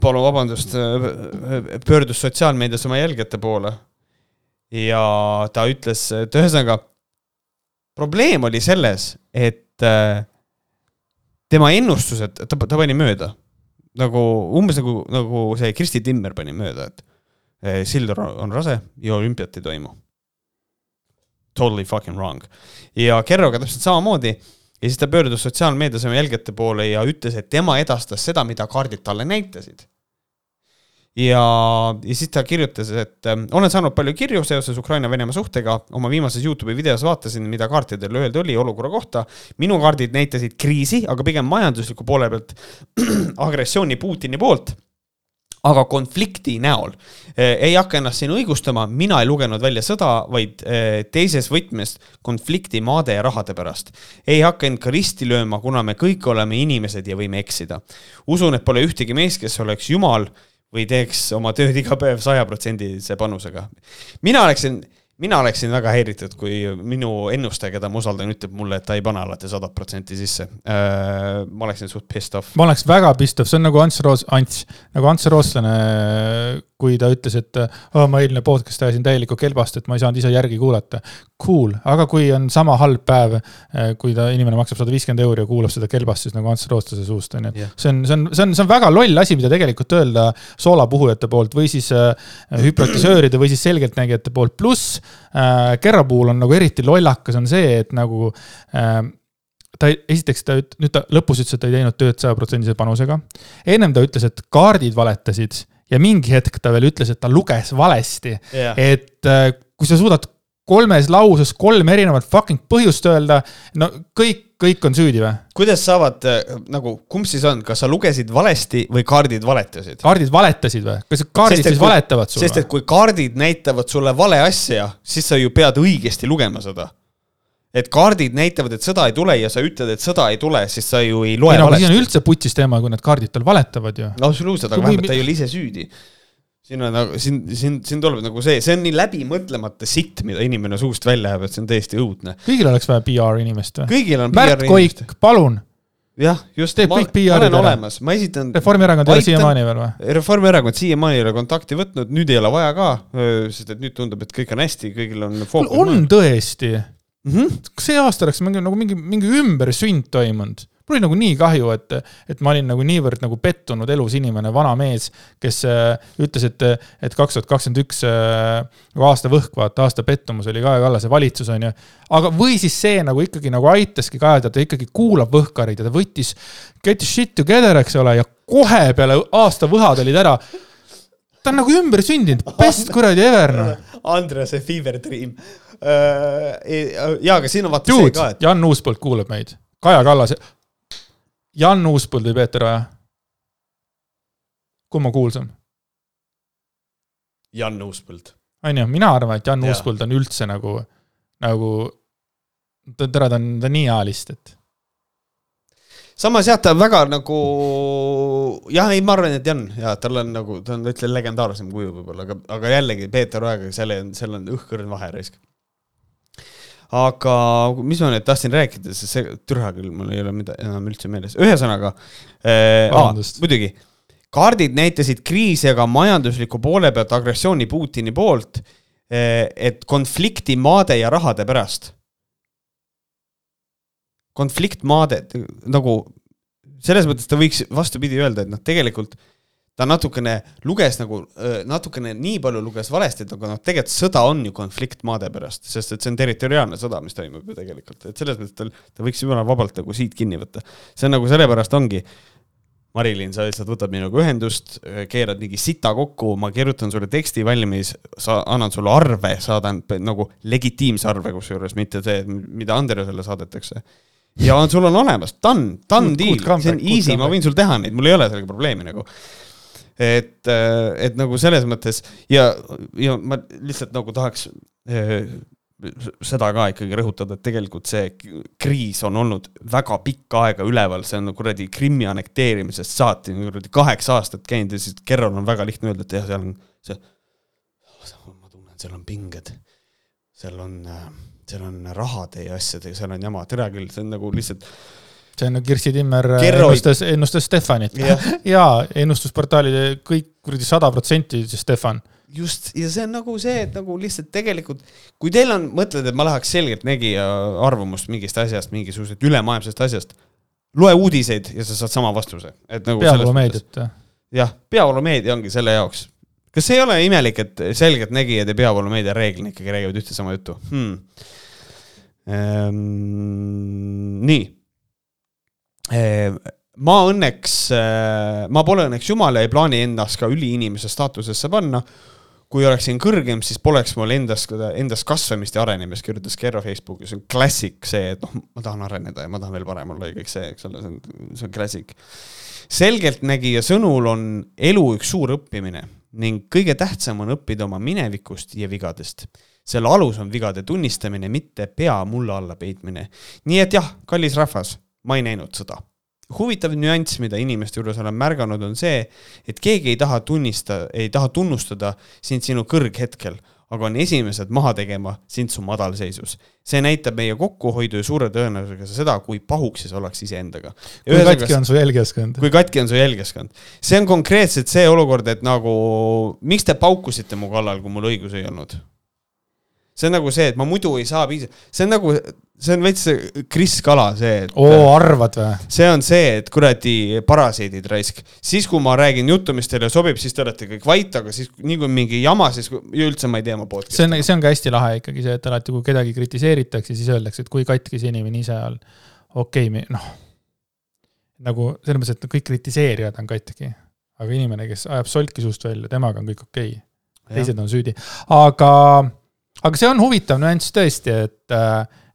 palun vabandust äh,, pöördus sotsiaalmeedias oma jälgijate poole. ja ta ütles, et ühesõnaga probleem oli selles, et äh, tema ennustused, ta, ta pani mööda. nagu umbes nagu, nagu see Kristi Timmer pani mööda, et äh, Silver on rase ja olümpiat ei toimu. Totally fucking wrong. ja Kerroga täpselt samamoodi ja siis ta pöördus sotsiaalmeedias oma jälgijate poole ja ütles, et tema edastas seda, mida kaardid talle näitasid. Ja, ja siis ta kirjutas, et äh, olen saanud palju kirju seoses Ukraina-Venemaa suhtega, oma viimases Youtube'i videos vaatasin, mida kaartidel öelda oli olukorra kohta. minu kaardid näitasid kriisi, aga pigem majandusliku poole pealt agressiooni Putini poolt aga konflikti näol eh,. ei hakka ennast siin õigustama, mina ei lugenud välja sõda, vaid eh, teises võtmes konflikti maade ja rahade pärast. ei hakka end ka risti lööma, kuna me kõik oleme inimesed ja võime eksida. usun, et pole ühtegi meest, kes oleks jumal või teeks oma tööd iga päev sajaprotsendilise panusega. mina oleksin, mina oleksin väga häiritud, kui minu ennustaja, keda ma usaldan, ütleb mulle, et ta ei pane alati sadat protsenti sisse äh,. ma oleksin suht pissed off. ma oleks väga pissed off, see on nagu Ants Roos, Ants, nagu Ants Rootslane, kui ta ütles, et oh, ma eilne podcast ajasin täielikku kelbast, et ma ei saanud ise järgi kuulata. Cool, aga kui on sama halb päev, kui ta, inimene maksab sada viiskümmend euri ja kuulab seda kelbast, siis nagu Ants Rootslase suust on ju yeah.. see on, see on, see on, see on väga loll asi, mida tegelikult öelda soolapuhujate poolt või siis äh, hüprotisööride või siis selgeltnägijate poolt, pluss äh, Kerro puhul on nagu eriti lollakas on see, et nagu äh, ta esiteks ta, nüüd ta lõpus ütles, et ta ei teinud tööd sajaprotsendilise panusega. ennem ta ütles, et kaardid valetasid ja mingi hetk ta veel ütles, et ta luges valesti yeah.. et äh, kui sa suudad kolmes lauses kolm erinevat fucking põhjust öelda, no kõik, kõik on süüdi või? kuidas saavad äh, nagu, kumb siis on, kas sa lugesid valesti või kaardid valetasid? kaardid valetasid või? kas kaardid sest, siis kui, valetavad sulle? sest et kui kaardid näitavad sulle vale asja, siis sa ju pead õigesti lugema seda et kaardid näitavad, et sõda ei tule ja sa ütled, et sõda ei tule, siis sa ju ei loe ei, no, valesti. siin on üldse putsis teema, kui need kaardid tal valetavad ju. no absoluutselt, aga vähemalt ta ei ole ise süüdi. siin on nagu, siin, siin, siin tuleb nagu see, see on nii läbimõtlemata sitt, mida inimene suust välja jääb, et see on täiesti õudne. kõigil oleks vaja PR inimest või? kõigil on Märt Koik, palun jah, just. teeb kõik PR-id ära. ma esitan. Reformierakond ei ole siiamaani veel või? Reformierakond siiamaani ei ole kontakti võtnud, nüüd ei ole vaja ka, sest et nüüd tundub, et kõik on hästi, kõigil on on tõesti mm. -hmm. see aasta oleks mingi nagu mingi, mingi ümbersünd toimunud. mul oli nagu nii kahju, et, et ma olin nagu niivõrd nagu pettunud elus inimene, vana mees, kes äh, ütles, et, et kaks tuhat kakskümmend üks äh, nagu aasta võhk, vaata, aasta pettumus oli Kaja Kallase valitsus, on ju. aga, või siis see nagu ikkagi nagu aitaski Kaja, ta ikkagi kuulab võhkareid ja ta võttis get shit together, eks ole, ja kohe peale aasta võhad olid ära ta on nagu ümber sündinud, best kuradi ever noh. Andrese fever dream Äh, jaa, aga siin on vaata see ka, et. Jan Uuspõld kuulab meid, Kaja Kallas. Jan Uuspõld või Peeter Oja? kumb on kuulsam? Jan Uuspõld. on ju, mina arvan, et Jan ja. Uuspõld on üldse nagu, nagu, tere, ta on, ta on nii hea list, et samas jah, ta on väga nagu, jah, ei, ma arvan, et Jan, ja tal on nagu, ta on, ütleme, legendaarsem kuju võib-olla, aga, aga jällegi Peeter Ojaga, seal on, seal on õhkõrn vahe raisk aga mis ma nüüd tahtsin rääkida, sest see, türa küll, mul ei ole mida enam üldse meeles, ühesõnaga äh,. muidugi, kaardid näitasid kriisi, aga majandusliku poole pealt agressiooni Putini poolt äh,, et konflikti maade ja rahade pärast. konflikt maade, nagu selles mõttes ta võiks vastupidi öelda, et noh, tegelikult ta natukene luges nagu, natukene nii palju luges valesti, et aga noh, tegelikult sõda on ju konflikt maade pärast, sest et see on territoriaalne sõda, mis toimub ju tegelikult, et selles mõttes tal, ta võiks jumala vabalt nagu siit kinni võtta. see on nagu sellepärast ongi, Marilyn, sa lihtsalt võtad minuga ühendust, keerad mingi sita kokku, ma kirjutan sulle teksti valmis, sa, annan sulle arve, saadan nagu legitiimse arve kusjuures, mitte see, mida Andresele saadetakse. Ja on, sul on olemas, done, done deal, see on easy, ma võin sul teha neid, mul ei ole sellega probleemi nagu et, äh, et nagu selles mõttes ja, ja ma lihtsalt nagu tahaks äh, seda ka ikkagi rõhutada, et tegelikult see kriis on olnud väga pikka aega üleval, see on kuradi Krimmi annekteerimisest saati kuradi kaheksa aastat käinud ja siis Kerrol on väga lihtne öelda, et jah, seal on see, ma tunnen, seal on pinged. seal on, seal on rahade ja asjadega, seal on jama, tere küll, see on nagu lihtsalt see on Kirsti Timmer Kerro- ennustas, ennustas Stefanit. jah, jaa, ennustusportaalide kõik kuradi sada protsenti Stefan. just ja see on nagu see, et nagu lihtsalt tegelikult, kui teil on, mõtled, et ma läheks selgeltnägija arvamust mingist asjast, mingisugusest ülemaailmsest asjast, loe uudiseid ja sa saad sama vastuse, et nagu. peavoolumeediat. jah, peavoolumeedia ongi selle jaoks. kas ei ole imelik, et selgeltnägijad ja peavoolumeedia reeglina ikkagi räägivad ühte sama juttu hmm.? Ehm, nii. Ma õnneks, ma pole õnneks jumal ja ei plaani ennast ka üliinimese staatusesse panna. kui oleksin kõrgem, siis poleks mul endas, endas kasvamist ja arenemist, kirjutas Kerro Facebookis, see on klassik see, et noh, ma tahan areneda ja ma tahan veel parem olla ja kõik see, eks ole, see on, see on klassik selgeltnägija sõnul on elu üks suur õppimine ning kõige tähtsam on õppida oma minevikust ja vigadest. selle alus on vigade tunnistamine, mitte pea mulla alla peitmine. nii et jah, kallis rahvas, ma ei näinud sõda. huvitav nüanss, mida inimeste juures olen märganud, on see, et keegi ei taha tunnista, ei taha tunnustada sind sinu kõrghetkel, aga on esimesed maha tegema sind su madalseisus. see näitab meie kokkuhoidu ja suure tõenäosusega seda, kui pahuksis ollakse iseendaga. kui katki on su jälgijaskond. kui katki on su jälgijaskond. see on konkreetselt see olukord, et nagu, miks te paukusite mu kallal, kui mul õigus ei olnud? see on nagu see, et ma muidu ei saa piisavalt, see on nagu, see on veits Kris Kala see, et oo, arvad või? see on see, et kuradi parasiidid raisk. siis, kui ma räägin juttu, mis teile sobib, siis te olete kõik vait, aga siis nii kui mingi jama, siis üldse ma ei tea oma podcast'i. see on, see on ka hästi lahe ikkagi see, et alati, kui kedagi kritiseeritakse, siis öeldakse, et kui katki see inimene ise on. okei okay,, noh. nagu selles mõttes, et kõik kritiseerijad on katki, aga inimene, kes ajab solki suust välja, temaga on kõik okei okay.. teised on süüdi, aga, aga see on huvitav nüanss tõesti, et,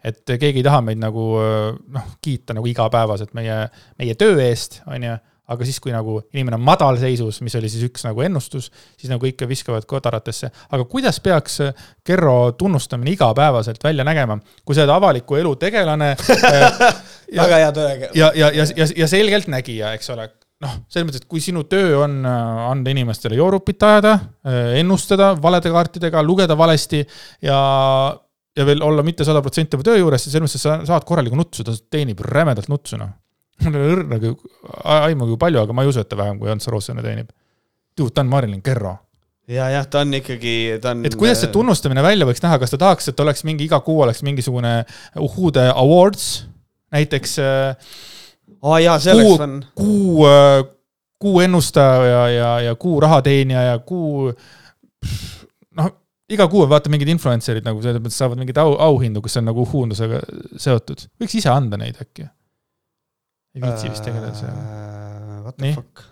et keegi ei taha meid nagu noh, kiita nagu igapäevaselt meie, meie töö eest, on ju aga siis, kui nagu inimene on madalseisus, mis oli siis üks nagu ennustus, siis nagu ikka viskavad kodaratesse. aga kuidas peaks Kerro tunnustamine igapäevaselt välja nägema, kui sa oled avaliku elu tegelane ja, väga hea tõega. ja, ja, ja, ja, ja selgeltnägija, eks ole. noh, selles mõttes, et kui sinu töö on äh, anda inimestele joorupit ajada, ennustada valede kaartidega, lugeda valesti ja, ja veel olla mitte sada protsenti oma töö juures, siis selles mõttes, sa saad korralikku nutsu, ta teenib rämedalt nutsu, noh. mul ei ole õrnagi aimu kui palju, aga ma ei usu, et ta vähem kui Ants Roosena teenib. Dude, ta on Marilyn Kerro. ja, jah, ta on ikkagi, ta on. et kuidas see tunnustamine välja võiks näha, kas ta tahaks, et oleks mingi iga kuu oleks mingisugune Uhude Awards, näiteks äh, aa jaa, see kuu oleks fun. kuu, kuu ennustaja ja, ja, ja kuu rahateenija ja kuu noh, iga kuu on vaata mingid influencer'id nagu selles mõttes saavad mingeid au, auhindu, kes on nagu uhundusega seotud. võiks ise anda neid äkki. ei viitsi vist tegeleda seal. Äh, What the Nii. fuck?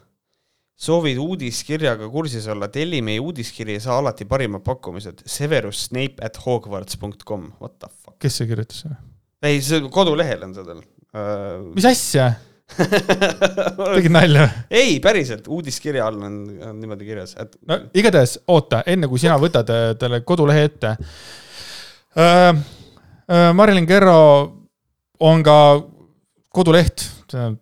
soovid uudiskirjaga kursis olla, telli meie uudiskiri ja saa alati parimad pakkumised. Severus Snape at hogwarts.com, what the fuck. kes see kirjutas selle? ei, see kodulehel on seda uh,. mis asja? tegid nalja või? ei, päriselt, uudiskirja all on, on niimoodi kirjas, et no igatahes oota, enne kui sina võtad äh, talle kodulehe ette äh,. Äh, Marilyn Kerro on ka koduleht,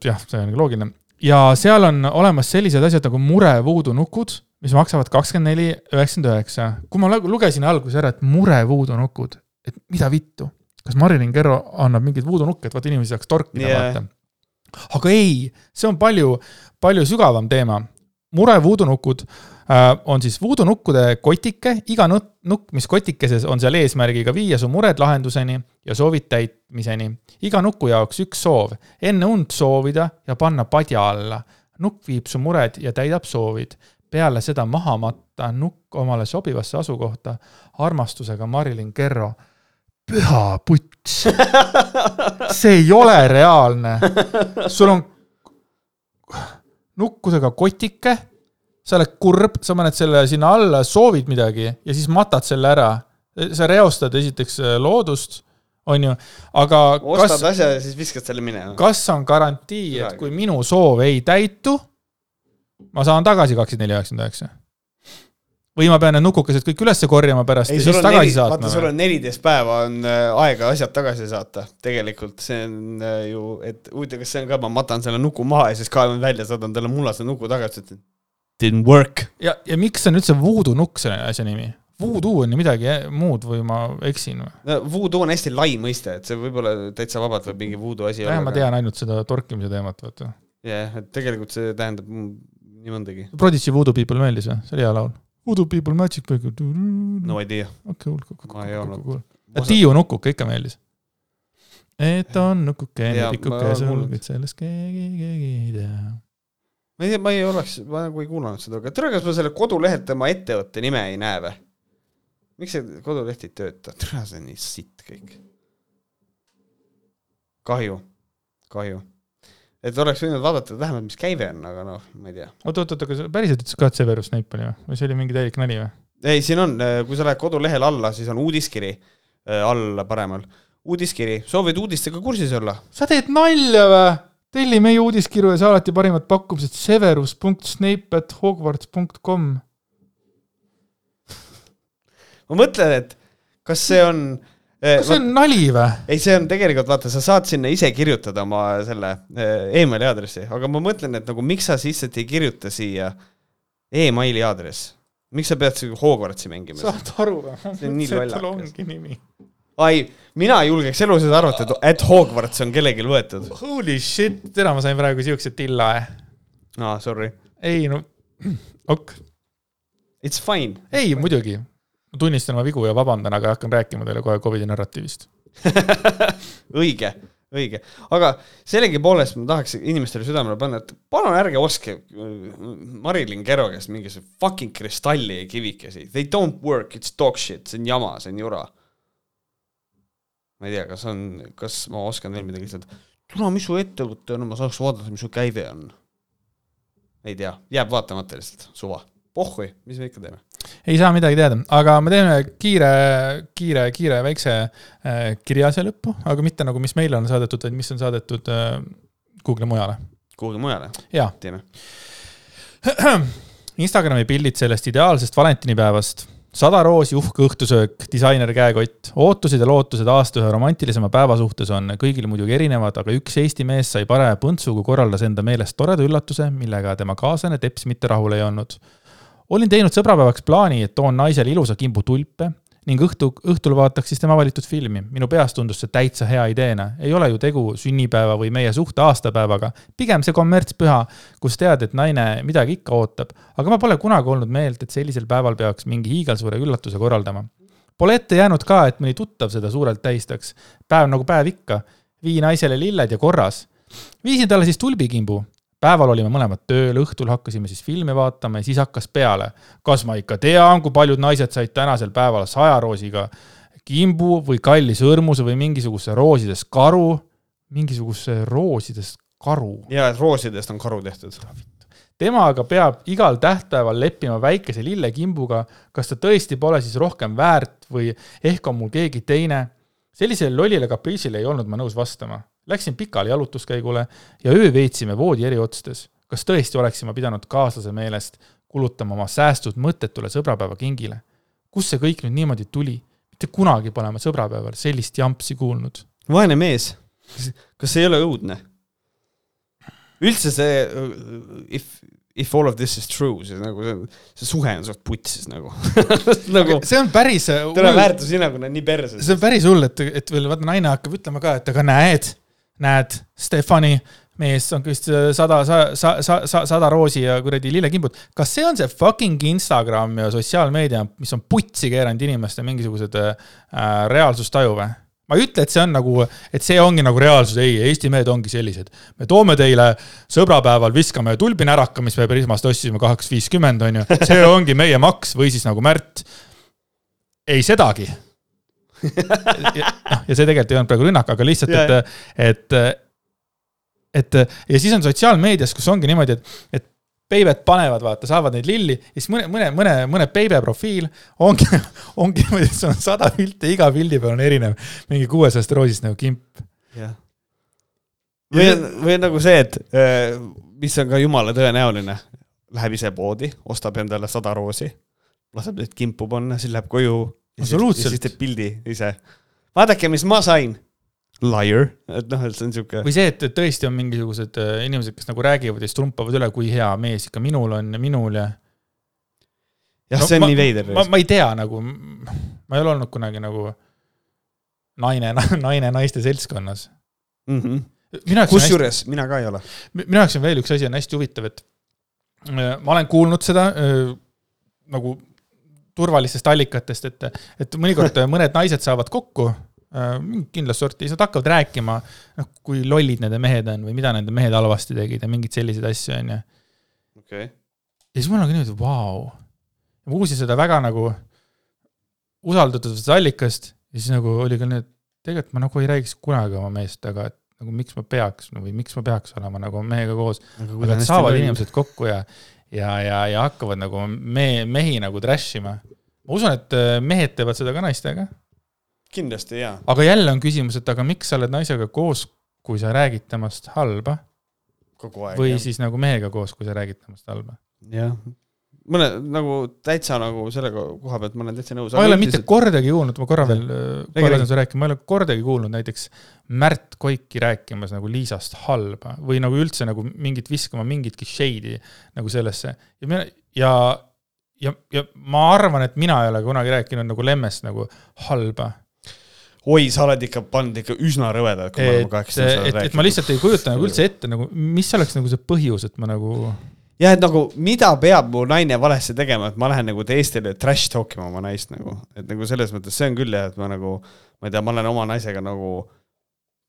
jah, see on loogiline ja seal on olemas sellised asjad nagu murevuudunukud, mis maksavad kakskümmend neli üheksakümmend üheksa. kui ma lu- lugesin alguses ära, et murevuudunukud, et mida vittu, kas Marilyn Kerro annab mingeid vuudunukke, et vaata inimesi saaks torkida yeah. vaata. Aga ei, see on palju, palju sügavam teema. murevuudunukud äh, on siis vuudunukkude kotike, iga nukk, mis kotikeses on seal eesmärgiga viia su mured lahenduseni ja soovid täitmiseni. iga nuku jaoks üks soov, enne und soovida ja panna padja alla. nukk viib su mured ja täidab soovid. peale seda maha matta nukk omale sobivasse asukohta armastusega Marilyn Kerro. püha puts, see ei ole reaalne. sul on nukkusega kotike, sa oled kurb, sa paned selle sinna alla, soovid midagi ja siis matad selle ära. sa reostad esiteks äh, loodust, on ju, aga ostad kas, asja ja siis viskad selle minema. kas on garantii, et kui minu soov ei täitu, ma saan tagasi kakskümmend neli üheksakümmend üheksa? Või ma pean need nukukesed kõik üles korjama pärast ei, ja siis tagasi neli, vaata, sul saatma? on neliteist päeva on äh, aega asjad tagasi saata. tegelikult see on äh, ju, et huvitav, kas see on ka, ma matan selle nuku maha ja siis kaevan välja, saadan talle mullase nuku tagasi, ütlen didn't work. ja, ja miks on üldse voodoo nukk selle asja nimi? Voodoo on ju midagi muud või ma eksin või? no voodoo on hästi lai mõiste, et see võib-olla täitsa vabalt võib mingi voodoo asi jah, ma. tean ainult seda torkimise teemat, vaata. jah, et tegelikult see tähendab mm, nii mõndagi. Prodigy Voodoo People meeldis või? see oli hea laul. Voodoo People Magic People. no idea. okei, ei olnud- hull. ja Tiiu Nukuke ikka meeldis. et on nukukene Jaa,, tikuke ma sul kuulnud., kuid sellest keegi, keegi ei tea. ma ei tea, ma ei oleks, ma nagu ei kuulanud seda, aga tere, kas ma selle kodulehelt tema ettevõtte nime ei näe või? miks see koduleht ei tööta? tere, see on nii sitt kõik. kahju, kahju. Et oleks võinud vaadata vähemalt, mis käive on, aga noh, ma ei tea. oot, oot, oot, aga sa päriselt ütlesid ka, et Severus Snape oli või? või see oli mingi täielik nali või? ei, siin on, kui sa lähed kodulehel alla, siis on uudiskiri äh, alla paremal. uudiskiri, soovid uudistega kursis olla? sa teed nalja või? telli meie uudiskirju ja saa alati parimad pakkumised severus.snape at hogwarts.com. ma mõtlen, et kas see on äh, kas see on nali või? ei, see on tegelikult, vaata, sa saad sinna ise kirjutada oma selle äh, emaili aadressi, aga ma mõtlen, et nagu miks sa siis lihtsalt ei kirjuta siia emaili aadress. miks sa pead siin Hogwartsi mängima? saad aru või? See on nii lollakas. ongi nimi. ai, mina ei julgeks elu sees arvata, et, et Hogwarts on kellelgi võetud. Holy shit, täna ma sain praegu siukse tilla. aa, sorry. ei no, ok. It's fine. ei, muidugi. Ma tunnistan oma vigu ja vabandan, aga hakkan rääkima teile kohe Covidi narratiivist. õige, õige, aga sellegipoolest ma tahaks inimestele südamele panna, et palun ärge ostke äh, Marilyn Kero käest mingisuguse fucking kristalli ja kivikesi. They don't work, it's dog shit, see on jama, see on jura. ma ei tea, kas on, kas ma oskan veel midagi ütelda. tule, mis su ettevõte on, ma saaks vaadata, mis su käive on. ei tea, jääb vaatamata lihtsalt, suva. pohhui, mis me ikka teeme. Ei saa midagi teada, aga me teeme kiire, kiire, kiire väikse äh, kirjase lõppu, aga mitte nagu, mis meile on saadetud, vaid mis on saadetud äh, kuhugile mujale. kuhugi mujale teeme. Instagrami pildid sellest ideaalsest valentinipäevast. sada roosi, uhke õhtusöök, disainer käekott, ootused ja lootused aasta ühe romantilisema päeva suhtes on kõigil muidugi erinevad, aga üks Eesti mees sai parema põntsu, kui korraldas enda meelest toreda üllatuse, millega tema kaaslane teps mitte rahul ei olnud. Olin teinud sõbrapäevaks plaani, et toon naisele ilusa kimbu tulpe ning õhtu, õhtul vaataks siis tema valitud filmi. minu peas tundus see täitsa hea ideena. ei ole ju tegu sünnipäeva või meie suhte aastapäevaga, pigem see kommertspüha, kus tead, et naine midagi ikka ootab. aga ma pole kunagi olnud meelt, et sellisel päeval peaks mingi hiigelsuure üllatuse korraldama. Pole ette jäänud ka, et mõni tuttav seda suurelt tähistaks. päev nagu päev ikka. vii naisele lilled ja korras. viisin talle siis tulbikimbu päeval olime mõlemad tööl, õhtul hakkasime siis filmi vaatama ja siis hakkas peale. kas ma ikka tean, kui paljud naised said tänasel päeval sajaroosiga kimbu või kalli sõrmuse või mingisuguse roosidest karu, mingisuguse roosidest karu. ja, et roosidest on karu tehtud. tema aga peab igal tähtpäeval leppima väikese lillekimbuga, kas ta tõesti pole siis rohkem väärt või ehk on mul keegi teine. sellisele lollile kapriisile ei olnud ma nõus vastama. Läksin pikale jalutuskäigule ja öö veetsime voodi eri otstes. kas tõesti oleksin ma pidanud kaaslase meelest kulutama oma säästud mõttetule sõbrapäevakingile? kust see kõik nüüd niimoodi tuli? mitte kunagi pole ma sõbrapäeval sellist jampsi kuulnud. vaene mees, kas see ei ole õudne? üldse see if, if all of this is true, siis nagu see, see suhe on suht putsis nagu nagu see on päris tere, väärtushinnangud on nii perses. see on päris hull, et, et veel vaata naine hakkab ütlema ka, et aga näed, näed, Stefani mees on vist sada, sa-, sa-, sa-, sa-, sada roosi ja kuradi lillekimbud. kas see on see fucking Instagram ja sotsiaalmeedia, mis on putsi keeranud inimeste mingisugused äh, reaalsustaju või? ma ei ütle, et see on nagu, et see ongi nagu reaalsus, ei, Eesti mehed ongi sellised. me toome teile sõbrapäeval, viskame tulbinäraka, mis me Prismast ostsime kaheksa viiskümmend, on ju, see ongi meie maks või siis nagu Märt. ei sedagi ja, noh, ja see tegelikult ei olnud praegu rünnak, aga lihtsalt, et, et, et ja siis on sotsiaalmeedias, kus ongi niimoodi, et, et peibed panevad, vaata, saavad neid lilli ja siis mõne, mõne, mõne, mõne peibe profiil ongi, ongi niimoodi, et sul on sada pilti, iga pildi peal on erinev mingi kuuesajast roosist nagu kimp. või on, või on nagu see, et äh, mis on ka jumala tõenäoline, läheb ise poodi, ostab endale sada roosi, laseb neid kimpu panna, siis läheb koju. Absoluutselt. ja siis teeb pildi ise. vaadake, mis ma sain. Liar, et noh, et see on siuke. või see, et tõesti on mingisugused äh, inimesed, kes nagu räägivad ja siis trumpavad üle, kui hea mees ikka minul on ja minul ja. jah No see on ma- nii veider. ma, ma ei tea nagu, ma ei ole olnud kunagi nagu naine, naine naiste seltskonnas. Mm -hmm. on hästi, kusjuures mina ka ei ole. minu jaoks on veel üks asi on hästi huvitav, et äh, ma olen kuulnud seda äh, nagu turvalistest allikatest, et, et mõnikord mõned naised saavad kokku äh, kindlat sorti, siis nad hakkavad rääkima, noh, kui lollid nende mehed on või mida nende mehed halvasti tegid ja mingeid selliseid asju, onju. okei okay.. ja siis mul on ka niimoodi, vau. ma kuulsin seda väga nagu usaldatud allikast ja siis nagu oli ka nii, et tegelikult ma nagu ei räägiks kunagi oma meest, aga et nagu miks ma peaks või miks ma peaks olema nagu mehega koos. aga et saavad inimesed kokku ja, ja, ja, ja hakkavad nagu me, mehi nagu trash ima. ma usun, et äh, mehed teevad seda ka naistega, kindlasti jaa. aga jälle on küsimus, et aga miks sa oled naisega koos, kui sa räägid temast halba või siis nagu mehega koos, kui sa räägid temast halba. jah. Mõne nagu täitsa nagu selle ko- koha pealt ma olen täitsa nõus. ma ei ole mitte kordagi kuulnud, ma korra veel, Räägi, korra lasen sulle rääkima, ma ei ole kordagi kuulnud näiteks Märt Koiki rääkimas nagu Liisast halba või nagu üldse nagu mingit viskama mingitki shade'i nagu sellesse ja mina ja, ja, ja ma arvan, et mina ei ole kunagi rääkinud nagu Lemmest nagu halba. oi, sa oled ikka pannud ikka üsna rõvedalt, kui me oleme et, kaheksateist et, et ma lihtsalt ei kujuta nagu üldse ette nagu, mis oleks nagu see põhjus, et ma nagu jah, et nagu mida peab mu naine valesti tegema, et ma lähen nagu teistele trash talk ima oma naist nagu, et nagu selles mõttes see on küll jah, et ma nagu, ma ei tea, ma olen oma naisega nagu,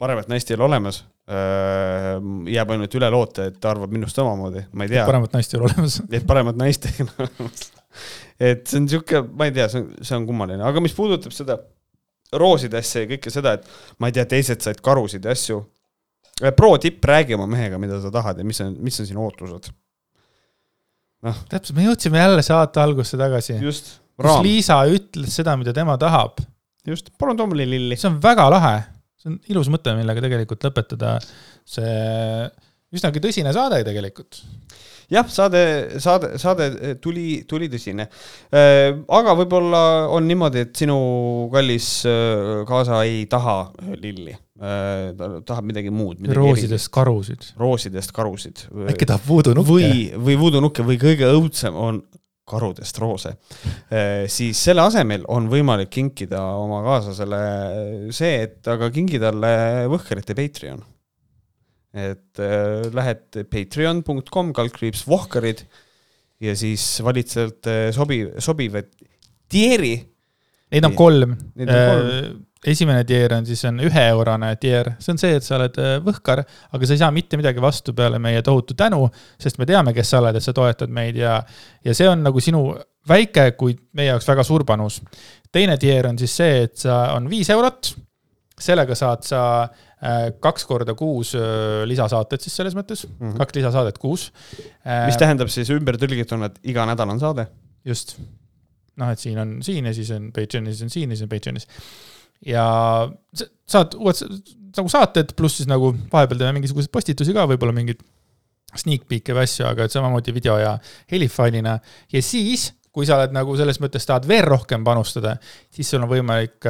paremat naist ei ole olemas. jääb ainult üle loota, et ta arvab minust samamoodi, ma ei tea, paremat naist ei ole olemas. et paremat naist ei ole olemas. et see on sihuke, ma ei tea, see on, see on kummaline, aga mis puudutab seda rooside asja ja kõike seda, et ma ei tea, teised said karusid ja asju. pro tipp, räägi oma mehega, mida sa tahad ja mis on, mis on sinu ootused. täpselt, me jõudsime jälle saate algusse tagasi, just, kus Liisa ütles seda, mida tema tahab just, palun too mulle lilli. see on väga lahe, see on ilus mõte, millega tegelikult lõpetada see üsnagi tõsine saade tegelikult. jah, saade, saade, saade tuli, tuli tõsine. aga võib-olla on niimoodi, et sinu kallis äh, kaasa ei taha lilli. Ta tahab midagi muud. roosidest karusid. roosidest karusid. äkki tahab voodoo-nukke? või, või vuudunukke või kõige õudsem on karudest roose, siis selle asemel on võimalik kinkida oma kaaslasele see, et aga kingi talle Võhkerite Patreon. et äh, lähed patreon.com kaldkriips Vohkarid ja siis valid sealt äh, sobiv, sobiva tier'i. Neid on kolm. Neid on kolm. Esimene tier on siis on üheeurone tier, see on see, et sa oled äh, võhkar, aga sa ei saa mitte midagi vastu peale meie tohutu tänu, sest me teame, kes sa oled, et sa toetad meid ja, ja see on nagu sinu väike, kuid meie jaoks väga suur panus. teine tier on siis see, et sa, on viis eurot, sellega saad sa äh, kaks korda kuus äh, lisasaated siis selles mõttes, Mhm. kaks lisasaadet kuus. mis tähendab siis ümbertõlgituna, et iga nädal on saade. just. noh, et siin on siin ja siis on Patreonis on siin ja siis on Patreonis. Ja sa- saad uued nagu saated, pluss siis nagu vahepeal teeme mingisuguseid postitusi ka, võib-olla mingeid sneak peek'e või asju, aga et samamoodi video ja helifailina. ja siis, kui sa oled nagu selles mõttes tahad veel rohkem panustada, siis sul on võimalik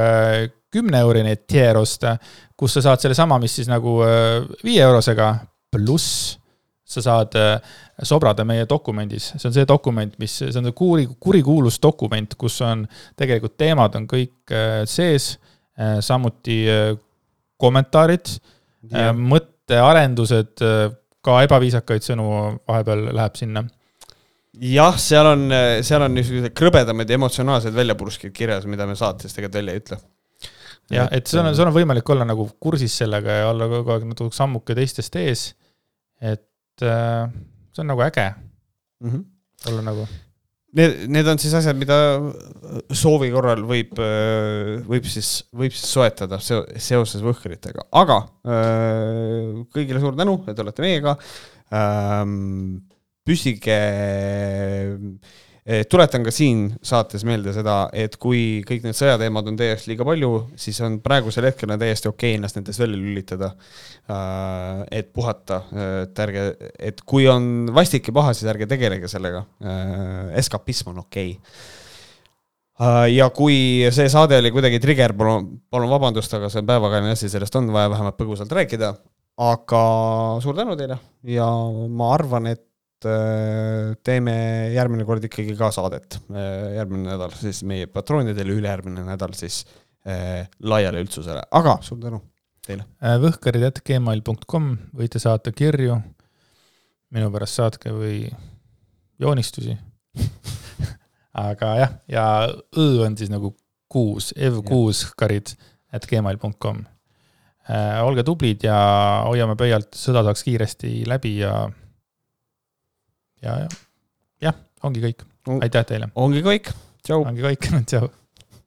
kümne eurine tier osta, kus sa saad sellesama, mis siis nagu äh, viie eurosega, pluss sa saad äh, sobrada meie dokumendis, see on see dokument, mis, see on kuri, kurikuulus dokument, kus on tegelikult teemad on kõik äh, sees, samuti äh, kommentaarid, mõttearendused, ka ebaviisakaid sõnu vahepeal läheb sinna. jah, seal on, seal on niisugused krõbedamad ja emotsionaalsed väljapurskid kirjas, mida me saates tegelikult välja ei ütle. jah, et sul on, sul on võimalik olla nagu kursis sellega ja olla kogu aeg natuke sammuke teistest ees. et äh, see on nagu äge mm. -hmm. olla nagu, Need, need on siis asjad, mida soovi korral võib, võib siis, võib siis soetada seo- seoses võhkritega, aga öö, kõigile suur tänu, et olete meiega. püsige, tuletan ka siin saates meelde seda, et kui kõik need sõjateemad on teie jaoks liiga palju, siis on praegusel hetkel on täiesti okei ennast nendest välja lülitada. et puhata, et ärge, et kui on vastik ja paha, siis ärge tegelege sellega. eskapism on okei okay.. ja kui see saade oli kuidagi trigger, palun, palun vabandust, aga see on päevakajaline asi, sellest on vaja vähemalt põgusalt rääkida. aga suur tänu teile ja ma arvan, et äh, teeme järgmine kord ikkagi ka saadet. järgmine nädal siis meie patroonidele, ülejärgmine nädal siis laiale üldsusele, aga suur tänu teile. võhkarid.gmail.com võite saata kirju, minu pärast saatke või joonistusi aga jah, ja õ on siis nagu kuus, ev6 karid at gmail.com. Äh, olge tublid ja hoiame pöialt, sõda saaks kiiresti läbi ja, ja, ja jah, ongi kõik. aitäh teile. ongi kõik, tšau. ongi kõik, tšau